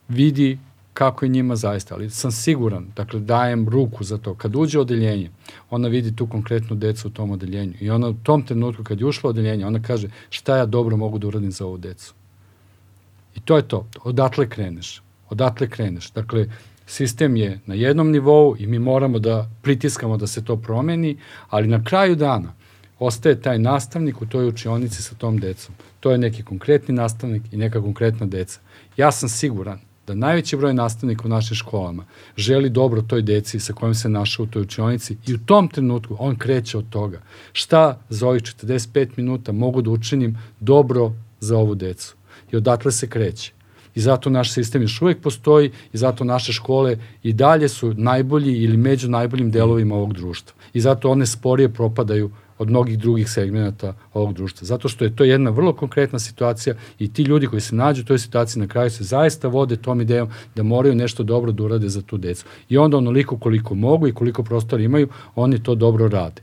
vidi kako je njima zaista, ali sam siguran, dakle dajem ruku za to. Kad uđe odeljenje, ona vidi tu konkretnu decu u tom odeljenju i ona u tom trenutku kad je ušla u odeljenje, ona kaže šta ja dobro mogu da uradim za ovu decu. I to je to, odatle kreneš, odatle kreneš. Dakle, sistem je na jednom nivou i mi moramo da pritiskamo da se to promeni, ali na kraju dana ostaje taj nastavnik u toj učionici sa tom decom. To je neki konkretni nastavnik i neka konkretna deca. Ja sam siguran da najveći broj nastavnika u našim školama želi dobro toj deci sa kojom se našao u toj učionici i u tom trenutku on kreće od toga. Šta za ovih 45 minuta mogu da učinim dobro za ovu decu? I odatle se kreće. I zato naš sistem još uvek postoji i zato naše škole i dalje su najbolji ili među najboljim delovima ovog društva. I zato one sporije propadaju od mnogih drugih segmenta ovog društva. Zato što je to jedna vrlo konkretna situacija i ti ljudi koji se nađu u toj situaciji na kraju se zaista vode tom idejom da moraju nešto dobro da urade za tu decu. I onda onoliko koliko mogu i koliko prostora imaju, oni to dobro rade.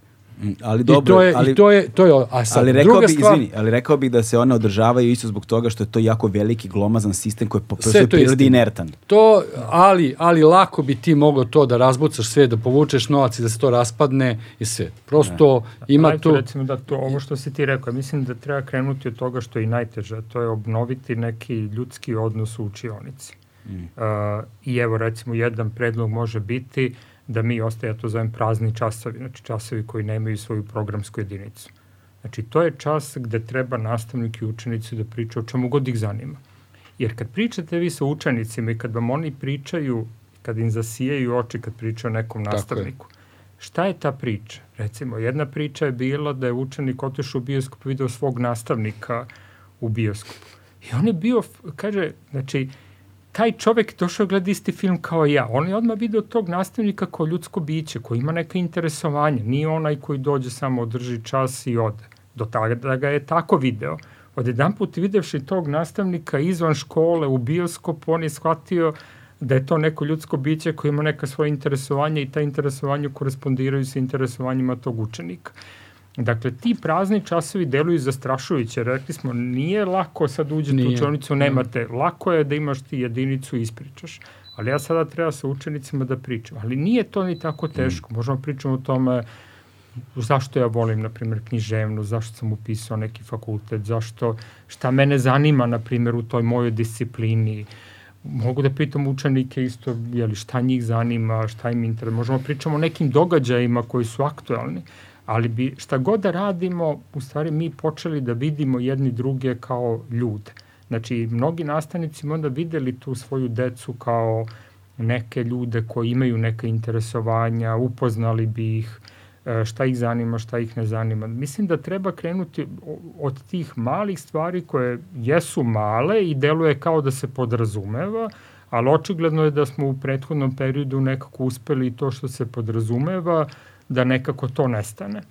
Ali dobro, I to je, ali, i to je, to je, a sad, ali rekao druga bi, stvar, izvini, ali rekao bih da se one održavaju isto zbog toga što je to jako veliki glomazan sistem koji je po prirodi inertan. To, ali, ali lako bi ti mogao to da razbucaš sve, da povučeš novac i da se to raspadne i sve. Prosto ima Ajde, tu... Recimo da to, ovo što si ti rekao, mislim da treba krenuti od toga što je i najteže, to je obnoviti neki ljudski odnos u učionici. Mm. Uh, I evo recimo jedan predlog može biti da mi ostaje, ja to zovem prazni časovi, znači časovi koji nemaju svoju programsku jedinicu. Znači to je čas gde treba nastavnik i učenici da pričaju o čemu god ih zanima. Jer kad pričate vi sa učenicima i kad vam oni pričaju, kad im zasijaju oči kad pričaju o nekom Tako je. nastavniku, šta je ta priča? Recimo, jedna priča je bila da je učenik otišao u bioskop i video svog nastavnika u bioskopu. I on je bio, kaže, znači, taj čovek došao da gleda isti film kao ja. On je odmah video tog nastavnika kao ljudsko biće, koji ima neka interesovanja. Nije onaj koji dođe samo održi čas i ode. Do tada da ga je tako video. Od jedan put videvši tog nastavnika izvan škole u bioskopu, on je shvatio da je to neko ljudsko biće koje ima neka svoje interesovanja i ta interesovanja korespondiraju sa interesovanjima tog učenika. Dakle, ti prazni časovi deluju zastrašujuće. Rekli smo, nije lako sad uđete u Nije. učionicu, nemate. Lako je da imaš ti jedinicu i ispričaš. Ali ja sada treba sa učenicima da pričam. Ali nije to ni tako teško. Možemo pričamo o tome zašto ja volim, na primjer, književnu, zašto sam upisao neki fakultet, zašto, šta mene zanima, na primjer, u toj mojoj disciplini. Mogu da pitam učenike isto, jeli, šta njih zanima, šta im interes. Možemo pričamo o nekim događajima koji su aktualni, ali bi šta god da radimo, u stvari mi počeli da vidimo jedni druge kao ljude. Znači, mnogi nastavnici onda videli tu svoju decu kao neke ljude koji imaju neka interesovanja, upoznali bi ih, e, šta ih zanima, šta ih ne zanima. Mislim da treba krenuti od tih malih stvari koje jesu male i deluje kao da se podrazumeva, ali očigledno je da smo u prethodnom periodu nekako uspeli to što se podrazumeva, da nekako to nestane.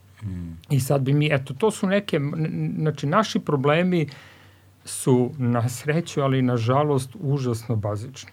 I sad bi mi, eto, to su neke, znači naši problemi su na sreću, ali na žalost užasno bazični.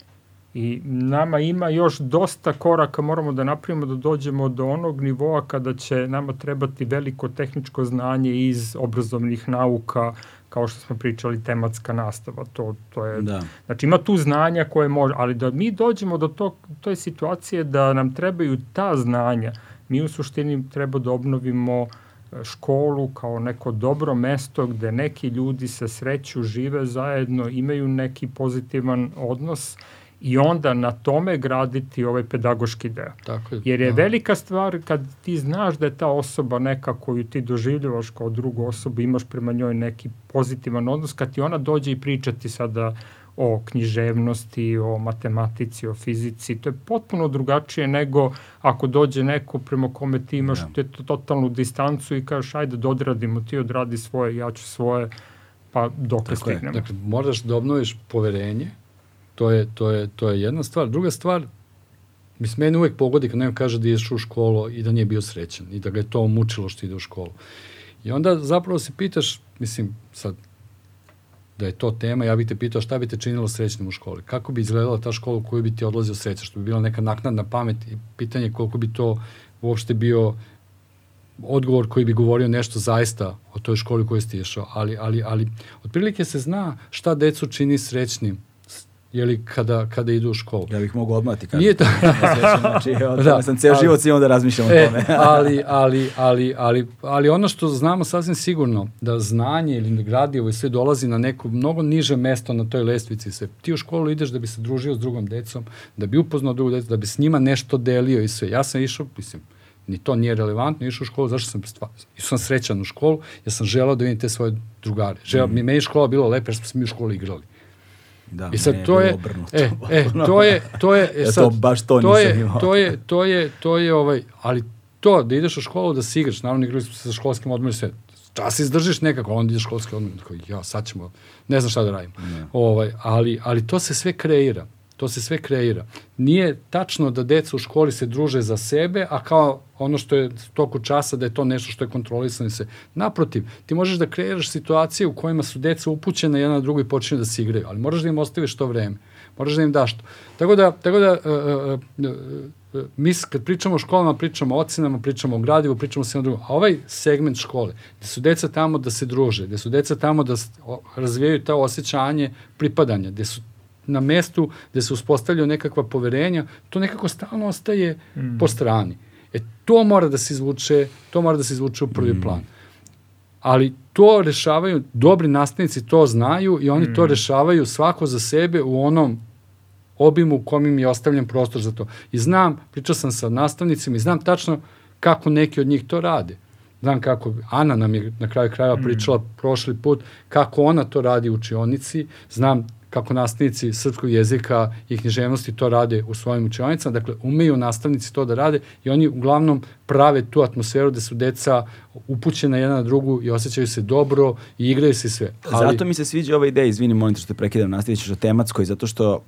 I nama ima još dosta koraka, moramo da napravimo da dođemo do onog nivoa kada će nama trebati veliko tehničko znanje iz obrazovnih nauka, kao što smo pričali, tematska nastava. To, to je, Da. Znači ima tu znanja koje može, ali da mi dođemo do tog, toj situacije da nam trebaju ta znanja, mi u suštini treba da obnovimo e, školu kao neko dobro mesto gde neki ljudi se sreću, žive zajedno, imaju neki pozitivan odnos i onda na tome graditi ovaj pedagoški deo. Tako je. Jer je da. velika stvar kad ti znaš da je ta osoba neka koju ti doživljavaš kao drugu osobu, imaš prema njoj neki pozitivan odnos, kad ti ona dođe i priča ti sada o književnosti, o matematici, o fizici, to je potpuno drugačije nego ako dođe neko prema kome ti imaš Da. te, totalnu distancu i kažeš ajde da odradimo, ti odradi svoje, ja ću svoje, pa dok Tako je. stignemo. Dakle, moraš da obnoviš poverenje, to je, to je, to je jedna stvar. Druga stvar, mislim, mene uvek pogodi kad neko kaže da ideš u školu i da nije bio srećan i da ga je to mučilo što ide u školu. I onda zapravo se pitaš, mislim, sad, da je to tema, ja bih te pitao šta bi te činilo srećnim u školi. Kako bi izgledala ta škola u koju bi ti odlazio srećan, što bi bila neka naknadna pamet i pitanje koliko bi to uopšte bio odgovor koji bi govorio nešto zaista o toj školi u kojoj ste išao, ali, ali, ali otprilike se zna šta decu čini srećnim jeli kada, kada idu u školu. Ja bih mogao odmah ti kažem. Nije to, Znači, o Da, sam ceo ali- život imao da razmišljam o e, tome. ali, ali, ali, ali, ali ono što znamo sasvim sigurno, da znanje ili gradivo i sve dolazi na neko mnogo niže mesto na toj lestvici. Se. Ti u školu ideš da bi se družio s drugom decom, da bi upoznao drugu decu, da bi s njima nešto delio i sve. Ja sam išao, mislim, ni to nije relevantno, išao u školu, zašto sam stvar, išao sam srećan u školu, ja sam želao da vidim te svoje drugare. Želao, mm. mi meni škola bila lepa jer smo se mi u školi igrali. Da, I sad meni to bilo je, e, e, to je, to je, e, Ja to sad, baš to to nisam je, imao. to je, to je, to je, ovaj, ali to, da ideš u školu, da se igraš, naravno igrali smo se sa školskim odmorom sve, čas izdržiš nekako, onda ideš školski odmor, ja, sad ćemo, ne znam šta da radimo. Ovaj, ali, ali to se sve kreira. To se sve kreira. Nije tačno da deca u školi se druže za sebe, a kao ono što je toku časa da je to nešto što je kontrolisano se. Naprotiv, ti možeš da kreiraš situacije u kojima su deca upućena jedna na drugo i počinju da se igraju, ali moraš da im ostaviš to vreme. moraš da im daš to. Tako da, tako da uh, uh, uh, mi kad pričamo o školama, pričamo o ocenama, pričamo o gradivu, pričamo o svema drugom. A ovaj segment škole, gde su deca tamo da se druže, gde su deca tamo da razvijaju ta osjećanje pripadanja, gde su na mestu gde se uspostavljaju nekakva poverenja, to nekako stalno ostaje mm. po strani. E, to mora da se izvuče, to mora da se izvuče u prvi mm. plan. Ali to rešavaju, dobri nastavnici to znaju i oni mm. to rešavaju svako za sebe u onom obimu u kom im je ostavljen prostor za to. I znam, pričao sam sa nastavnicima i znam tačno kako neki od njih to rade. Znam kako, Ana nam je na kraju krajeva mm. pričala mm. prošli put kako ona to radi u učionici, znam kako nastavnici srpskog jezika i književnosti to rade u svojim učionicama, dakle umeju nastavnici to da rade i oni uglavnom prave tu atmosferu da su deca upućena jedna na drugu i osjećaju se dobro i igraju se sve. Ali... Zato mi se sviđa ova ideja, izvini, molim te što te prekidam, nastavit ćeš o tematskoj, zato što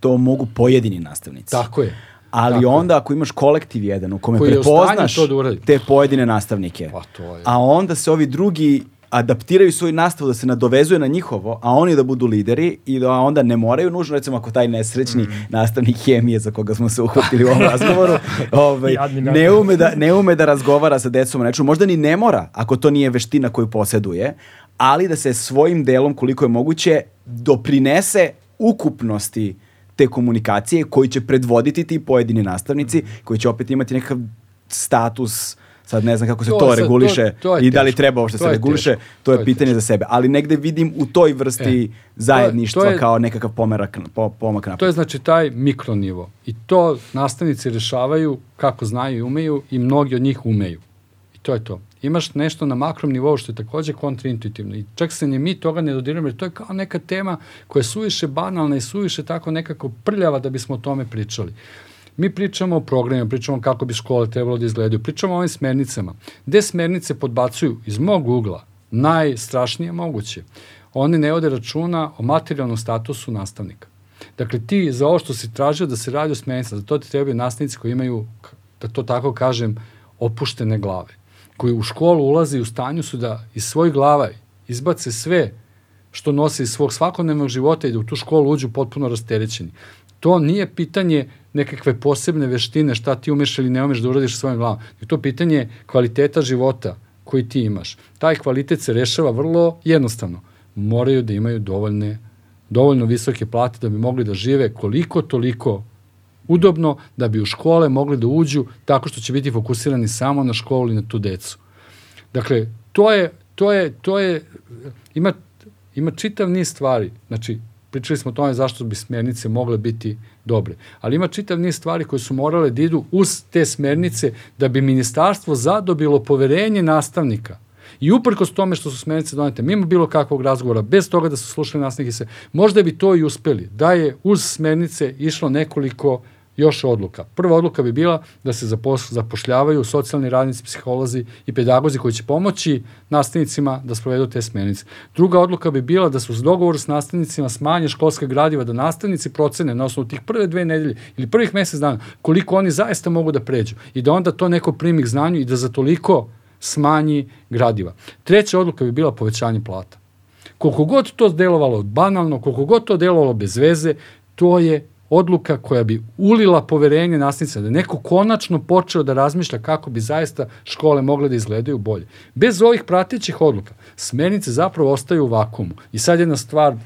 to mogu pojedini nastavnici. Tako je. Ali Tako onda ako imaš kolektiv jedan u kome Koji prepoznaš da te pojedine nastavnike, pa to je. a onda se ovi drugi adaptiraju svoju nastavu da se nadovezuje na njihovo, a oni da budu lideri i da onda ne moraju nužno, recimo ako taj nesrećni mm. nastavnik hemije za koga smo se uhvatili u ovom razgovoru, ovaj, ne, ume da, ne ume da razgovara sa decom nečemu, možda ni ne mora ako to nije veština koju poseduje, ali da se svojim delom koliko je moguće doprinese ukupnosti te komunikacije koji će predvoditi ti pojedini nastavnici, mm. koji će opet imati nekakav status Sad ne znam kako se to, to reguliše to, to i da li treba što se reguliše, teško. to je pitanje je za sebe. Ali negde vidim u toj vrsti e, zajedništva to je, kao nekakav pomerak, po, pomak napred. To je znači taj mikronivo. I to nastavnici rešavaju kako znaju i umeju i mnogi od njih umeju. I to je to. Imaš nešto na makrom nivou što je takođe kontraintuitivno i čak se ni mi toga ne dodiramo jer to je kao neka tema koja je suviše banalna i suviše tako nekako prljava da bismo o tome pričali. Mi pričamo o programima, pričamo kako bi škole trebalo da izgledaju, pričamo o ovim smernicama. Gde smernice podbacuju iz mog ugla najstrašnije moguće. One ne ode računa o materijalnom statusu nastavnika. Dakle, ti za ovo što si tražio da se radi o smernicama, za to ti trebaju nastavnici koji imaju, da to tako kažem, opuštene glave, koji u školu ulaze i u stanju su da iz svojih glava izbace sve što nose iz svog svakodnevnog života i da u tu školu uđu potpuno rasterećeni. To nije pitanje nekakve posebne veštine, šta ti umeš ili ne umeš da uradiš svojom glavom. Je to pitanje kvaliteta života koji ti imaš. Taj kvalitet se rešava vrlo jednostavno. Moraju da imaju dovoljne, dovoljno visoke plate da bi mogli da žive koliko toliko udobno da bi u škole mogli da uđu tako što će biti fokusirani samo na školu i na tu decu. Dakle, to je, to je, to je, ima, ima čitav niz stvari. Znači, pričali smo o tome zašto bi smernice mogle biti dobre. Ali ima čitav niz stvari koje su morale da idu uz te smernice da bi ministarstvo zadobilo poverenje nastavnika. I uprkos tome što su smernice donete, mimo bilo kakvog razgovora, bez toga da su slušali nastavnike se, možda bi to i uspeli. Da je uz smernice išlo nekoliko još odluka. Prva odluka bi bila da se zapošljavaju socijalni radnici, psiholozi i pedagozi koji će pomoći nastavnicima da sprovedu te smjernice. Druga odluka bi bila da se uz dogovor s nastavnicima smanje školske gradiva, da nastavnici procene na osnovu tih prve dve nedelje ili prvih mesec dana koliko oni zaista mogu da pređu i da onda to neko primi k znanju i da za toliko smanji gradiva. Treća odluka bi bila povećanje plata. Koliko god to delovalo banalno, koliko god to delovalo bez veze, to je odluka koja bi ulila poverenje nastavnica, da neko konačno počeo da razmišlja kako bi zaista škole mogle da izgledaju bolje. Bez ovih pratećih odluka, smernice zapravo ostaju u vakumu. I sad jedna stvar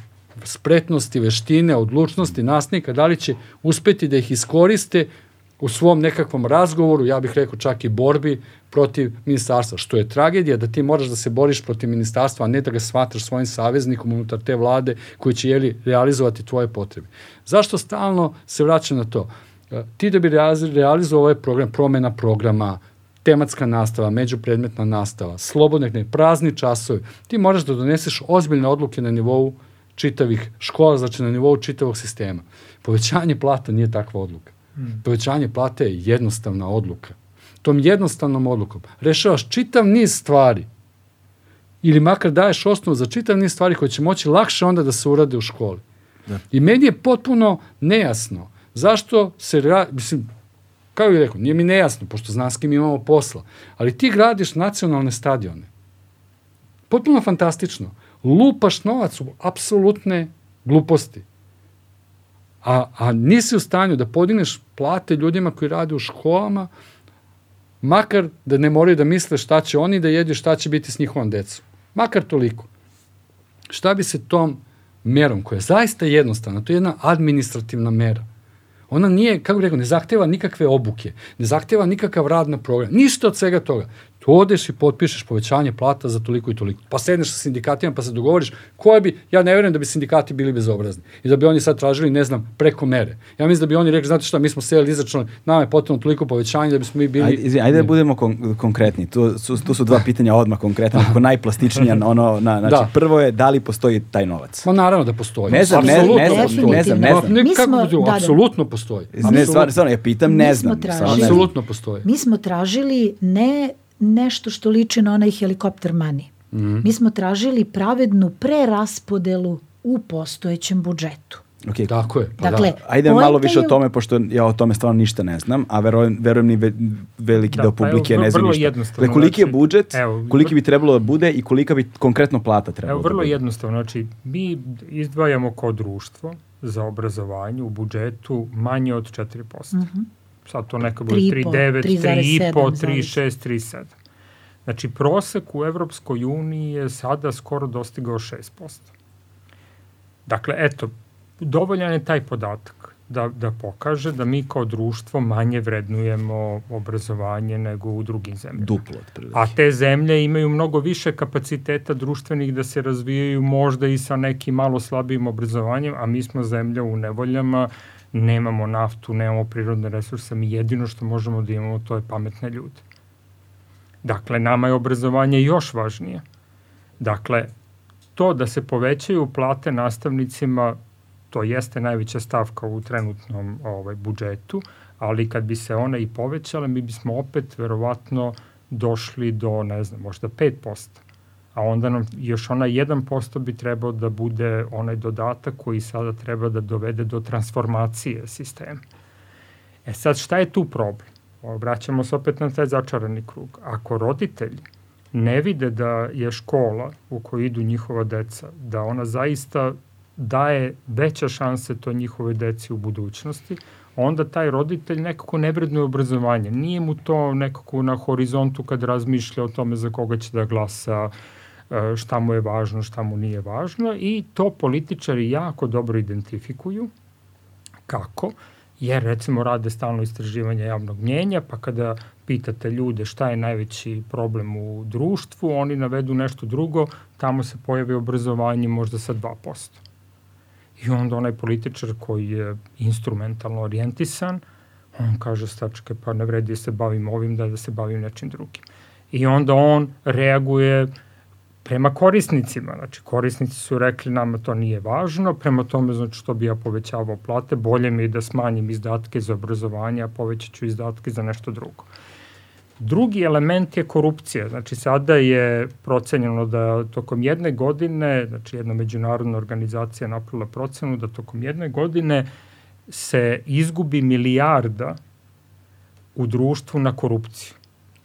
spretnosti, veštine, odlučnosti nastavnika, da li će uspeti da ih iskoriste u svom nekakvom razgovoru, ja bih rekao čak i borbi protiv ministarstva, što je tragedija da ti moraš da se boriš protiv ministarstva, a ne da ga smatraš svojim saveznikom unutar te vlade koji će jeli, realizovati tvoje potrebe. Zašto stalno se vraća na to? E, ti da bi realizovao ovaj program, promena programa, tematska nastava, međupredmetna nastava, slobodne, prazni časovi, ti moraš da doneseš ozbiljne odluke na nivou čitavih škola, znači na nivou čitavog sistema. Povećanje plata nije takva odluka. Hmm. Povećanje plate je jednostavna odluka. Tom jednostavnom odlukom rešavaš čitav niz stvari ili makar daješ osnovu za čitav niz stvari koje će moći lakše onda da se urade u školi. Da. I meni je potpuno nejasno zašto se, mislim, kao je rekao, nije mi nejasno, pošto znam s kim imamo posla, ali ti gradiš nacionalne stadione. Potpuno fantastično. Lupaš novac u apsolutne gluposti a, a nisi u stanju da podigneš plate ljudima koji rade u školama, makar da ne moraju da misle šta će oni da jedu šta će biti s njihovom decom. Makar toliko. Šta bi se tom merom, koja je zaista jednostavna, to je jedna administrativna mera, Ona nije, kako bih rekao, ne zahteva nikakve obuke, ne zahteva nikakav rad na program, ništa od svega toga. Tu odeš i potpišeš povećanje plata za toliko i toliko. Pa sedneš sa sindikatima pa se dogovoriš koje bi, ja ne verujem da bi sindikati bili bezobrazni i da bi oni sad tražili, ne znam, preko mere. Ja mislim da bi oni rekli, znate šta, mi smo seli izračunali, nama je potrebno toliko povećanje da bismo mi bili... Ajde, izvi, ajde da budemo kon konkretni. Tu su, tu su dva pitanja odmah konkretno, ako najplastičnija, ono, na, znači, da. prvo je da li postoji taj novac? Ma naravno da postoji. Ne znam, ne, ne, znam, ne znam, ne znam. Ne, kako, da, da. apsolutno postoji. Ne, stvarno, stvarno, ja pitam, ne znam. Apsolutno postoji. Mi smo tražili ne nešto što liči na onaj helikopter money. Mm -hmm. Mi smo tražili pravednu preraspodelu u postojećem budžetu. Okay. Tako je. Pa dakle, da. Ajde malo više je... o tome, pošto ja o tome stvarno ništa ne znam, a verujem, verujem ni ve, veliki da, deo publike pa ne zna ništa. Dakle, koliki je znači, budžet, evo, koliki bi trebalo da bude i kolika bi konkretno plata trebalo evo, vrlo da bude? jednostavno. Znači, mi izdvajamo kao društvo za obrazovanje u budžetu manje od 4%. Mm -hmm sad to neka bude 3,9, 3,5, 3,6, 3,7. Znači, prosek u Evropskoj uniji je sada skoro dostigao 6%. Dakle, eto, dovoljan je taj podatak da, da pokaže da mi kao društvo manje vrednujemo obrazovanje nego u drugim zemljama. Duplo, otprilike. A te zemlje imaju mnogo više kapaciteta društvenih da se razvijaju možda i sa nekim malo slabijim obrazovanjem, a mi smo zemlja u nevoljama nemamo naftu, nemamo prirodne resurse, mi jedino što možemo da imamo to je pametne ljude. Dakle, nama je obrazovanje još važnije. Dakle, to da se povećaju plate nastavnicima, to jeste najveća stavka u trenutnom ovaj, budžetu, ali kad bi se ona i povećala, mi bismo opet verovatno došli do, ne znam, možda 5% a onda nam još onaj 1% bi trebao da bude onaj dodatak koji sada treba da dovede do transformacije sistema. E sad, šta je tu problem? Vraćamo se opet na taj začarani krug. Ako roditelji ne vide da je škola u kojoj idu njihova deca, da ona zaista daje veća šanse to njihove deci u budućnosti, onda taj roditelj nekako ne vrednuje obrazovanje. Nije mu to nekako na horizontu kad razmišlja o tome za koga će da glasa, E, šta mu je važno, šta mu nije važno i to političari jako dobro identifikuju. Kako? Jer recimo rade stalno istraživanje javnog mnjenja, pa kada pitate ljude šta je najveći problem u društvu, oni navedu nešto drugo, tamo se pojavi obrazovanje možda sa 2%. I onda onaj političar koji je instrumentalno orijentisan, on kaže stačke, pa ne vredi da se bavim ovim, da, da se bavim nečim drugim. I onda on reaguje prema korisnicima. Znači, korisnici su rekli nama to nije važno, prema tome, znači, što bi ja povećavao plate, bolje mi je da smanjim izdatke za obrazovanje, a povećat ću izdatke za nešto drugo. Drugi element je korupcija. Znači, sada je procenjeno da tokom jedne godine, znači jedna međunarodna organizacija napravila procenu da tokom jedne godine se izgubi milijarda u društvu na korupciju.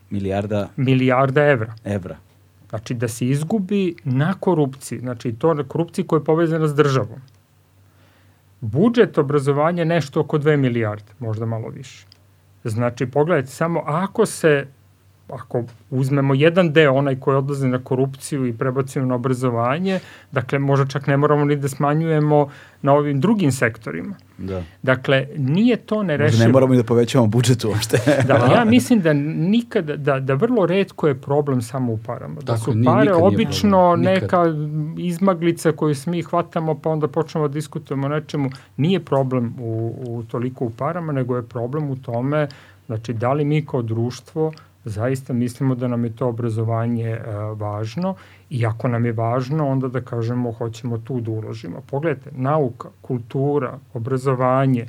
Milijarda? Milijarda evra. Evra. Znači da se izgubi na korupciji, znači to na korupciji koja je povezana s državom. Budžet obrazovanja je nešto oko 2 milijarde, možda malo više. Znači, pogledajte, samo ako se ako uzmemo jedan deo, onaj koji odlaze na korupciju i prebacimo na obrazovanje, dakle, možda čak ne moramo ni da smanjujemo na ovim drugim sektorima. Da. Dakle, nije to nerešivo. Možda ne moramo i da povećamo budžet uopšte. da, ja mislim da nikada, da, da vrlo redko je problem samo u parama. Da Tako, su pare obično neka izmaglica koju mi hvatamo pa onda počnemo da diskutujemo o nečemu. Nije problem u, u toliko u parama, nego je problem u tome Znači, da li mi kao društvo zaista mislimo da nam je to obrazovanje e, važno i ako nam je važno, onda da kažemo hoćemo tu da uložimo. Pogledajte, nauka, kultura, obrazovanje,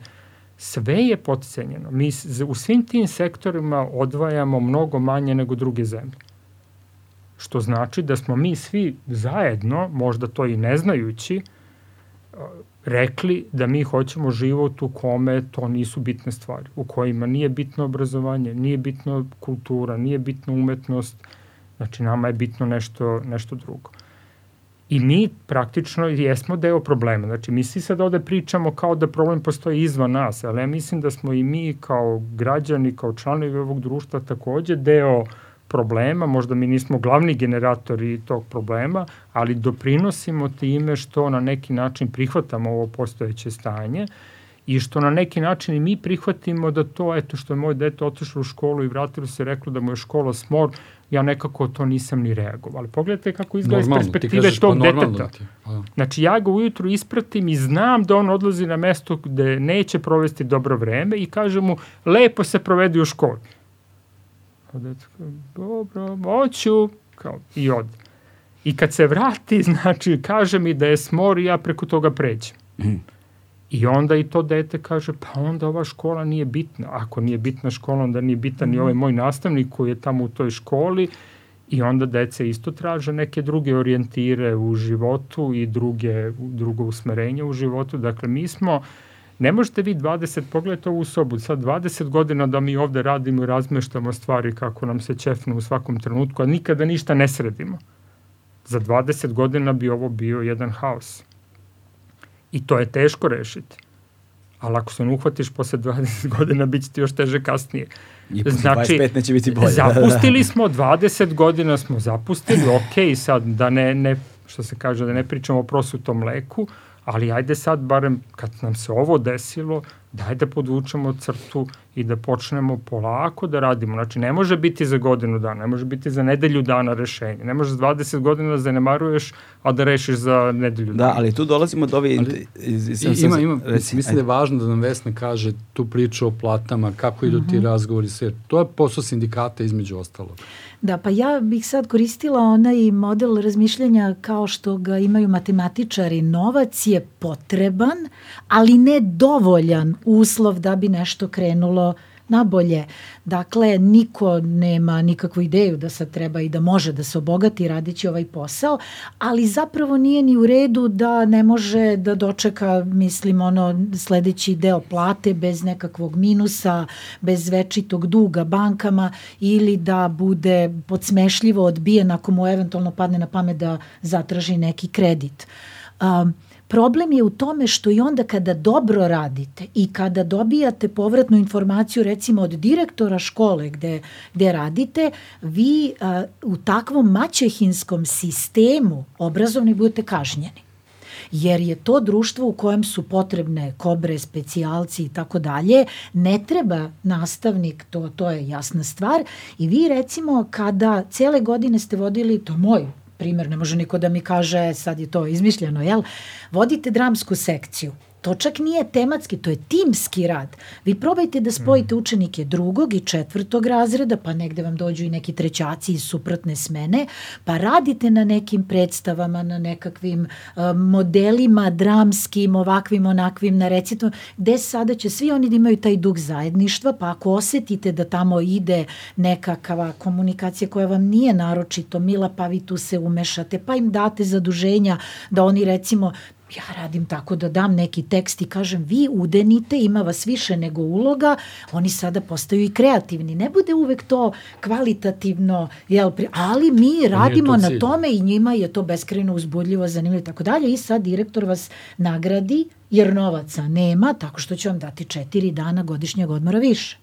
sve je podcenjeno. Mi u svim tim sektorima odvajamo mnogo manje nego druge zemlje. Što znači da smo mi svi zajedno, možda to i ne znajući, rekli da mi hoćemo život u kome to nisu bitne stvari, u kojima nije bitno obrazovanje, nije bitno kultura, nije bitno umetnost, znači nama je bitno nešto, nešto drugo. I mi praktično jesmo deo problema. Znači, mi svi sad ovde pričamo kao da problem postoji izvan nas, ali ja mislim da smo i mi kao građani, kao članovi ovog društva takođe deo problema, možda mi nismo glavni generatori tog problema, ali doprinosimo time što na neki način prihvatamo ovo postojeće stanje i što na neki način i mi prihvatimo da to, eto što je moj dete otišlo u školu i vratilo se reklo da mu je škola smor, ja nekako to nisam ni reagovao. Ali pogledajte kako izgleda iz perspektive tog pa deteta. Ti. Pa. Znači ja ga ujutru ispratim i znam da on odlazi na mesto gde neće provesti dobro vreme i kažem mu lepo se provedi u školi. A dete dobro, moću, kao, i od. I kad se vrati, znači, kaže mi da je smor i ja preko toga pređem. Mm. I onda i to dete kaže, pa onda ova škola nije bitna. Ako nije bitna škola, onda nije bitan mm. ni ovaj moj nastavnik koji je tamo u toj školi. I onda deca isto traže neke druge orijentire u životu i druge, drugo usmerenje u životu. Dakle, mi smo, ne možete vi 20, pogledajte ovu sobu, sad 20 godina da mi ovde radimo i razmeštamo stvari kako nam se čefnu u svakom trenutku, a nikada ništa ne sredimo. Za 20 godina bi ovo bio jedan haos. I to je teško rešiti. Ali ako se ne uhvatiš posle 20 godina, bit će ti još teže kasnije. I posle znači, 25 neće biti bolje. Zapustili smo, 20 godina smo zapustili, ok, sad da ne, ne, što se kaže, da ne pričamo o prosutom mleku, ali ajde sad, barem kad nam se ovo desilo, daj da podvučemo crtu i da počnemo polako da radimo. Znači, ne može biti za godinu dana, ne može biti za nedelju dana rešenje. Ne može za 20 godina da zanemaruješ, a da rešiš za nedelju da, dana. Da, ali tu dolazimo do ove... Ali, iz, iz, sam, ima, ima, reci, mislim da je važno da nam Vesna kaže tu priču o platama, kako idu uh -huh. ti mhm. razgovori, sve. To je posao sindikata između ostalog. Da, pa ja bih sad koristila onaj model razmišljanja kao što ga imaju matematičari. Novac je potreban, ali ne dovoljan uslov da bi nešto krenulo na bolje. Dakle, niko nema nikakvu ideju da sad treba i da može da se obogati radići ovaj posao, ali zapravo nije ni u redu da ne može da dočeka, mislim, ono, sledeći deo plate bez nekakvog minusa, bez večitog duga bankama ili da bude podsmešljivo odbijen ako mu eventualno padne na pamet da zatraži neki kredit. Um, Problem je u tome što i onda kada dobro radite i kada dobijate povratnu informaciju recimo od direktora škole gde, gde radite, vi a, u takvom maćehinskom sistemu obrazovni budete kažnjeni. Jer je to društvo u kojem su potrebne kobre, specijalci i tako dalje, ne treba nastavnik, to, to je jasna stvar. I vi recimo kada cele godine ste vodili, to moj primer, ne može niko da mi kaže sad je to izmišljeno, jel? Vodite dramsku sekciju To čak nije tematski, to je timski rad. Vi probajte da spojite mhm. učenike drugog i četvrtog razreda, pa negde vam dođu i neki trećaci iz suprotne smene, pa radite na nekim predstavama, na nekakvim uh, modelima dramskim, ovakvim, onakvim, na recitu, gde sada će svi oni da imaju taj duh zajedništva, pa ako osetite da tamo ide nekakva komunikacija koja vam nije naročito mila, pa vi tu se umešate, pa im date zaduženja da oni recimo ja radim tako da dam neki tekst i kažem vi udenite, ima vas više nego uloga, oni sada postaju i kreativni. Ne bude uvek to kvalitativno, jel, ali mi radimo to na tome i njima je to beskreno uzbudljivo, zanimljivo i tako dalje i sad direktor vas nagradi jer novaca nema, tako što će vam dati četiri dana godišnjeg odmora više.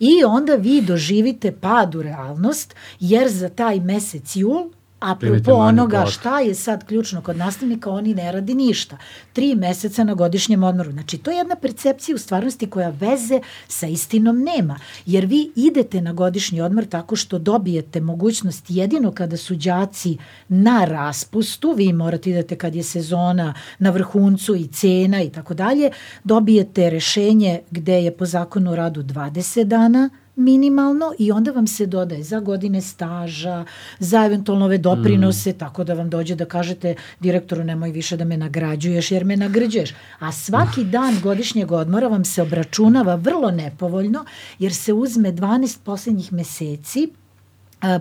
I onda vi doživite pad u realnost, jer za taj mesec jul apropo onoga šta je sad ključno kod nastavnika, oni ne radi ništa. Tri meseca na godišnjem odmoru. Znači, to je jedna percepcija u stvarnosti koja veze sa istinom nema. Jer vi idete na godišnji odmor tako što dobijete mogućnost jedino kada su đaci na raspustu, vi morate idete kad je sezona na vrhuncu i cena i tako dalje, dobijete rešenje gde je po zakonu o radu 20 dana, minimalno i onda vam se dodaje za godine staža, za eventualno ove doprinose, mm. tako da vam dođe da kažete direktoru nemoj više da me nagrađuješ jer me nagrađuješ. A svaki dan godišnjeg odmora vam se obračunava vrlo nepovoljno jer se uzme 12 poslednjih meseci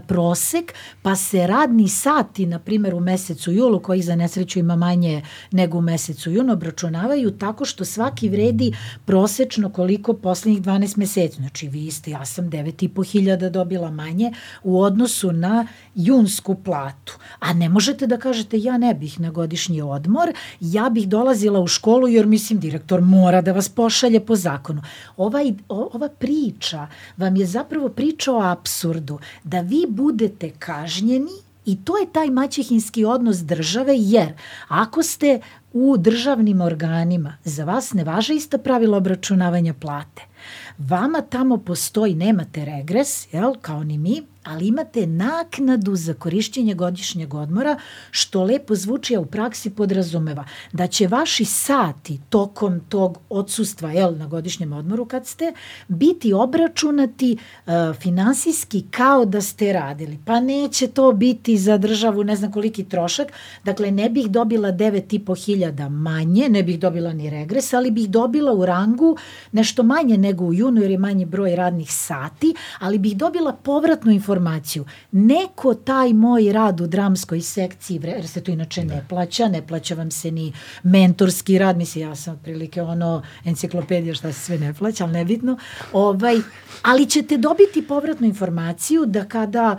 prosek, pa se radni sati, na primjer u mesecu julu, koji za nesreću ima manje nego u mesecu junu, obračunavaju tako što svaki vredi prosečno koliko poslednjih 12 meseci. Znači vi ste, ja sam 9,5 hiljada dobila manje u odnosu na junsku platu. A ne možete da kažete ja ne bih na godišnji odmor, ja bih dolazila u školu jer mislim direktor mora da vas pošalje po zakonu. Ovaj, ova priča vam je zapravo priča o absurdu, da vi budete kažnjeni i to je taj maćehinski odnos države, jer ako ste u državnim organima, za vas ne važe ista pravila obračunavanja plate. Vama tamo postoji, nemate regres, jel, kao ni mi, ali imate naknadu za korišćenje godišnjeg odmora, što lepo zvuči, a u praksi podrazumeva da će vaši sati tokom tog odsustva jel, na godišnjem odmoru kad ste, biti obračunati uh, finansijski kao da ste radili. Pa neće to biti za državu ne znam koliki trošak, dakle ne bih dobila 9,5 hiljada manje, ne bih dobila ni regres, ali bih dobila u rangu nešto manje nego u junu jer je manji broj radnih sati, ali bih dobila povratnu informaciju informaciju. Neko taj moj rad u dramskoj sekciji, jer se to inače ne plaća, ne plaća vam se ni mentorski rad, mislim ja sam otprilike ono enciklopedija šta se sve ne plaća, ali nebitno, ovaj, ali ćete dobiti povratnu informaciju da kada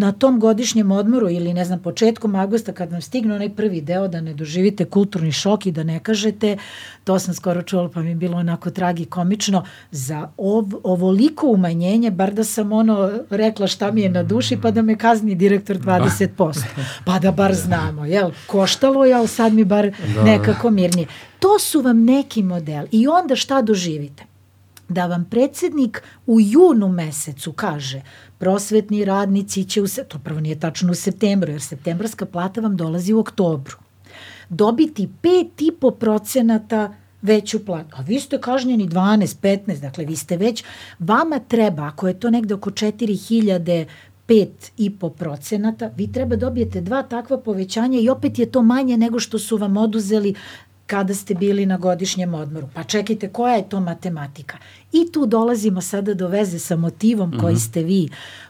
na tom godišnjem odmoru ili ne znam početkom avgusta kad vam stigne onaj prvi deo da ne doživite kulturni šok i da ne kažete to sam skoro čula pa mi je bilo onako tragikomično za ov, ovoliko umanjenje bar da sam ono rekla šta mi je na duši pa da me kazni direktor 20% pa da bar znamo jel koštalo je ali sad mi bar da. nekako mirnije. To su vam neki model i onda šta doživite? Da vam predsednik u junu mesecu kaže prosvetni radnici će u se, to prvo nije tačno u septembru, jer septembarska plata vam dolazi u oktobru, dobiti 5,5 procenata veću platu. A vi ste kažnjeni 12, 15, dakle vi ste već, vama treba, ako je to negde oko 4000 5,5 procenata, vi treba dobijete dva takva povećanja i opet je to manje nego što su vam oduzeli kada ste bili na godišnjem odmoru. Pa čekajte, koja je to matematika? I tu dolazimo sada do veze sa motivom koji mhm. ste vi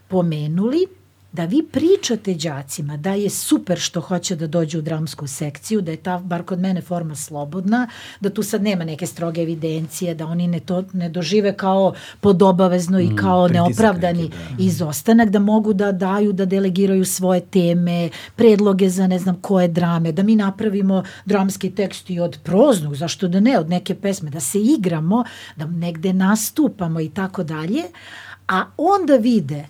pomenuli, da vi pričate đacima da je super što hoće da dođu u dramsku sekciju, da je ta, bar kod mene, forma slobodna, da tu sad nema neke stroge evidencije, da oni ne, to, ne dožive kao podobavezno i mm, kao mm, neopravdani neki, da. izostanak, da mogu da daju, da delegiraju svoje teme, predloge za ne znam koje drame, da mi napravimo dramski tekst i od proznog, zašto da ne, od neke pesme, da se igramo, da negde nastupamo i tako dalje, a onda vide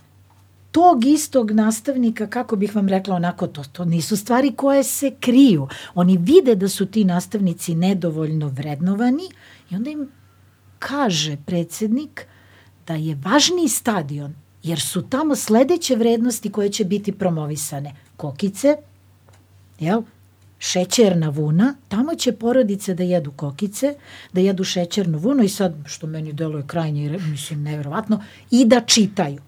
tog istog nastavnika, kako bih vam rekla onako, to, to nisu stvari koje se kriju. Oni vide da su ti nastavnici nedovoljno vrednovani i onda im kaže predsednik da je važniji stadion, jer su tamo sledeće vrednosti koje će biti promovisane. Kokice, jel? šećerna vuna, tamo će porodice da jedu kokice, da jedu šećernu vunu i sad, što meni deluje krajnje, mislim, nevjerovatno, i da čitaju.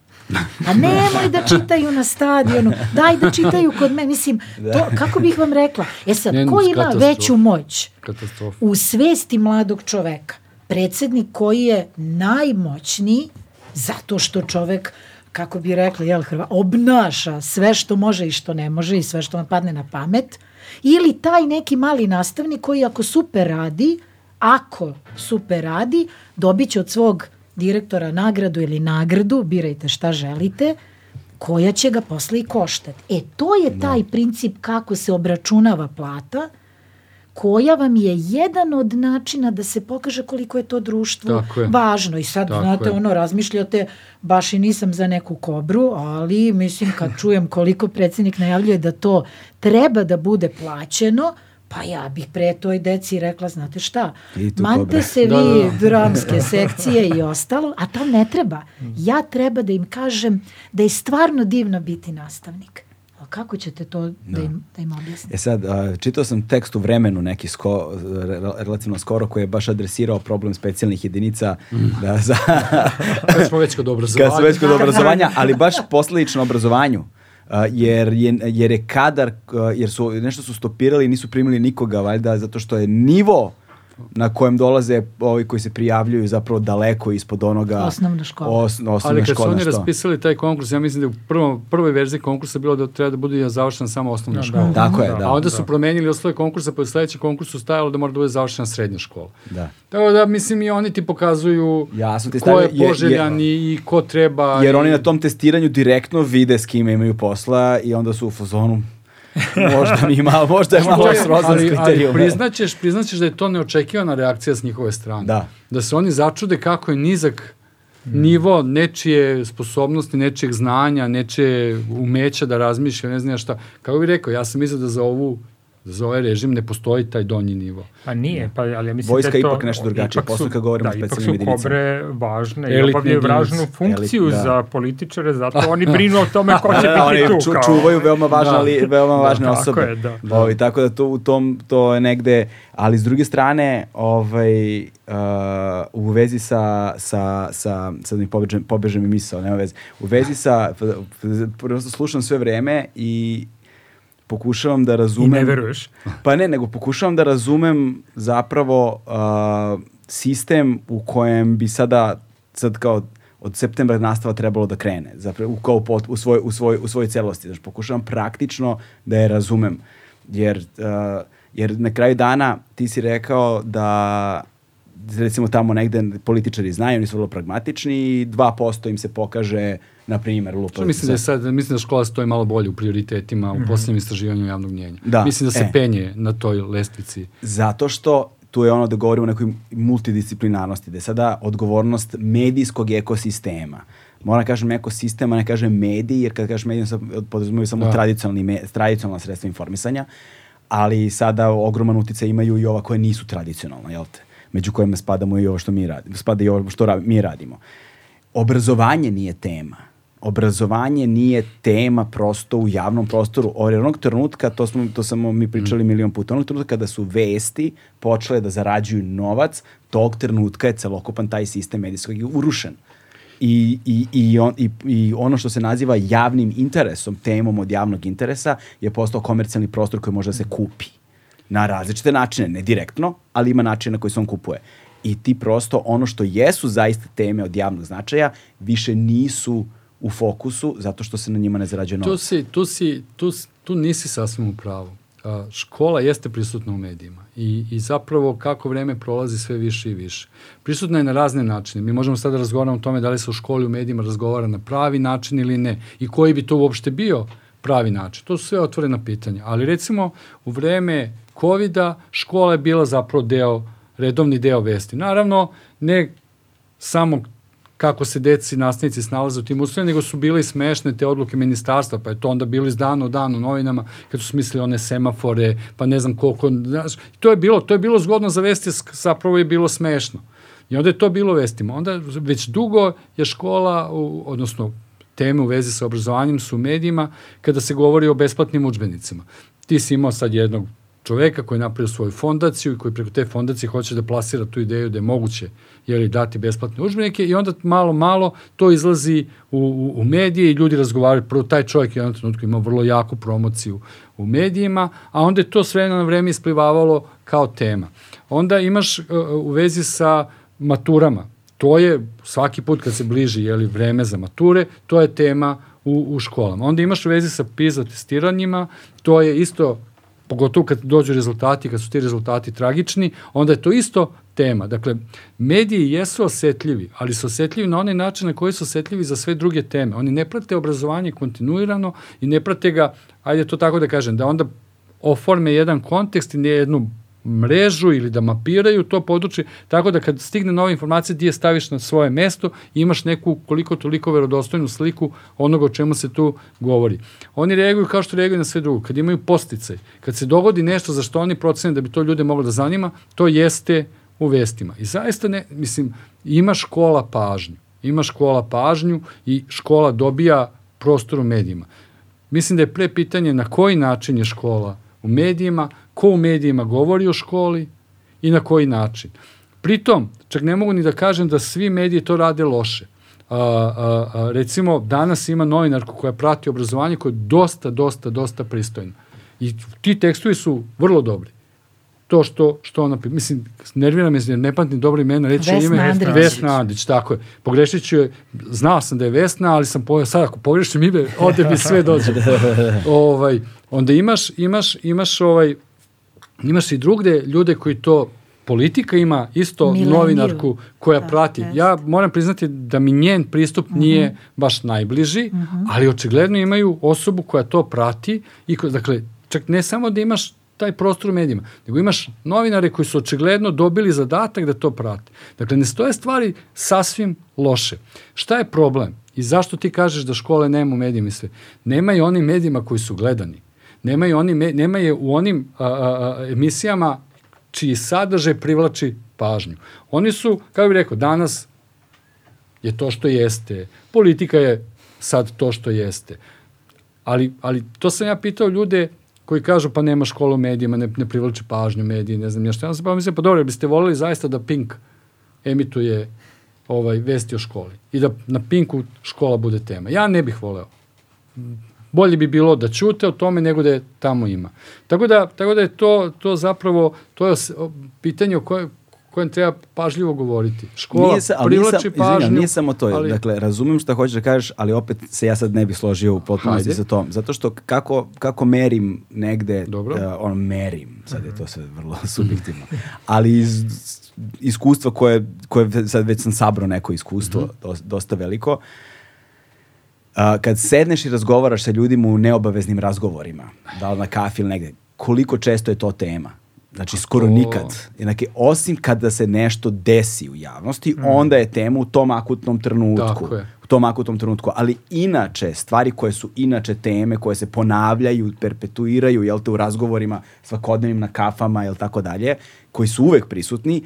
A nemoj da čitaju na stadionu, daj da čitaju kod mene. Mislim, to, da. kako bih vam rekla? E sad, ko ima veću moć u svesti mladog čoveka? Predsednik koji je najmoćniji zato što čovek kako bi rekla, jel, Hrva, obnaša sve što može i što ne može i sve što vam padne na pamet, ili taj neki mali nastavnik koji ako super radi, ako super radi, dobit će od svog direktora nagradu ili nagradu, birajte šta želite, koja će ga posle i koštati. E, to je da. taj princip kako se obračunava plata, koja vam je jedan od načina da se pokaže koliko je to društvo je. važno. I sad, Tako znate, je. ono, razmišljate, baš i nisam za neku kobru, ali mislim kad čujem koliko predsednik najavljuje da to treba da bude plaćeno, Pa ja bih pre toj deci rekla, znate šta, mante se da, vi da, da. dramske sekcije i ostalo, a tam ne treba. Ja treba da im kažem da je stvarno divno biti nastavnik. A kako ćete to da, da im, da im objasnite? E sad, a, čitao sam tekst u vremenu neki sko, relativno skoro koji je baš adresirao problem specijalnih jedinica mm. da, za... Kad smo već kod obrazovanja. Kad smo već kod obrazovanja, ali baš posledično obrazovanju jer je, jer je kadar, jer su nešto su stopirali i nisu primili nikoga, valjda, zato što je nivo na kojem dolaze ovi koji se prijavljuju zapravo daleko ispod onoga Osnovna škola. Os, osnovna Ali kad su škola, oni što? raspisali taj konkurs, ja mislim da je u prvom, prvoj verziji konkursa bilo da treba da bude završena samo osnovna Da, škola. da. Tako je, da. A onda su da. promenili uslove konkursa, pa u sledećem konkursu stajalo da mora da bude završena srednja škola. Da. Tako da, mislim, i oni ti pokazuju Jasno ti ko je stavljaju- je- poželjan i, i ko treba. Jer i... oni na tom testiranju direktno vide s kime imaju posla i onda su u fazonu možda mi malo, možda je malo srozan s ali, ali priznaćeš, priznaćeš da je to neočekivana reakcija s njihove strane. Da. Da se oni začude kako je nizak nivo nečije sposobnosti, nečijeg znanja, nečije umeća da razmišlja, ne znam ja šta. Kako bih rekao, ja sam mislio da za ovu za ovaj režim ne postoji taj donji nivo. Pa nije, pa, ali ja mislim Vojska da je to... ipak nešto drugačije, su- kad govorimo o da, ipak specijalnim su jedinicama. kobre važne i Elitne obavljaju važnu funkciju Elit, da. za političare, zato oni brinu o tome ko će Da, biti tu. ču, kao- čuvaju veoma važne, Da. ali, veoma Da, važne tako osobe. je, da. Ovaj, tako da to u tom to je negde, ali s druge strane, ovaj uh, u vezi sa sa sa sad mi pobežem pobeže mi misao, nema veze. U vezi sa prosto slušam sve vreme i pokušavam da I razumem ne veruješ. Pa ne, nego pokušavam da razumem zapravo uh, sistem u kojem bi sada, sad kao od septembra nastava trebalo da krene, zapravo u, kao pot, u, svoj, u, svoj, u svojoj celosti. Znači, pokušavam praktično da je razumem. Jer, uh, jer na kraju dana ti si rekao da recimo tamo negde političari znaju, oni su vrlo pragmatični i 2% im se pokaže, na primjer, lupa. Što mislim da je sad, mislim da škola stoji malo bolje u prioritetima u posljednjem istraživanju javnog mnjenja. Da, Mislim da se e. penje na toj lestvici. Zato što tu je ono da govorimo o nekoj multidisciplinarnosti, da je sada odgovornost medijskog ekosistema. Moram da kažem ekosistema, ne kažem mediji, jer kad kažem mediji, podrazumiju samo Da. tradicionalni, me, tradicionalna sredstva informisanja, ali sada ogroman uticaj imaju i ova koja nisu tradicionalna, jel te? Među kojima spadamo i ovo što mi radimo, spada i ovo što ra mi radimo. Obrazovanje nije tema. Obrazovanje nije tema prosto u javnom prostoru. Od onog trenutka, to, smo, to samo mi pričali milion puta, onog trenutka kada su vesti počele da zarađuju novac, tog trenutka je celokupan taj sistem medijskog i urušen. I, i, i, on, i, i ono što se naziva javnim interesom, temom od javnog interesa, je postao komercijalni prostor koji može da se kupi na različite načine, ne direktno, ali ima način na koji se on kupuje. I ti prosto ono što jesu zaista teme od javnog značaja više nisu u fokusu zato što se na njima ne zarađuje Tu, novac. si, tu, si, tu, tu nisi sasvim u pravu. A, škola jeste prisutna u medijima I, i zapravo kako vreme prolazi sve više i više. Prisutna je na razne načine. Mi možemo sada da razgovaramo o tome da li se u školi u medijima razgovara na pravi način ili ne i koji bi to uopšte bio pravi način. To su sve otvorena pitanja. Ali recimo u vreme covid škola je bila zapravo deo, redovni deo vesti. Naravno, ne samo kako se deci nastavnici snalaze u tim uslovima, nego su bile smešne te odluke ministarstva, pa je to onda bilo iz dana u dan u novinama, kad su smislili one semafore, pa ne znam koliko, znaš, to je bilo, to je bilo zgodno za vesti, zapravo je bilo smešno. I onda je to bilo vestima. Onda već dugo je škola, u, odnosno teme u vezi sa obrazovanjem su u medijima kada se govori o besplatnim udžbenicima. Ti si imao sad jednog čoveka koji je napravio svoju fondaciju i koji preko te fondacije hoće da plasira tu ideju da je moguće jeli, dati besplatne udžbenike i onda malo, malo to izlazi u, u, u medije i ljudi razgovaraju. Prvo, taj čovjek je jednom trenutku imao vrlo jaku promociju u medijima, a onda je to sve na vreme isplivavalo kao tema. Onda imaš uh, u vezi sa maturama. To je svaki put kad se bliži jeli, vreme za mature, to je tema u, u školama. Onda imaš u vezi sa PISA testiranjima, to je isto pogotovo kad dođu rezultati, kad su ti rezultati tragični, onda je to isto tema. Dakle, mediji jesu osetljivi, ali su osetljivi na onaj način na koji su osetljivi za sve druge teme. Oni ne prate obrazovanje kontinuirano i ne prate ga, ajde to tako da kažem, da onda oforme jedan kontekst i jednu mrežu ili da mapiraju to područje, tako da kad stigne nova informacija ti je staviš na svoje mesto imaš neku koliko toliko verodostojnu sliku onoga o čemu se tu govori. Oni reaguju kao što reaguju na sve drugo. Kad imaju posticaj, kad se dogodi nešto za što oni procene da bi to ljude moglo da zanima, to jeste u vestima. I zaista ne, mislim, ima škola pažnju. Ima škola pažnju i škola dobija prostor u medijima. Mislim da je pre pitanje na koji način je škola u medijima, ko u medijima govori o školi i na koji način. Pritom, čak ne mogu ni da kažem da svi mediji to rade loše. A, a, a, recimo, danas ima novinarku koja prati obrazovanje koja je dosta, dosta, dosta pristojna. I ti tekstovi su vrlo dobri. to što, što ona, mislim, nervira me jer ne pamtim dobro imena, reći Vesna ime, Andrić. Vesna Andrić, tako je. Pogrešit ću je, znao sam da je Vesna, ali sam pojao, sad ako pogrešim ime, ode mi sve dođe. ovaj, onda imaš, imaš, imaš ovaj, imaš i drugde ljude koji to politika ima isto Mileniju. novinarku koja Da, prati. jeste. Ja moram priznati da mi njen pristup nije baš najbliži, ali očigledno imaju osobu koja to prati i ko, dakle, čak ne samo da imaš taj prostor u medijima, nego imaš novinare koji su očigledno dobili zadatak da to prate. Dakle, ne stoje stvari sasvim loše. Šta je problem? I zašto ti kažeš da škole nema u medijima i sve? Nema i onim medijima koji su gledani. Nema, i oni, nema je u onim a, a, emisijama čiji sadržaj privlači pažnju. Oni su, kako bih rekao, danas je to što jeste. Politika je sad to što jeste. Ali, ali to sam ja pitao ljude koji kažu pa nema škola u medijima, ne, ne privlači pažnju mediji, ne znam šta. Ja sam pa mislim, pa dobro, biste volili zaista da Pink emituje ovaj vesti o školi i da na Pinku škola bude tema. Ja ne bih voleo. Bolje bi bilo da ćute o tome nego da je tamo ima. Tako da, tako da je to, to zapravo to je pitanje o kojem, kojem treba pažljivo govoriti. Škola Nije sa, ali nisam, privlači izvinjam, pažnju. nije samo to. ali- Dakle, razumem šta hoćeš da kažeš, ali opet se ja sad ne bih složio u potpunosti Hajde. sa tom. Zato što kako, kako merim negde, Dobro. uh, ono, merim, sad je to sve vrlo subjektivno, ali iz iskustva koje, koje sad već sam sabrao neko iskustvo, Mhm. dos- dosta veliko, a, kad sedneš i razgovaraš sa ljudima u neobaveznim razgovorima, da li na kafi ili negde, koliko često je to tema? Znači, skoro to- nikad. Jednake, osim kada se nešto desi u javnosti, onda je tema u tom akutnom trenutku. Tako je. U tom akutnom trenutku. Ali inače, stvari koje su inače teme, koje se ponavljaju, perpetuiraju, jel te, u razgovorima svakodnevnim na kafama, jel tako dalje, koji su uvek prisutni,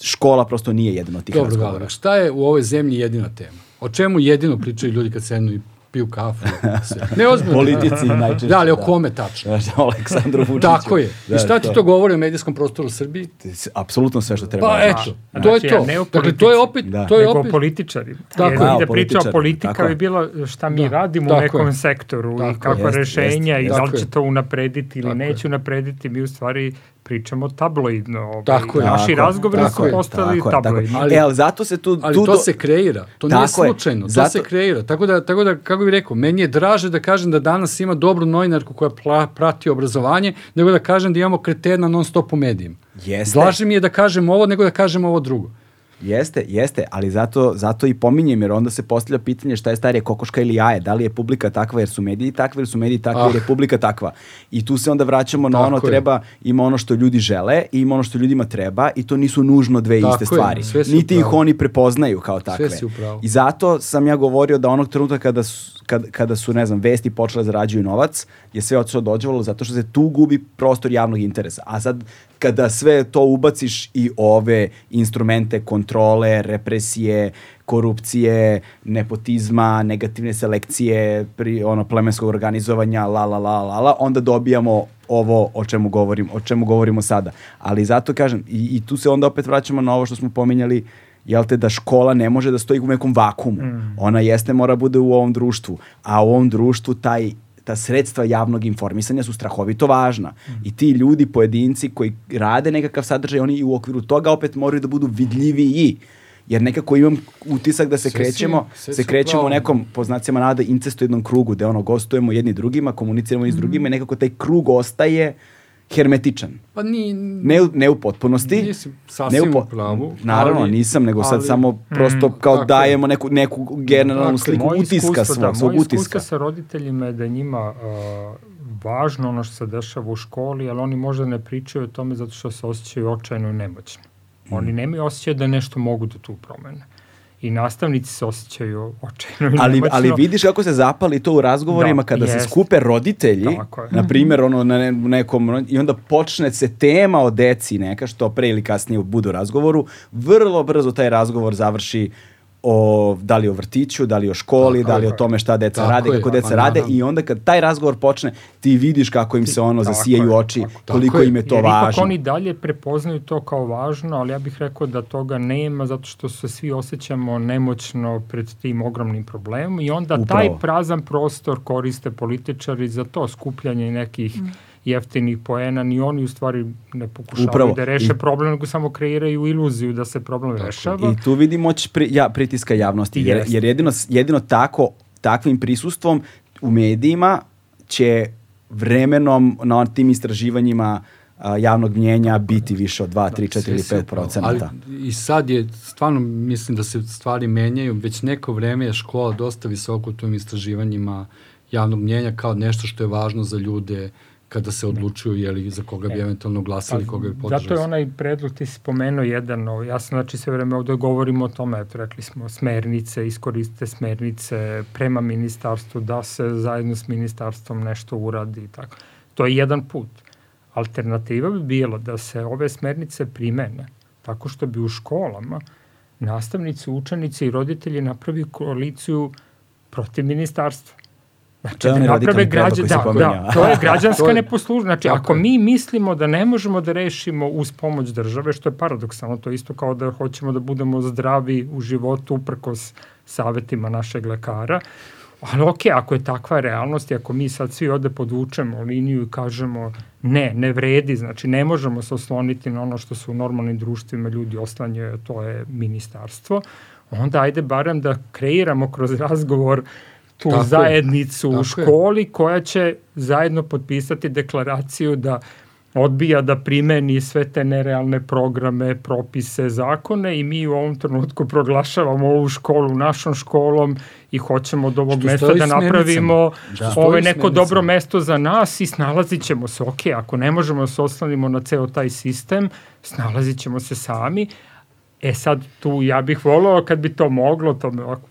škola prosto nije jedan od tih Dobro, razgovora. Galera, šta je u ovoj zemlji jedina tema? O čemu jedino pričaju ljudi kad sednu i piju kafu? Ne ozbiljno. Politici najčešće. Da, ali o kome tačno? O Aleksandru Vučiću. Tako je. Da, I šta ti to govori o medijskom prostoru u Srbiji? Apsolutno sve što treba. Pa da eto, znaš. to je Znači, to. Dakle, to je opet, Da. to je nego opet, o političari. Tako je. A, o da priča o politika bi bilo šta mi Da, radimo u nekom je. sektoru Tako i kako rešenja i da li će to unaprediti ili neće unaprediti. Mi u stvari pričamo tabloidno. Ovaj, Tako je. Naši Tako je, razgovori tako su je, postali tako je, tako je. tabloidni. Ali- e, ali zato se tu... ali tu to do- se kreira. To nije Tako je. slučajno. To Zato- se kreira. Tako da, tako da, kako bih rekao, meni je draže da kažem da danas ima dobru novinarku koja pla- prati obrazovanje, nego da kažem da imamo kretena non stop u medijima. Jeste. Blaže mi je da kažem ovo nego da kažem ovo drugo. Jeste, jeste, ali zato, zato i pominjem, jer onda se postavlja pitanje šta je starije kokoška ili jaje, da li je publika takva jer su mediji takvi ili su mediji takvi jer je Ah. publika takva. I tu se onda vraćamo na Tako ono je. treba, ima ono što ljudi žele i ima ono što ljudima treba i to nisu nužno dve Tako iste je, stvari. sve si Niti ih pravu. oni prepoznaju kao takve. si u pravu. I zato sam ja govorio da onog trenutka kada su, kad, kada su, ne znam, vesti počele da zarađuju novac, je sve otišlo dođevalo zato što se tu gubi prostor javnog interesa. A sad, kada sve to ubaciš i ove instrumente kontrole, represije, korupcije, nepotizma, negativne selekcije, pri, ono, plemenskog organizovanja, la, la, la, la, la, onda dobijamo ovo o čemu govorim, o čemu govorimo sada. Ali zato kažem, i, i tu se onda opet vraćamo na ovo što smo pominjali, jel te, da škola ne može da stoji u nekom vakumu. Ona jeste, mora bude u ovom društvu, a u ovom društvu taj ta sredstva javnog informisanja su strahovito važna. I ti ljudi, pojedinci koji rade nekakav sadržaj, oni i u okviru toga opet moraju da budu vidljiviji. Jer nekako imam utisak da se Sve si- krećemo, sve se si u krećemo u nekom, po znacima nada, incestoidnom krugu, gde ono, gostujemo jedni drugima, komuniciramo i s drugima i nekako taj krug ostaje hermetičan. Pa ni... Ne, ne u potpunosti. Nisi sasvim ne u po- pravu, Naravno, ali- nisam, nego sad ali- samo prosto Mm, kao tako je. dajemo neku, neku generalnu Tako je. sliku utiska svog, da, svog moje iskustvo utiska. sa roditeljima je da njima uh, važno ono što se dešava u školi, ali oni možda ne pričaju o tome zato što se osjećaju očajno i nemoćni. Mm. Oni nemaju osjećaj da nešto mogu da tu promene. I nastavnici se osjećaju očajno i Ali, nemoćno. ali vidiš kako se zapali to u razgovorima Da, kada se jest. skupe roditelji, na primjer ono na ne- nekom i onda počne se tema o deci neka što pre ili kasnije budu u razgovoru, vrlo brzo taj razgovor završi o da li o vrtiću, da li o školi, Tako da li je. o tome šta deca Tako rade, je, kako pa deca rade naravno. i onda kad taj razgovor počne, ti vidiš kako im se ono Tako zasijaju oči, tako- tako koliko je. im je to Jer važno. ipak oni dalje prepoznaju to kao važno, ali ja bih rekao da toga nema zato što se svi osjećamo nemoćno pred tim ogromnim problemom i onda Upravo. taj prazan prostor koriste političari za to skupljanje nekih jeftinih poena, ni oni u stvari ne pokušavaju Upravo. da reše I- problem, nego samo kreiraju iluziju da se problem rešava. I tu vidi moć pri, ja, pritiska javnosti, jer, jer jedino, jedino tako, takvim prisustvom u medijima će vremenom na tim istraživanjima a, javnog mnjenja biti više od 2, 3, 4 ili Sve 5 se upravo. procenata. Ali i sad je, stvarno mislim da se stvari menjaju, već neko vreme je škola dosta visoko u tim istraživanjima javnog mnjenja kao nešto što je važno za ljude kada se odlučuju jeli, za koga bi E. eventualno glasali, koga bi podržali. Zato je onaj predlog, ti si spomenuo jedan, o, ja sam znači sve vreme ovde govorimo o tome, eto rekli smo smernice, iskoriste smernice prema ministarstvu, da se zajedno s ministarstvom nešto uradi i tako. To je jedan put. Alternativa bi bilo da se ove smernice primene tako što bi u školama nastavnici, učenici i roditelji napravi koaliciju protiv ministarstva. Znači, To je da onaj radikalni koji si da, pominjao. da, to je građanska To je- neposlušnost. Znači, Tako ako mi mislimo da ne možemo da rešimo uz pomoć države, što je paradoksalno, to je isto kao da hoćemo da budemo zdravi u životu uprkos savetima našeg lekara, ali ok, ako je takva realnost i ako mi sad svi ovde podvučemo liniju i kažemo ne, ne vredi, znači ne možemo se osloniti na ono što su u normalnim društvima ljudi oslanjaju, to je ministarstvo, onda ajde barem da kreiramo kroz razgovor tu Tako je. zajednicu u Tako je. školi koja će zajedno potpisati deklaraciju da odbija da primeni sve te nerealne programe, propise, zakone i mi u ovom trenutku proglašavamo ovu školu našom školom i hoćemo od ovog mesta da napravimo Da. ovo je neko smernicama. dobro mesto za nas i snalazit ćemo se. Ok, ako ne možemo da se oslanimo na ceo taj sistem, snalazit ćemo se sami, E sad tu ja bih volao kad bi to moglo, to me ovako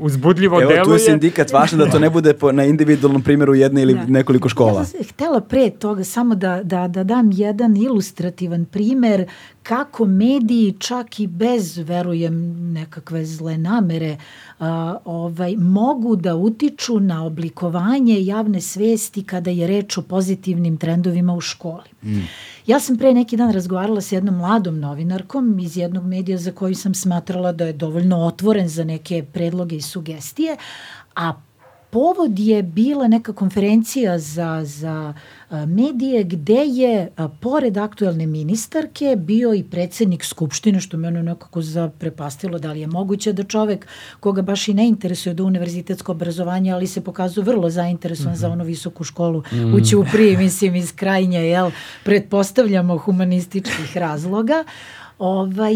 uzbudljivo Evo tu je deluje. sindikat važno da to ne bude po, na individualnom primjeru jedne ili Da. nekoliko škola. Ja sam htela pre toga samo da, da, da dam jedan ilustrativan primer kako mediji čak i bez, verujem, nekakve zle namere a, ovaj, mogu da utiču na oblikovanje javne svesti kada je reč o pozitivnim trendovima u školi. Mm. Ja sam pre neki dan razgovarala s jednom mladom novinarkom iz jednog medija za koji sam smatrala da je dovoljno otvoren za neke predloge i sugestije, a povod je bila neka konferencija za, za medije gde je pored aktuelne ministarke bio i predsednik Skupštine, što mene nekako zaprepastilo da li je moguće da čovek koga baš i ne interesuje da univerzitetsko obrazovanje, ali se pokazuje vrlo zainteresovan mm -hmm. za onu visoku školu mm. u Ćupriji, mislim iz krajnje, jel, pretpostavljamo humanističkih razloga, ovaj,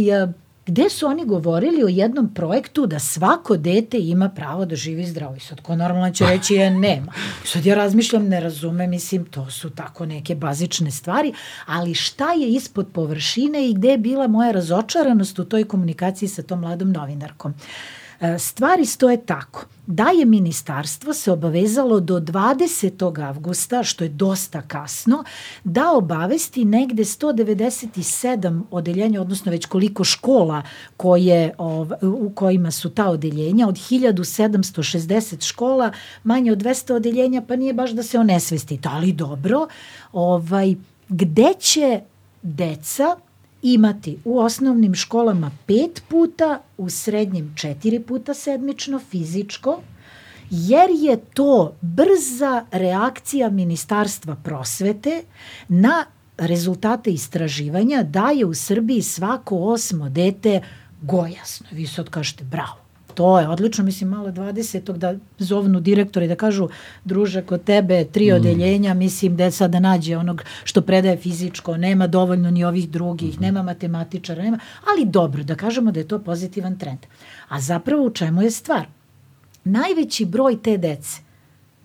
gde su oni govorili o jednom projektu da svako dete ima pravo da živi zdravo. I sad ko normalno će reći je nema. I sad ja razmišljam, ne razume, mislim, to su tako neke bazične stvari, ali šta je ispod površine i gde je bila moja razočaranost u toj komunikaciji sa tom mladom novinarkom. E, Stvari stoje tako da je ministarstvo se obavezalo do 20. avgusta, što je dosta kasno, da obavesti negde 197 odeljenja, odnosno već koliko škola koje, ov, u kojima su ta odeljenja, od 1760 škola, manje od 200 odeljenja, pa nije baš da se onesvestite, ali dobro, ovaj, gde će deca imati u osnovnim školama pet puta, u srednjim četiri puta sedmično fizičko, jer je to brza reakcija Ministarstva prosvete na rezultate istraživanja da je u Srbiji svako osmo dete gojasno. Vi sad kažete bravo. To je odlično, mislim, malo 20. da zovnu direktori da kažu, druže, kod tebe tri mm. odeljenja, mislim da je sad da nađe onog što predaje fizičko, nema dovoljno ni ovih drugih, mm. nema matematičara, nema, ali dobro, da kažemo da je to pozitivan trend. A zapravo u čemu je stvar? Najveći broj te dece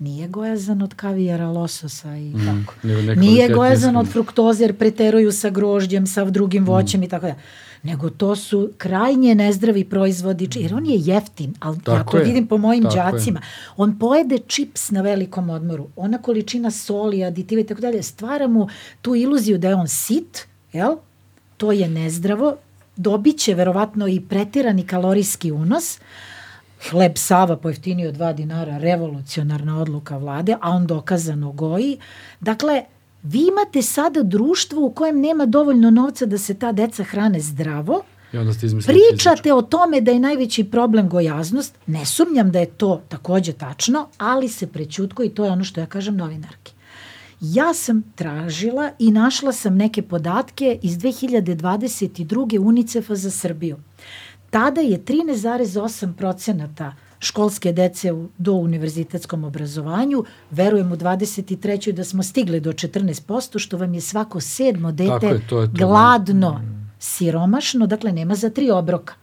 nije gojazan od kavijara, lososa i mm, tako. Nije gojazan od fruktoze jer preteruju sa grožđem, sa drugim voćem mm. i tako da nego to su krajnje nezdravi proizvodi, jer on je jeftin, ali tako ja to je. vidim po mojim tako đacima. Je. On pojede čips na velikom odmoru, ona količina soli, aditiva i tako dalje, stvara mu tu iluziju da je on sit, jel? to je nezdravo, dobit će verovatno i pretirani kalorijski unos, hleb Sava pojeftinio 2 dinara, revolucionarna odluka vlade, a on dokazano goji. Dakle, vi imate sada društvo u kojem nema dovoljno novca da se ta deca hrane zdravo, I onda ste Pričate fizičko. o tome da je najveći problem gojaznost, ne sumnjam da je to takođe tačno, ali se prećutko i to je ono što ja kažem novinarki. Ja sam tražila i našla sam neke podatke iz 2022. UNICEF-a za Srbiju. Tada je 13,8 procenata školske dece u, do univerzitetskom obrazovanju. Verujem u 23. da smo stigli do 14%, što vam je svako sedmo dete je, to je to. gladno, siromašno, dakle nema za tri obroka.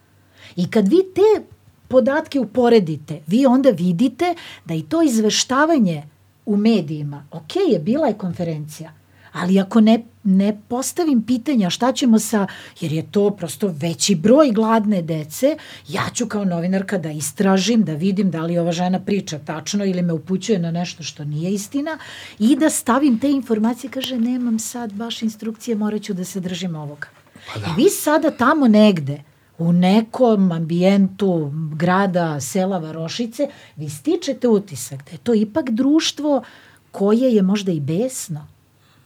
I kad vi te podatke uporedite, vi onda vidite da i to izveštavanje u medijima, ok je, bila je konferencija, ali ako ne, ne postavim pitanja šta ćemo sa, jer je to prosto veći broj gladne dece, ja ću kao novinarka da istražim, da vidim da li ova žena priča tačno ili me upućuje na nešto što nije istina i da stavim te informacije, kaže nemam sad baš instrukcije, morat ću da se držim ovoga. Pa da. I vi sada tamo negde, u nekom ambijentu grada, sela Varošice, vi stičete utisak da je to ipak društvo koje je možda i besno.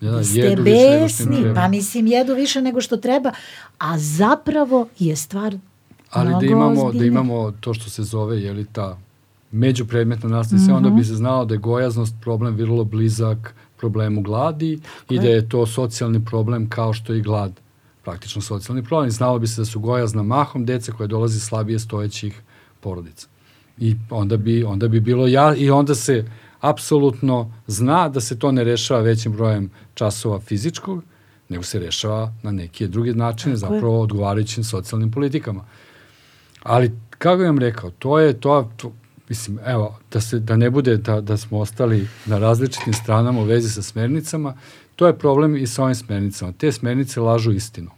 Ja, da ste besni, pa mislim jedu više nego što treba, a zapravo je stvar Ali mnogo da imamo, ozbiljnija. da imamo to što se zove, je li ta međupredmetna nastava, mm -hmm. onda bi se znao da je gojaznost problem vrlo blizak problemu gladi i da je to socijalni problem kao što je i glad praktično socijalni problem. Znalo bi se da su gojazna mahom deca koje dolazi slabije stojećih porodica. I onda bi, onda bi bilo ja, i onda se apsolutno zna da se to ne rešava većim brojem časova fizičkog, nego se rešava na neke druge načine, Tako zapravo je. odgovarajućim socijalnim politikama. Ali, kako bih vam rekao, to je to, to mislim, evo, da, se, da ne bude da, da smo ostali na različitim stranama u vezi sa smernicama, to je problem i sa ovim smernicama. Te smernice lažu istinu.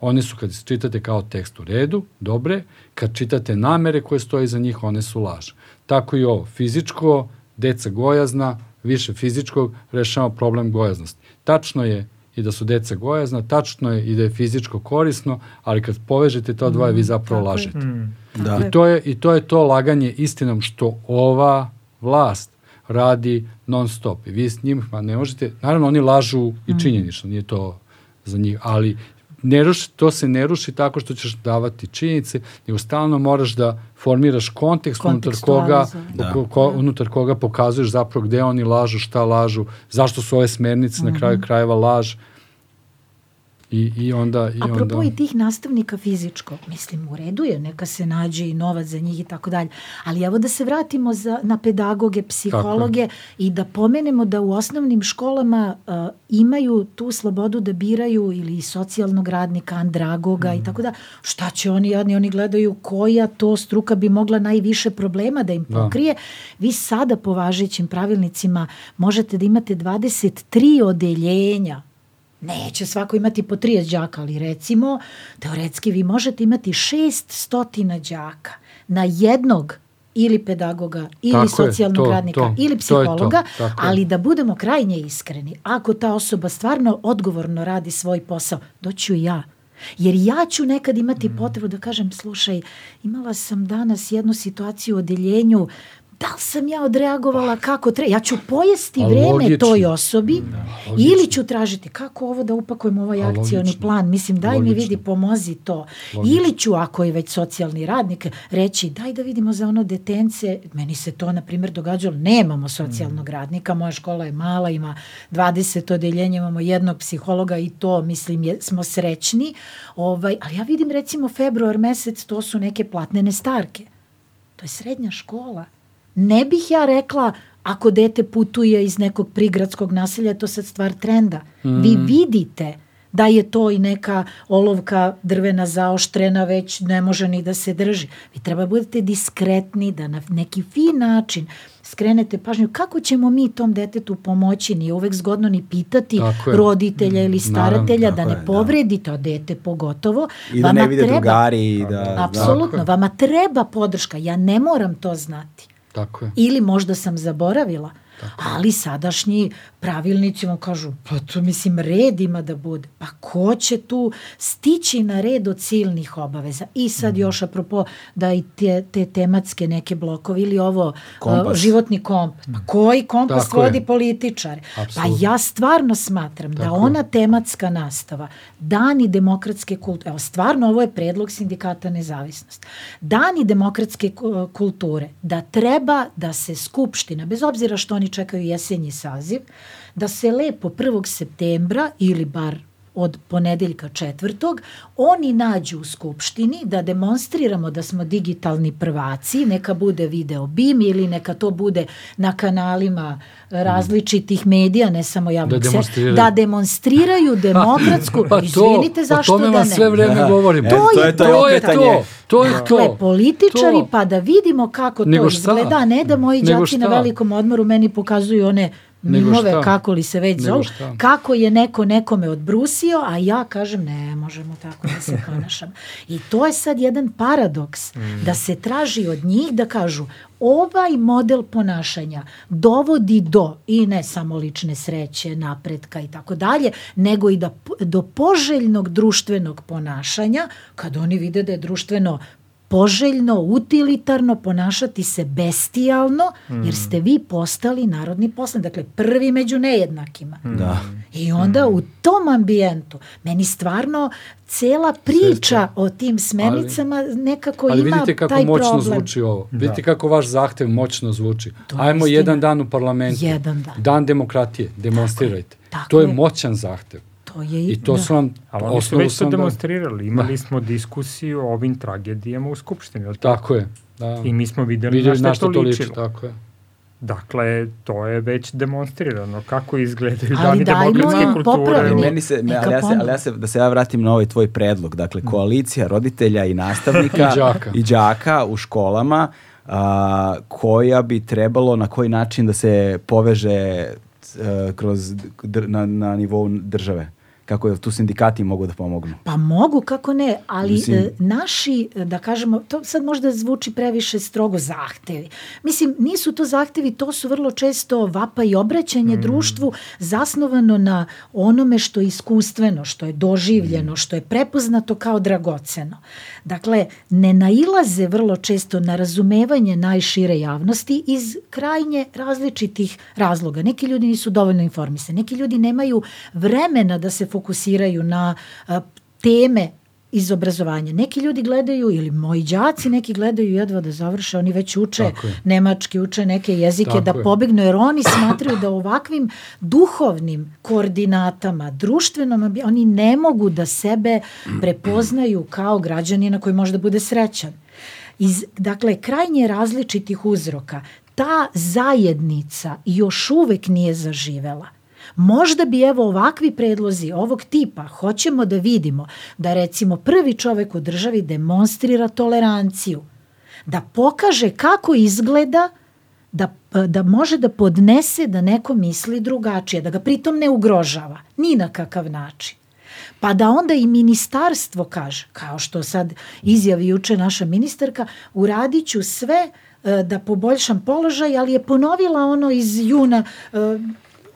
One su, kad čitate kao tekst u redu, dobre, kad čitate namere koje stoje za njih, one su laž. Tako i ovo, fizičko, deca gojazna, više fizičkog, rešava problem gojaznosti. Tačno je i da su deca gojazna, tačno je i da je fizičko korisno, ali kad povežete to dvoje, vi Mm, zapravo tako je. lažete. Mm. Da. I to, je, I to je to laganje istinom što ova vlast radi non stop. I vi s njima ne možete, naravno oni lažu i činjenično, nije to za njih, ali ne ruši, to se ne ruši tako što ćeš davati činjenice, nego stalno moraš da formiraš kontekst unutar koga. Da. ko, ko, unutar koga pokazuješ zapravo gde oni lažu, šta lažu, zašto su ove smernice na kraju krajeva laž. I, i onda... I Apropo onda... i tih nastavnika fizičko, mislim u redu je, neka se nađe i novac za njih i tako dalje, ali evo da se vratimo za, na pedagoge, psihologe i da pomenemo da u osnovnim školama uh, imaju tu slobodu da biraju ili socijalnog radnika, andragoga Mhm. i tako da, šta će oni jadni, oni gledaju koja to struka bi mogla najviše problema da im Da. pokrije. Vi sada po važećim pravilnicima možete da imate 23 odeljenja Neće svako imati po 30 đaka, ali recimo, teoretski vi možete imati 600 đaka na jednog ili pedagoga, ili Tako je, socijalnog to, radnika, to, ili to je to, psihologa, tako je. ali da budemo krajnje iskreni. Ako ta osoba stvarno odgovorno radi svoj posao, doću ja. Jer ja ću nekad imati Mm. potrebu da kažem, slušaj, imala sam danas jednu situaciju u odeljenju, da li sam ja odreagovala kako treba? Ja ću pojesti A vreme logično. toj osobi logično. ili ću tražiti kako ovo da upakujem ovaj A, akcioni logično. plan. Mislim, daj mi Logično. vidi, pomozi to. Logično. Ili ću, ako je već socijalni radnik, reći daj da vidimo za ono detence. Meni se to, na primjer, događalo. Nemamo socijalnog Mm. radnika, moja škola je mala, ima 20 odeljenja, imamo jednog psihologa i to, mislim, je, smo srećni. Ovaj, ali ja vidim, recimo, februar mesec, to su neke platnene starke. To je srednja škola. Ne bih ja rekla ako dete putuje iz nekog prigradskog naselja, je to sad stvar trenda. Mm. Vi vidite da je to i neka olovka drvena zaoštrena već ne može ni da se drži. Vi treba budete diskretni da na neki fin način skrenete pažnju kako ćemo mi tom detetu pomoći, nije uvek zgodno ni pitati Tako je. roditelja ili staratelja Naravno, da ne je, da. povredite a dete pogotovo. I da ne Vama vide treba- drugari da... Apsolutno, vama treba podrška, ja ne moram to znati. Tako je. Ili možda sam zaboravila, ali sadašnji pravilnici vam kažu, pa to mislim red ima da bude. Pa ko će tu stići na red od silnih obaveza? I sad još apropo da i te, te tematske neke blokove ili ovo Kompas. uh, životni kompas. Pa koji kompas Tako je. vodi političar? Pa Apsolutno. ja stvarno smatram da Tako je. ona tematska nastava, dani demokratske kulture, evo stvarno ovo je predlog sindikata nezavisnost, dani demokratske ku- kulture, da treba da se skupština, bez obzira što oni čekaju jesenji saziv, da se lepo 1. septembra ili bar od ponedeljka četvrtog, oni nađu u Skupštini da demonstriramo da smo digitalni prvaci, neka bude video BIM ili neka to bude na kanalima različitih medija, ne samo javnog Da demonstriraju. da demonstriraju demokratsku, Pa to, izvinite zašto o tome da vam ne. sve vreme Da. govorim. E, To to je je to, to. To je to, to je to. Dakle, političari, To. pa da vidimo kako Nego to šta? izgleda, a ne da moji Nego đaci na šta? velikom odmoru meni pokazuju one mimove, šta? kako li se već zovu, šta? kako je neko nekome odbrusio, a ja kažem ne možemo tako da se ponašamo. I to je sad jedan paradoks, da se traži od njih da kažu ovaj model ponašanja dovodi do i ne samo lične sreće, napretka i tako dalje, nego i da, do poželjnog društvenog ponašanja, kad oni vide da je društveno poželjno, utilitarno ponašati se bestijalno, jer ste vi postali narodni poslan. Dakle, prvi među nejednakima. Da. I onda u tom ambijentu, meni stvarno cela priča o tim smernicama nekako Ali ima vidite kako taj moćno problem. zvuči ovo. Vidite kako vaš zahtev moćno zvuči. To Ajmo istina. jedan dan u parlamentu. Jedan dan. Dan demokratije. Demonstrirajte. Tako to je je. moćan zahtev. To je I to da. su vam Ali oni su već to sam demonstrirali. Imali smo diskusiju o ovim tragedijama u Skupštini. jel Tako je. Da. I mi smo videli Vidjeli na što to to liči. ličilo. Tako je. Dakle, to je već demonstrirano. Kako izgledaju Ali dani demokratske kulture. u- Meni se, me, ali ja se, ali ja se, da se ja vratim na ovaj tvoj predlog, dakle koalicija roditelja i nastavnika I đaka. i đaka u školama a, koja bi trebalo na koji način da se poveže e, kroz dr- na, na nivou države. Kako je tu sindikati mogu da pomognu. Pa mogu, kako ne, ali Mislim- e, naši, e, da kažemo, to sad možda zvuči previše strogo zahtevi. Mislim, nisu to zahtevi, to su vrlo često vapa i obraćanje društvu zasnovano na onome što je iskustveno, što je doživljeno, što je prepoznato kao dragoceno. Dakle, ne nailaze vrlo često na razumevanje najšire javnosti iz krajnje različitih razloga. Neki ljudi nisu dovoljno informisani, neki ljudi nemaju vremena da se fokusiraju na a, teme iz obrazovanja. Neki ljudi gledaju, ili moji đaci, neki gledaju jedva da završe, oni već uče nemački, uče neke jezike Tako da je. pobegnu, jer oni smatraju da ovakvim duhovnim koordinatama, društvenom, oni ne mogu da sebe prepoznaju kao građanina koji može da bude srećan. Iz, dakle, krajnje različitih uzroka, ta zajednica još uvek nije zaživela. Možda bi evo ovakvi predlozi ovog tipa, hoćemo da vidimo da recimo prvi čovek u državi demonstrira toleranciju, da pokaže kako izgleda da, da može da podnese da neko misli drugačije, da ga pritom ne ugrožava, ni na kakav način. Pa da onda i ministarstvo kaže, kao što sad izjavi juče naša ministarka, uradit ću sve e, da poboljšam položaj, ali je ponovila ono iz juna e,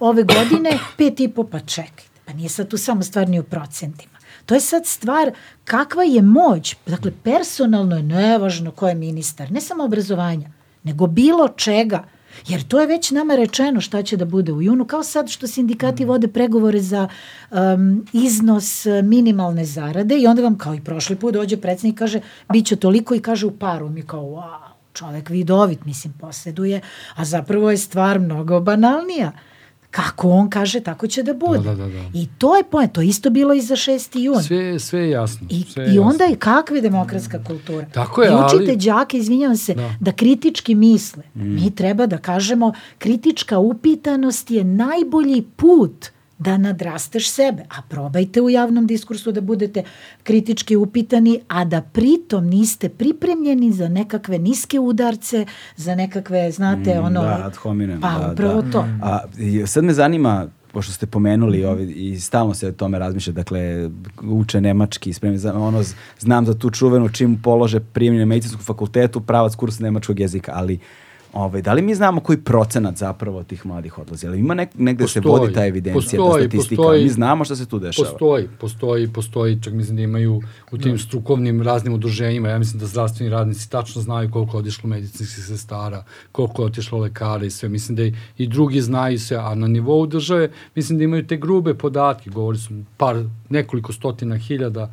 ove godine pet i po, pa čekajte, pa nije sad tu samo stvar ni u procentima. To je sad stvar kakva je moć, dakle personalno je nevažno ko je ministar, ne samo obrazovanja, nego bilo čega. Jer to je već nama rečeno šta će da bude u junu, kao sad što sindikati vode pregovore za um, iznos uh, minimalne zarade i onda vam kao i prošli put dođe predsjednik i kaže bit će toliko i kaže u paru. Mi kao wow, čovek vidovit, mislim, poseduje, a zapravo je stvar mnogo banalnija. Kako on kaže, tako će da bude. Da, da, da, da. I to je point, to je isto bilo i za 6. jun. Sve, sve je jasno. I, sve je I onda jasno. je kakva je demokratska kultura. Tako je, I učite ali- đake, izvinjavam se, da. Da. kritički misle. Mi treba da kažemo kritička upitanost je najbolji put da nadrasteš sebe. A probajte u javnom diskursu da budete kritički upitani, a da pritom niste pripremljeni za nekakve niske udarce, za nekakve, znate, ono... da, ad hominem, Pa, da, upravo da. to. A, sad me zanima, pošto ste pomenuli Mhm. ovi, i stalno se o tome razmišlja, dakle, uče nemački, spremi, za, ono, znam za tu čuvenu čim polože primjenje na medicinskom fakultetu, pravac kursa nemačkog jezika, ali Ovaj, da li mi znamo koji procenat zapravo tih mladih odlazi? Ali ima nek, negde se Postoji, vodi ta evidencija, postoji, ta statistika. postoji. mi znamo šta se tu dešava. Postoji, postoji, postoji, čak mislim da imaju u tim strukovnim raznim udruženjima, ja mislim da zdravstveni radnici tačno znaju koliko je otišlo medicinskih sestara, koliko je otišlo lekara i sve, mislim da i, i drugi znaju sve, a na nivou države mislim da imaju te grube podatke, govori su par, nekoliko stotina hiljada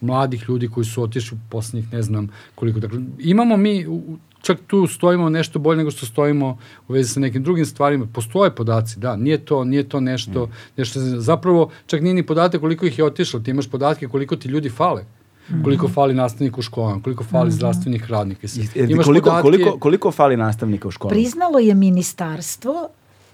mladih ljudi koji su otišli u poslednjih ne znam koliko. Dakle, imamo mi u čak tu stojimo nešto bolje nego što stojimo u vezi sa nekim drugim stvarima. Postoje podaci, da, nije to, nije to nešto, mm. nešto, zapravo čak nije ni podatak koliko ih je otišlo, ti imaš podatke koliko ti ljudi fale koliko mhm. fali nastavnika u školama, koliko fali mm -hmm. zdravstvenih radnika. Imaš koliko, podatke... koliko, koliko fali nastavnika u školama? Priznalo je ministarstvo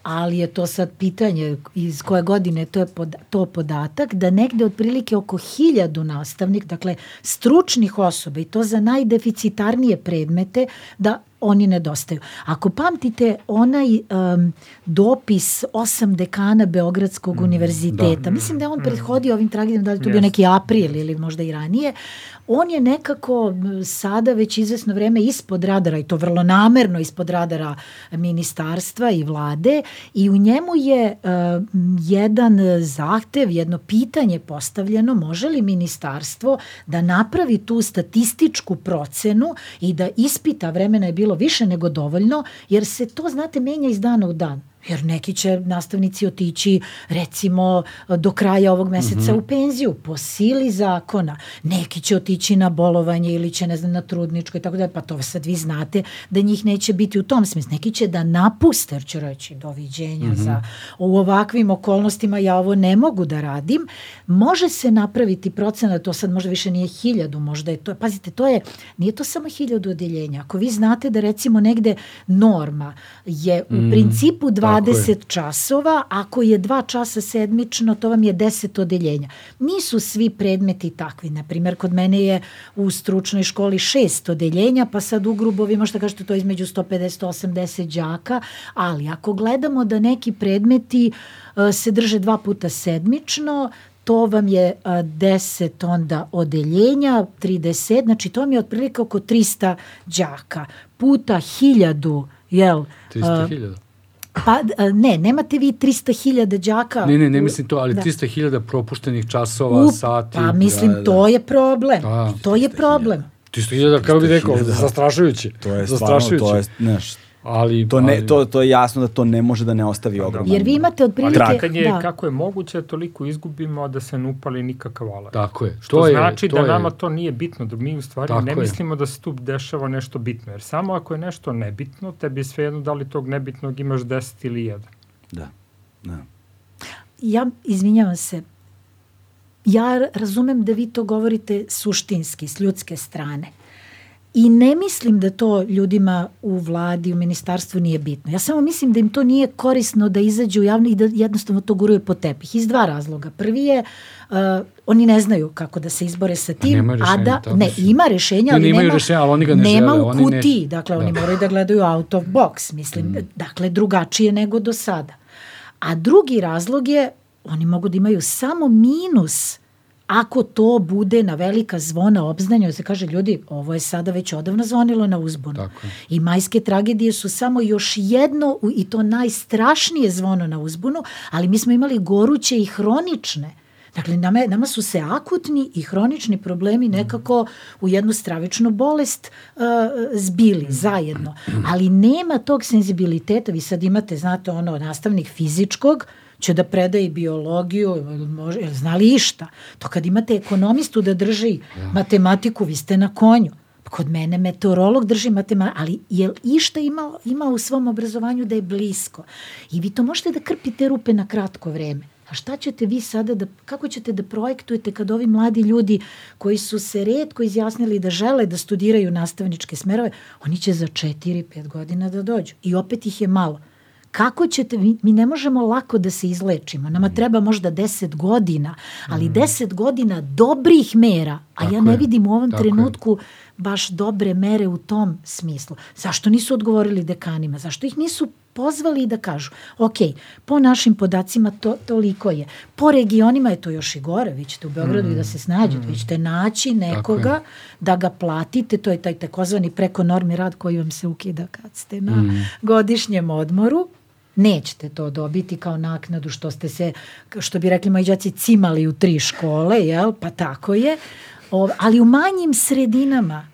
ali je to sad pitanje iz koje godine to je pod, to podatak, da negde otprilike oko hiljadu nastavnik, dakle stručnih osoba i to za najdeficitarnije predmete, da oni nedostaju. Ako pamtite onaj um, dopis osam dekana Beogradskog mm, univerziteta, da. mislim da je on prethodio ovim tragedijom, da li to yes. bio neki april ili možda i ranije, on je nekako sada već izvesno vreme ispod radara i to vrlo namerno ispod radara ministarstva i vlade i u njemu je uh, jedan zahtev, jedno pitanje postavljeno, može li ministarstvo da napravi tu statističku procenu i da ispita, vremena je bilo više nego dovoljno, jer se to, znate, menja iz dana u dan jer neki će nastavnici otići recimo do kraja ovog meseca mm -hmm. u penziju po sili zakona. Neki će otići na bolovanje ili će ne znam na trudničko i tako da pa to sad vi znate da njih neće biti u tom smislu. Neki će da napuste jer će reći doviđenja mm -hmm. za u ovakvim okolnostima ja ovo ne mogu da radim. Može se napraviti procena, to sad možda više nije hiljadu, možda je to, pazite, to je, nije to samo hiljadu odeljenja. Ako vi znate da recimo negde norma je u mm. principu dva 20 časova, ako je 2 časa sedmično, to vam je 10 odeljenja. Nisu svi predmeti takvi. Naprimer, kod mene je u stručnoj školi 6 odeljenja, pa sad u grubovi možda kažete to između 150-180 đaka, ali ako gledamo da neki predmeti uh, se drže dva puta sedmično, to vam je a, 10 onda odeljenja, 30, znači to vam je otprilike oko 300 đaka, puta 1000, jel? 300.000? Pa ne, nemate vi 300.000 đaka. Ne, ne, ne mislim to, ali da. 300.000 propuštenih časova, U, sati. Pa mislim, da, da. to je problem. Da, to je problem. 300.000, kako bi rekao, zastrašujući. To je stvarno, to je, znaš, Ali, to, ne, ali... to, to je jasno da to ne može da ne ostavi ogroman Jer vi imate otprilike... Ali pitanje je da. kako je moguće da toliko izgubimo da se ne upali nikakav alarm. Tako je. Što to znači je, to da je... nama to nije bitno, da mi u stvari Tako ne je. mislimo da se tu dešava nešto bitno. Jer samo ako je nešto nebitno, tebi je svejedno da li tog nebitnog imaš 10 ili 1. Da, da. Ja, izvinjavam se, ja razumem da vi to govorite suštinski, s ljudske strane. I ne mislim da to ljudima u vladi, u ministarstvu nije bitno. Ja samo mislim da im to nije korisno da izađu u javno i da jednostavno to guruje po tepih. Iz dva razloga. Prvi je, uh, oni ne znaju kako da se izbore sa tim, a, a da, ne, ima rešenja, ali ne, nema, rešenja, ali oni ga ne nema žele, u kutiji. Ne... Dakle, oni da. moraju da gledaju out of box, mislim. Mm. Dakle, drugačije nego do sada. A drugi razlog je, oni mogu da imaju samo minus ako to bude na velika zvona obznanja, se kaže ljudi, ovo je sada već odavno zvonilo na uzbunu. Tako. I majske tragedije su samo još jedno i to najstrašnije zvono na uzbunu, ali mi smo imali goruće i hronične. Dakle, nama, nama su se akutni i hronični problemi nekako u jednu stravičnu bolest uh, zbili zajedno. Ali nema tog senzibiliteta. Vi sad imate, znate, ono, nastavnik fizičkog, će da predaje biologiju, može, jel znali išta? To kad imate ekonomistu da drži ja. matematiku, vi ste na konju. Kod mene meteorolog drži matematiku, ali je išta ima, ima u svom obrazovanju da je blisko? I vi to možete da krpite rupe na kratko vreme. A šta ćete vi sada da, kako ćete da projektujete kad ovi mladi ljudi koji su se redko izjasnili da žele da studiraju nastavničke smerove, oni će za 4-5 godina da dođu. I opet ih je malo kako ćete, mi, mi ne možemo lako da se izlečimo, nama treba možda 10 godina, ali 10 mm. godina dobrih mera, a tako ja ne vidim u ovom trenutku je. baš dobre mere u tom smislu. Zašto nisu odgovorili dekanima? Zašto ih nisu pozvali da kažu, ok, po našim podacima to, toliko je. Po regionima je to još i gore, vi ćete u Beogradu mm. i da se snađete, mm. vi ćete naći nekoga da ga platite, to je taj takozvani prekonormi rad koji vam se ukida kad ste na mm. godišnjem odmoru nećete to dobiti kao naknadu što ste se, što bi rekli moji džaci, cimali u tri škole, jel? pa tako je. O, ali u manjim sredinama,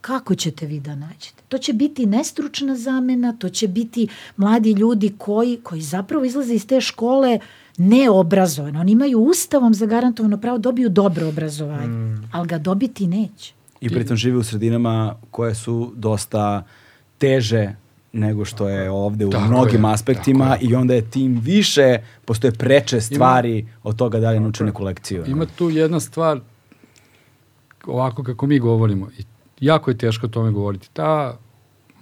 kako ćete vi da nađete? To će biti nestručna zamena, to će biti mladi ljudi koji, koji zapravo izlaze iz te škole neobrazovani. Oni imaju ustavom zagarantovano pravo da dobiju dobro obrazovanje, mm. ali ga dobiti neće. I pritom žive u sredinama koje su dosta teže nego što je ovde u Tako mnogim je, aspektima tako i onda je tim više postoje preče stvari od toga da li nauče neku lekciju. Ima tu jedna stvar, ovako kako mi govorimo, i jako je teško o tome govoriti. Ta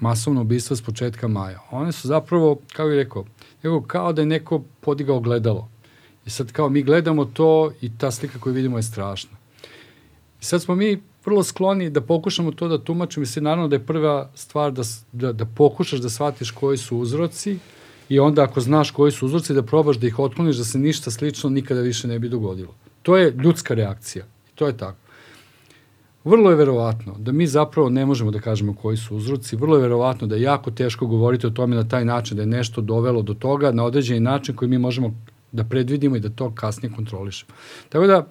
masovna ubistva s početka maja, one su zapravo, kako bih rekao, nego kao da je neko podigao gledalo. I sad kao mi gledamo to i ta slika koju vidimo je strašna. I sad smo mi vrlo skloni da pokušamo to da tumačimo se naravno da je prva stvar da, da, da pokušaš da shvatiš koji su uzroci i onda ako znaš koji su uzroci da probaš da ih otkloniš da se ništa slično nikada više ne bi dogodilo. To je ljudska reakcija. To je tako. Vrlo je verovatno da mi zapravo ne možemo da kažemo koji su uzroci, vrlo je verovatno da je jako teško govoriti o tome na taj način da je nešto dovelo do toga na određeni način koji mi možemo da predvidimo i da to kasnije kontrolišemo. Tako da,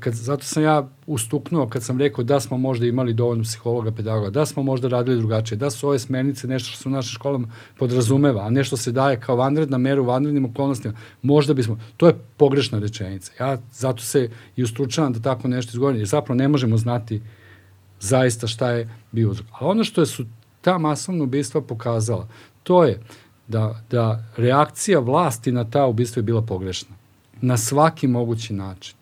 kad, zato sam ja ustuknuo kad sam rekao da smo možda imali dovoljno psihologa, pedagoga, da smo možda radili drugačije, da su ove smernice nešto što se u našim školama podrazumeva, a nešto se daje kao vanredna mera u vanrednim okolnostima, možda bismo, to je pogrešna rečenica. Ja zato se i ustručavam da tako nešto izgovorim, jer zapravo ne možemo znati zaista šta je bio uzrok. A ono što je su ta masovna ubistva pokazala, to je da, da reakcija vlasti na ta ubistva je bila pogrešna. Na svaki mogući način.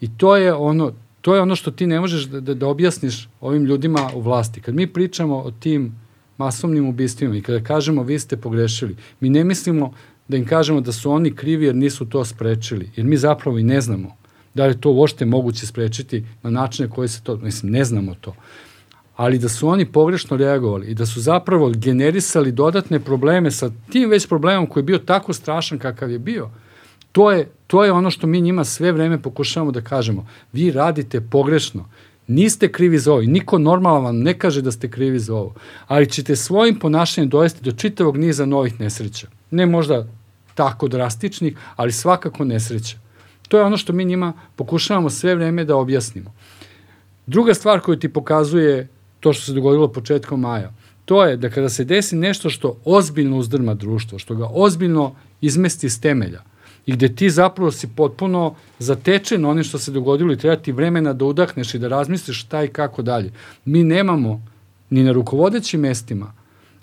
I to je ono, to je ono što ti ne možeš da, da, da objasniš ovim ljudima u vlasti. Kad mi pričamo o tim masovnim ubistvima i kada kažemo vi ste pogrešili, mi ne mislimo da im kažemo da su oni krivi jer nisu to sprečili, jer mi zapravo i ne znamo da li to uopšte moguće sprečiti na načine koje se to, mislim, ne znamo to ali da su oni pogrešno reagovali i da su zapravo generisali dodatne probleme sa tim već problemom koji je bio tako strašan kakav je bio, to je, to je ono što mi njima sve vreme pokušavamo da kažemo. Vi radite pogrešno. Niste krivi za ovo i niko normalan vam ne kaže da ste krivi za ovo, ali ćete svojim ponašanjem dovesti do čitavog niza novih nesreća. Ne možda tako drastičnih, ali svakako nesreća. To je ono što mi njima pokušavamo sve vreme da objasnimo. Druga stvar koju ti pokazuje to što se dogodilo početkom maja, to je da kada se desi nešto što ozbiljno uzdrma društvo, što ga ozbiljno izmesti iz temelja i gde ti zapravo si potpuno zatečen onim što se dogodilo i treba ti vremena da udahneš i da razmisliš šta i kako dalje. Mi nemamo ni na rukovodećim mestima,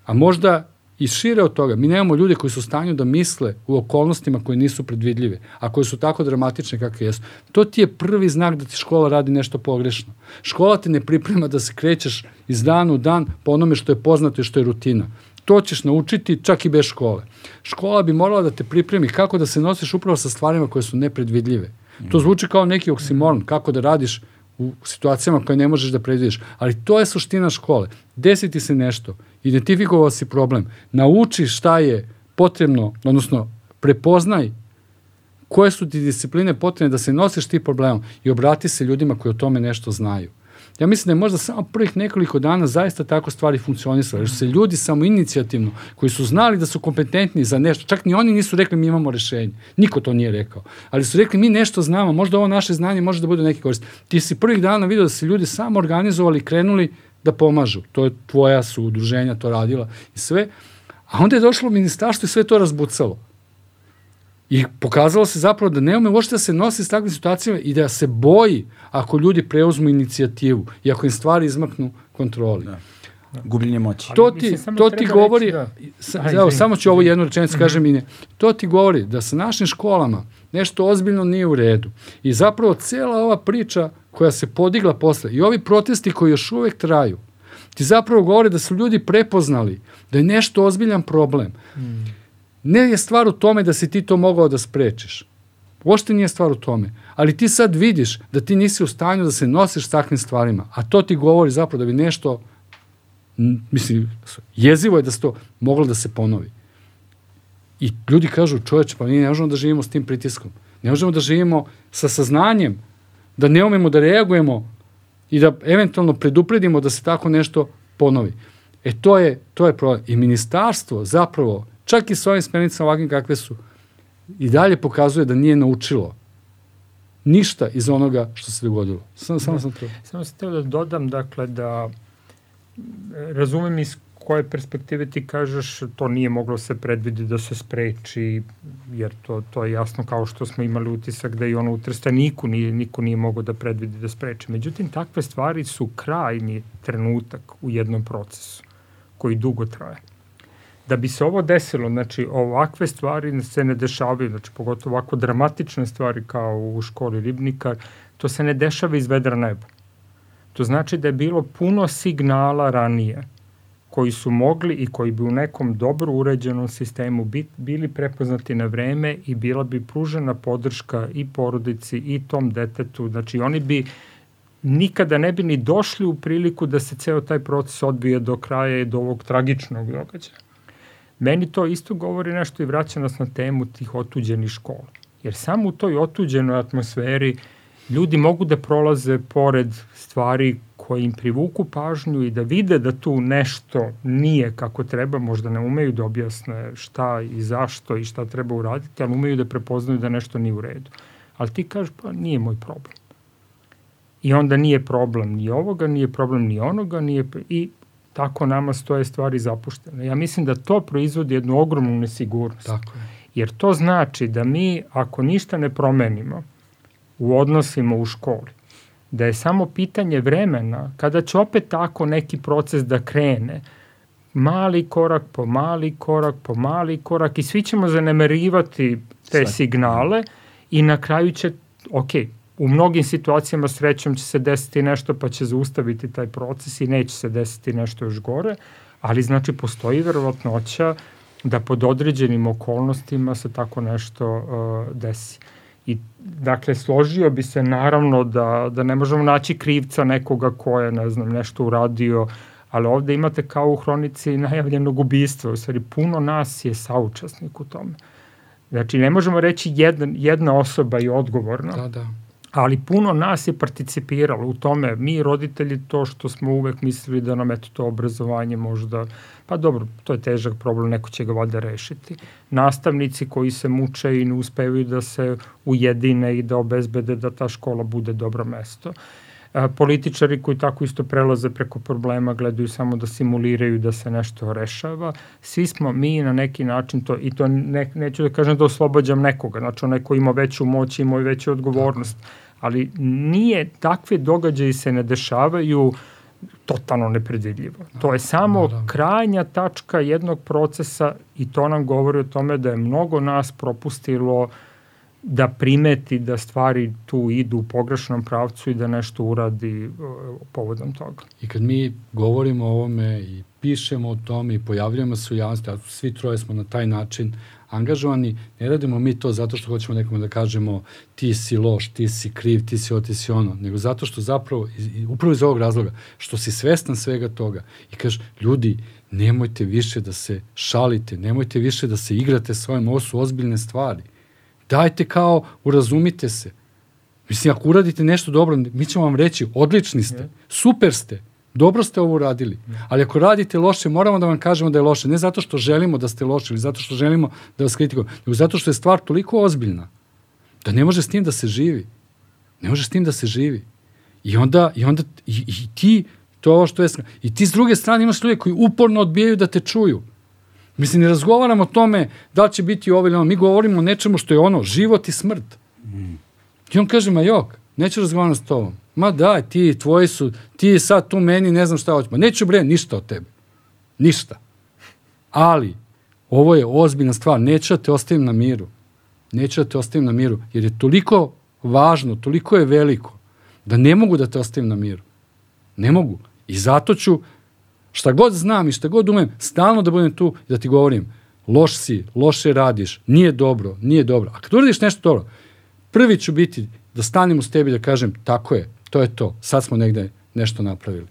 a možda i šire od toga, mi nemamo ljude koji su u stanju da misle u okolnostima koje nisu predvidljive, a koje su tako dramatične kakve jesu. To ti je prvi znak da ti škola radi nešto pogrešno. Škola te ne priprema da se krećeš iz dana u dan po onome što je poznato i što je rutina. To ćeš naučiti čak i bez škole. Škola bi morala da te pripremi kako da se nosiš upravo sa stvarima koje su nepredvidljive. To zvuči kao neki oksimoron, kako da radiš u situacijama koje ne možeš da predvidiš. Ali to je suština škole. Desi ti se nešto, identifikovao si problem, nauči šta je potrebno, odnosno prepoznaj koje su ti discipline potrebne da se nosiš ti problemom i obrati se ljudima koji o tome nešto znaju. Ja mislim da je možda samo prvih nekoliko dana zaista tako stvari funkcionisale, jer su se ljudi samo inicijativno, koji su znali da su kompetentni za nešto, čak ni oni nisu rekli mi imamo rešenje, niko to nije rekao, ali su rekli mi nešto znamo, možda ovo naše znanje može da bude neki korist. Ti si prvih dana vidio da se ljudi samo organizovali krenuli da pomažu, to je tvoja su udruženja to radila i sve, a onda je došlo ministarstvo i sve to razbucalo. I pokazalo se zapravo da ne ume uopšte da se nosi s takvim situacijama i da se boji ako ljudi preuzmu inicijativu i ako im stvari izmaknu kontroli. Da. Gubljenje moći. To ti, to ti govori, reći da- sa, Aj, evo, samo ću ovo jednu rečenicu kažem i ne. To ti govori da sa našim školama nešto ozbiljno nije u redu. I zapravo cela ova priča koja se podigla posle i ovi protesti koji još uvek traju, ti zapravo govore da su ljudi prepoznali da je nešto ozbiljan problem. Ne je stvar u tome da si ti to mogao da sprečiš. Uopšte nije stvar u tome. Ali ti sad vidiš da ti nisi u stanju da se nosiš s takvim stvarima. A to ti govori zapravo da bi nešto, mislim, jezivo je da se to moglo da se ponovi. I ljudi kažu, čoveče, pa mi ne možemo da živimo s tim pritiskom. Ne možemo da živimo sa saznanjem, da ne umemo da reagujemo i da eventualno predupredimo da se tako nešto ponovi. E to je, to je problem. I ministarstvo zapravo, čak i s ovim smernicama ovakvim kakve su, i dalje pokazuje da nije naučilo ništa iz onoga što se dogodilo. Samo, samo sam to. Samo sam htio da dodam, dakle, da razumem iz koje perspektive ti kažeš to nije moglo se predvidi da se spreči, jer to, to je jasno kao što smo imali utisak da i ono u Trstaniku nije, niko nije mogao da predvidi da spreči. Međutim, takve stvari su krajni trenutak u jednom procesu koji dugo traje. Da bi se ovo desilo, znači ovakve stvari se ne dešavaju, znači pogotovo ovako dramatične stvari kao u školi ribnika, to se ne dešava iz vedra neba To znači da je bilo puno signala ranije koji su mogli i koji bi u nekom dobro uređenom sistemu bit, bili prepoznati na vreme i bila bi pružena podrška i porodici i tom detetu. Znači oni bi nikada ne bi ni došli u priliku da se ceo taj proces odbije do kraja i do ovog tragičnog događaja. Meni to isto govori nešto i vraća nas na temu tih otuđenih škola. Jer samo u toj otuđenoj atmosferi ljudi mogu da prolaze pored stvari koje im privuku pažnju i da vide da tu nešto nije kako treba, možda ne umeju da objasne šta i zašto i šta treba uraditi, ali umeju da prepoznaju da nešto nije u redu. Ali ti kažeš, pa nije moj problem. I onda nije problem ni ovoga, nije problem ni onoga, nije, i tako nama stoje stvari zapuštene. Ja mislim da to proizvodi jednu ogromnu nesigurnost. Tako je. Jer to znači da mi, ako ništa ne promenimo, u odnosima u školi. Da je samo pitanje vremena kada će opet tako neki proces da krene, mali korak po mali korak po mali korak i svi ćemo zanemerivati te Sve. signale i na kraju će, ok, u mnogim situacijama srećom će se desiti nešto pa će zaustaviti taj proces i neće se desiti nešto još gore, ali znači postoji verovatnoća da pod određenim okolnostima se tako nešto uh, desi. Uh, I, dakle, složio bi se naravno da, da ne možemo naći krivca nekoga ko je, ne znam, nešto uradio, ali ovde imate kao u hronici najavljenog ubistva, u stvari puno nas je saučasnik u tome. Znači, ne možemo reći jedna, jedna osoba je odgovorna. Da, da ali puno nas je participiralo u tome, mi roditelji to što smo uvek mislili da nam eto to obrazovanje možda, pa dobro, to je težak problem, neko će ga valjda rešiti. Nastavnici koji se muče i ne uspevaju da se ujedine i da obezbede da ta škola bude dobro mesto. A, političari koji tako isto prelaze preko problema, gledaju samo da simuliraju da se nešto rešava. Svi smo mi na neki način to, i to ne, neću da kažem da oslobađam nekoga, znači onaj ko ima veću moć, ima i veću odgovornost. Ali nije, takve događaje se ne dešavaju totalno nepredvidljivo. To je samo da, da. krajnja tačka jednog procesa i to nam govori o tome da je mnogo nas propustilo da primeti da stvari tu idu u pogrešnom pravcu i da nešto uradi uh, povodom toga. I kad mi govorimo o ovome i pišemo o tome i pojavljujemo se u javnosti, a svi troje smo na taj način angažovani, ne radimo mi to zato što hoćemo nekom da kažemo ti si loš, ti si kriv, ti si ovo, ti si ono, nego zato što zapravo, upravo iz ovog razloga, što si svestan svega toga i kažeš, ljudi, nemojte više da se šalite, nemojte više da se igrate s ovim, ovo su ozbiljne stvari. Dajte kao, urazumite se. Mislim, ako uradite nešto dobro, mi ćemo vam reći, odlični ste, super ste, Dobro ste ovo uradili, ali ako radite loše, moramo da vam kažemo da je loše. Ne zato što želimo da ste loši ili zato što želimo da vas kritikujemo, nego zato što je stvar toliko ozbiljna da ne može s tim da se živi. Ne može s tim da se živi. I onda, i onda i, i ti, to ovo što je, i ti s druge strane imaš ljude koji uporno odbijaju da te čuju. Mislim, ne razgovaramo o tome da li će biti ovo ili ono. Mi govorimo o nečemu što je ono, život i smrt. Mm. I on kaže, ma jok, neću razgovarati s tobom. Ma da, ti, tvoji su, ti sad tu meni ne znam šta hoću. Ma neću bre, ništa od tebe. Ništa. Ali, ovo je ozbiljna stvar, neću da te ostavim na miru. Neću da te ostavim na miru, jer je toliko važno, toliko je veliko, da ne mogu da te ostavim na miru. Ne mogu. I zato ću, šta god znam i šta god umem, stalno da budem tu i da ti govorim, loš si, loše radiš, nije dobro, nije dobro. A kad uradiš nešto dobro, prvi ću biti da stanem uz tebi da kažem, tako je, to je to. Sad smo negde nešto napravili.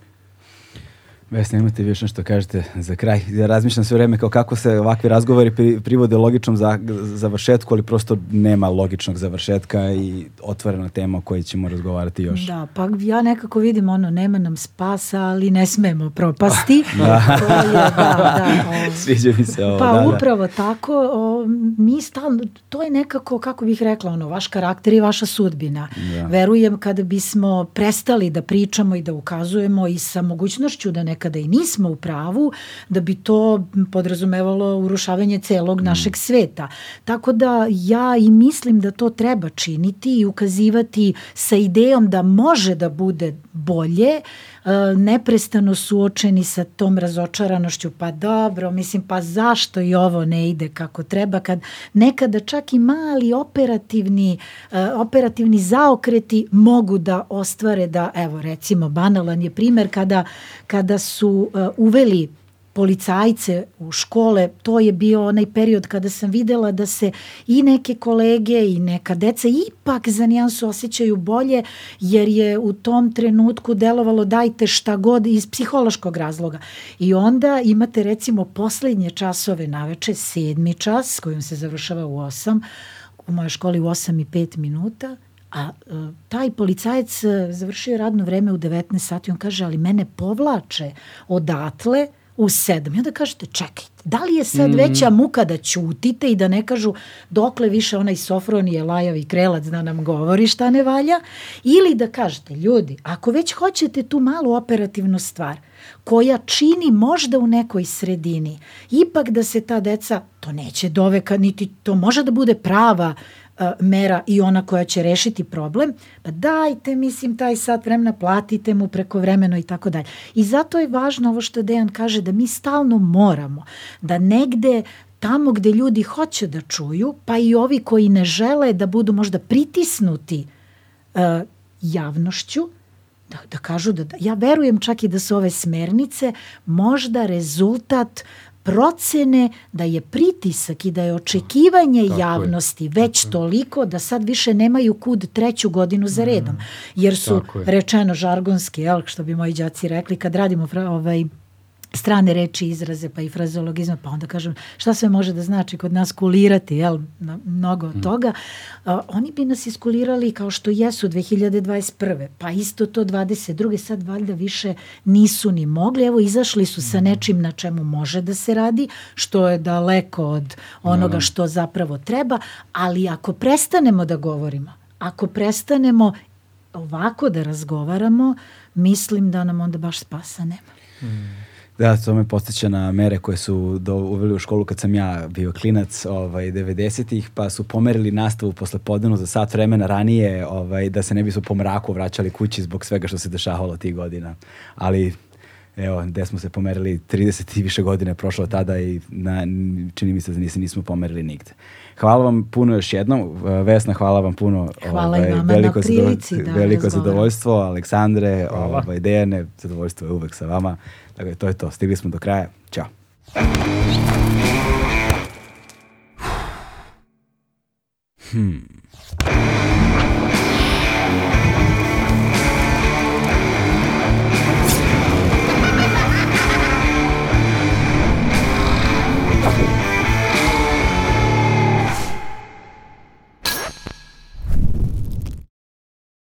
Vesna, imate više nešto kažete za kraj? Ja razmišljam sve vreme kao kako se ovakvi razgovori pri, privode logičnom za, završetku, ali prosto nema logičnog završetka i otvorena tema o kojoj ćemo razgovarati još. Da, pa ja nekako vidim ono, nema nam spasa, ali ne smemo propasti. da. Je, da, da, o, Sviđa mi se ovo. Pa da, da. upravo da. tako, o, mi stalno, to je nekako, kako bih rekla, ono, vaš karakter i vaša sudbina. Da. Verujem kada bismo prestali da pričamo i da ukazujemo i sa mogućnošću da ne nekada i nismo u pravu, da bi to podrazumevalo urušavanje celog mm. našeg sveta. Tako da ja i mislim da to treba činiti i ukazivati sa idejom da može da bude bolje, neprestano suočeni sa tom razočaranošću, pa dobro, mislim, pa zašto i ovo ne ide kako treba, kad nekada čak i mali operativni, e, operativni zaokreti mogu da ostvare da, evo recimo, banalan je primer kada, kada su e, uveli policajce u škole, to je bio onaj period kada sam videla da se i neke kolege i neka deca ipak za nijansu osjećaju bolje, jer je u tom trenutku delovalo dajte šta god iz psihološkog razloga. I onda imate recimo poslednje časove naveče, sedmi čas, kojim se završava u osam, u mojoj školi u 8 i 5 minuta, a uh, taj policajac uh, završio radno vreme u 19 sati, on kaže, ali mene povlače odatle, u sedam. I onda kažete, čekajte, da li je sad mm. veća muka da ćutite i da ne kažu dokle više onaj Sofron je lajavi krelac da nam govori šta ne valja, ili da kažete, ljudi, ako već hoćete tu malu operativnu stvar, koja čini možda u nekoj sredini, ipak da se ta deca, to neće doveka, niti to može da bude prava mera i ona koja će rešiti problem, pa dajte, mislim, taj sat vremena, platite mu preko vremeno i tako dalje. I zato je važno ovo što Dejan kaže, da mi stalno moramo da negde tamo gde ljudi hoće da čuju, pa i ovi koji ne žele da budu možda pritisnuti uh, javnošću, da, da kažu da, da, ja verujem čak i da su ove smernice možda rezultat procene da je pritisak i da je očekivanje Tako javnosti je. već Tako toliko da sad više nemaju kud treću godinu za redom. Jer su rečeno žargonski, jel, što bi moji đaci rekli, kad radimo ovaj, strane reči, izraze, pa i frazeologizma, pa onda kažem šta sve može da znači kod nas kulirati, jel, na, mnogo mm. toga, a, oni bi nas iskulirali kao što jesu 2021. Pa isto to 22. sad valjda više nisu ni mogli, evo izašli su sa nečim na čemu može da se radi, što je daleko od onoga što zapravo treba, ali ako prestanemo da govorimo, ako prestanemo ovako da razgovaramo, mislim da nam onda baš spasa nema. Mm. Da, to me postiče na mere koje su do, uveli u školu kad sam ja bio klinac ovaj, 90-ih, pa su pomerili nastavu posle podnevno za sat vremena ranije ovaj, da se ne bi su po mraku vraćali kući zbog svega što se dešavalo tih godina. Ali evo, gde smo se pomerili 30 i više godine prošlo tada i na, čini mi se da nismo, nismo pomerili nigde. Hvala vam puno još jednom. Vesna, hvala vam puno. Hvala ovaj, i vama veliko na prilici da Veliko zadovoljstvo. Aleksandre, ovaj, Dejane, zadovoljstvo je uvek sa vama. Dakle, to je to. Stigli smo do kraja. Ćao. Hmm.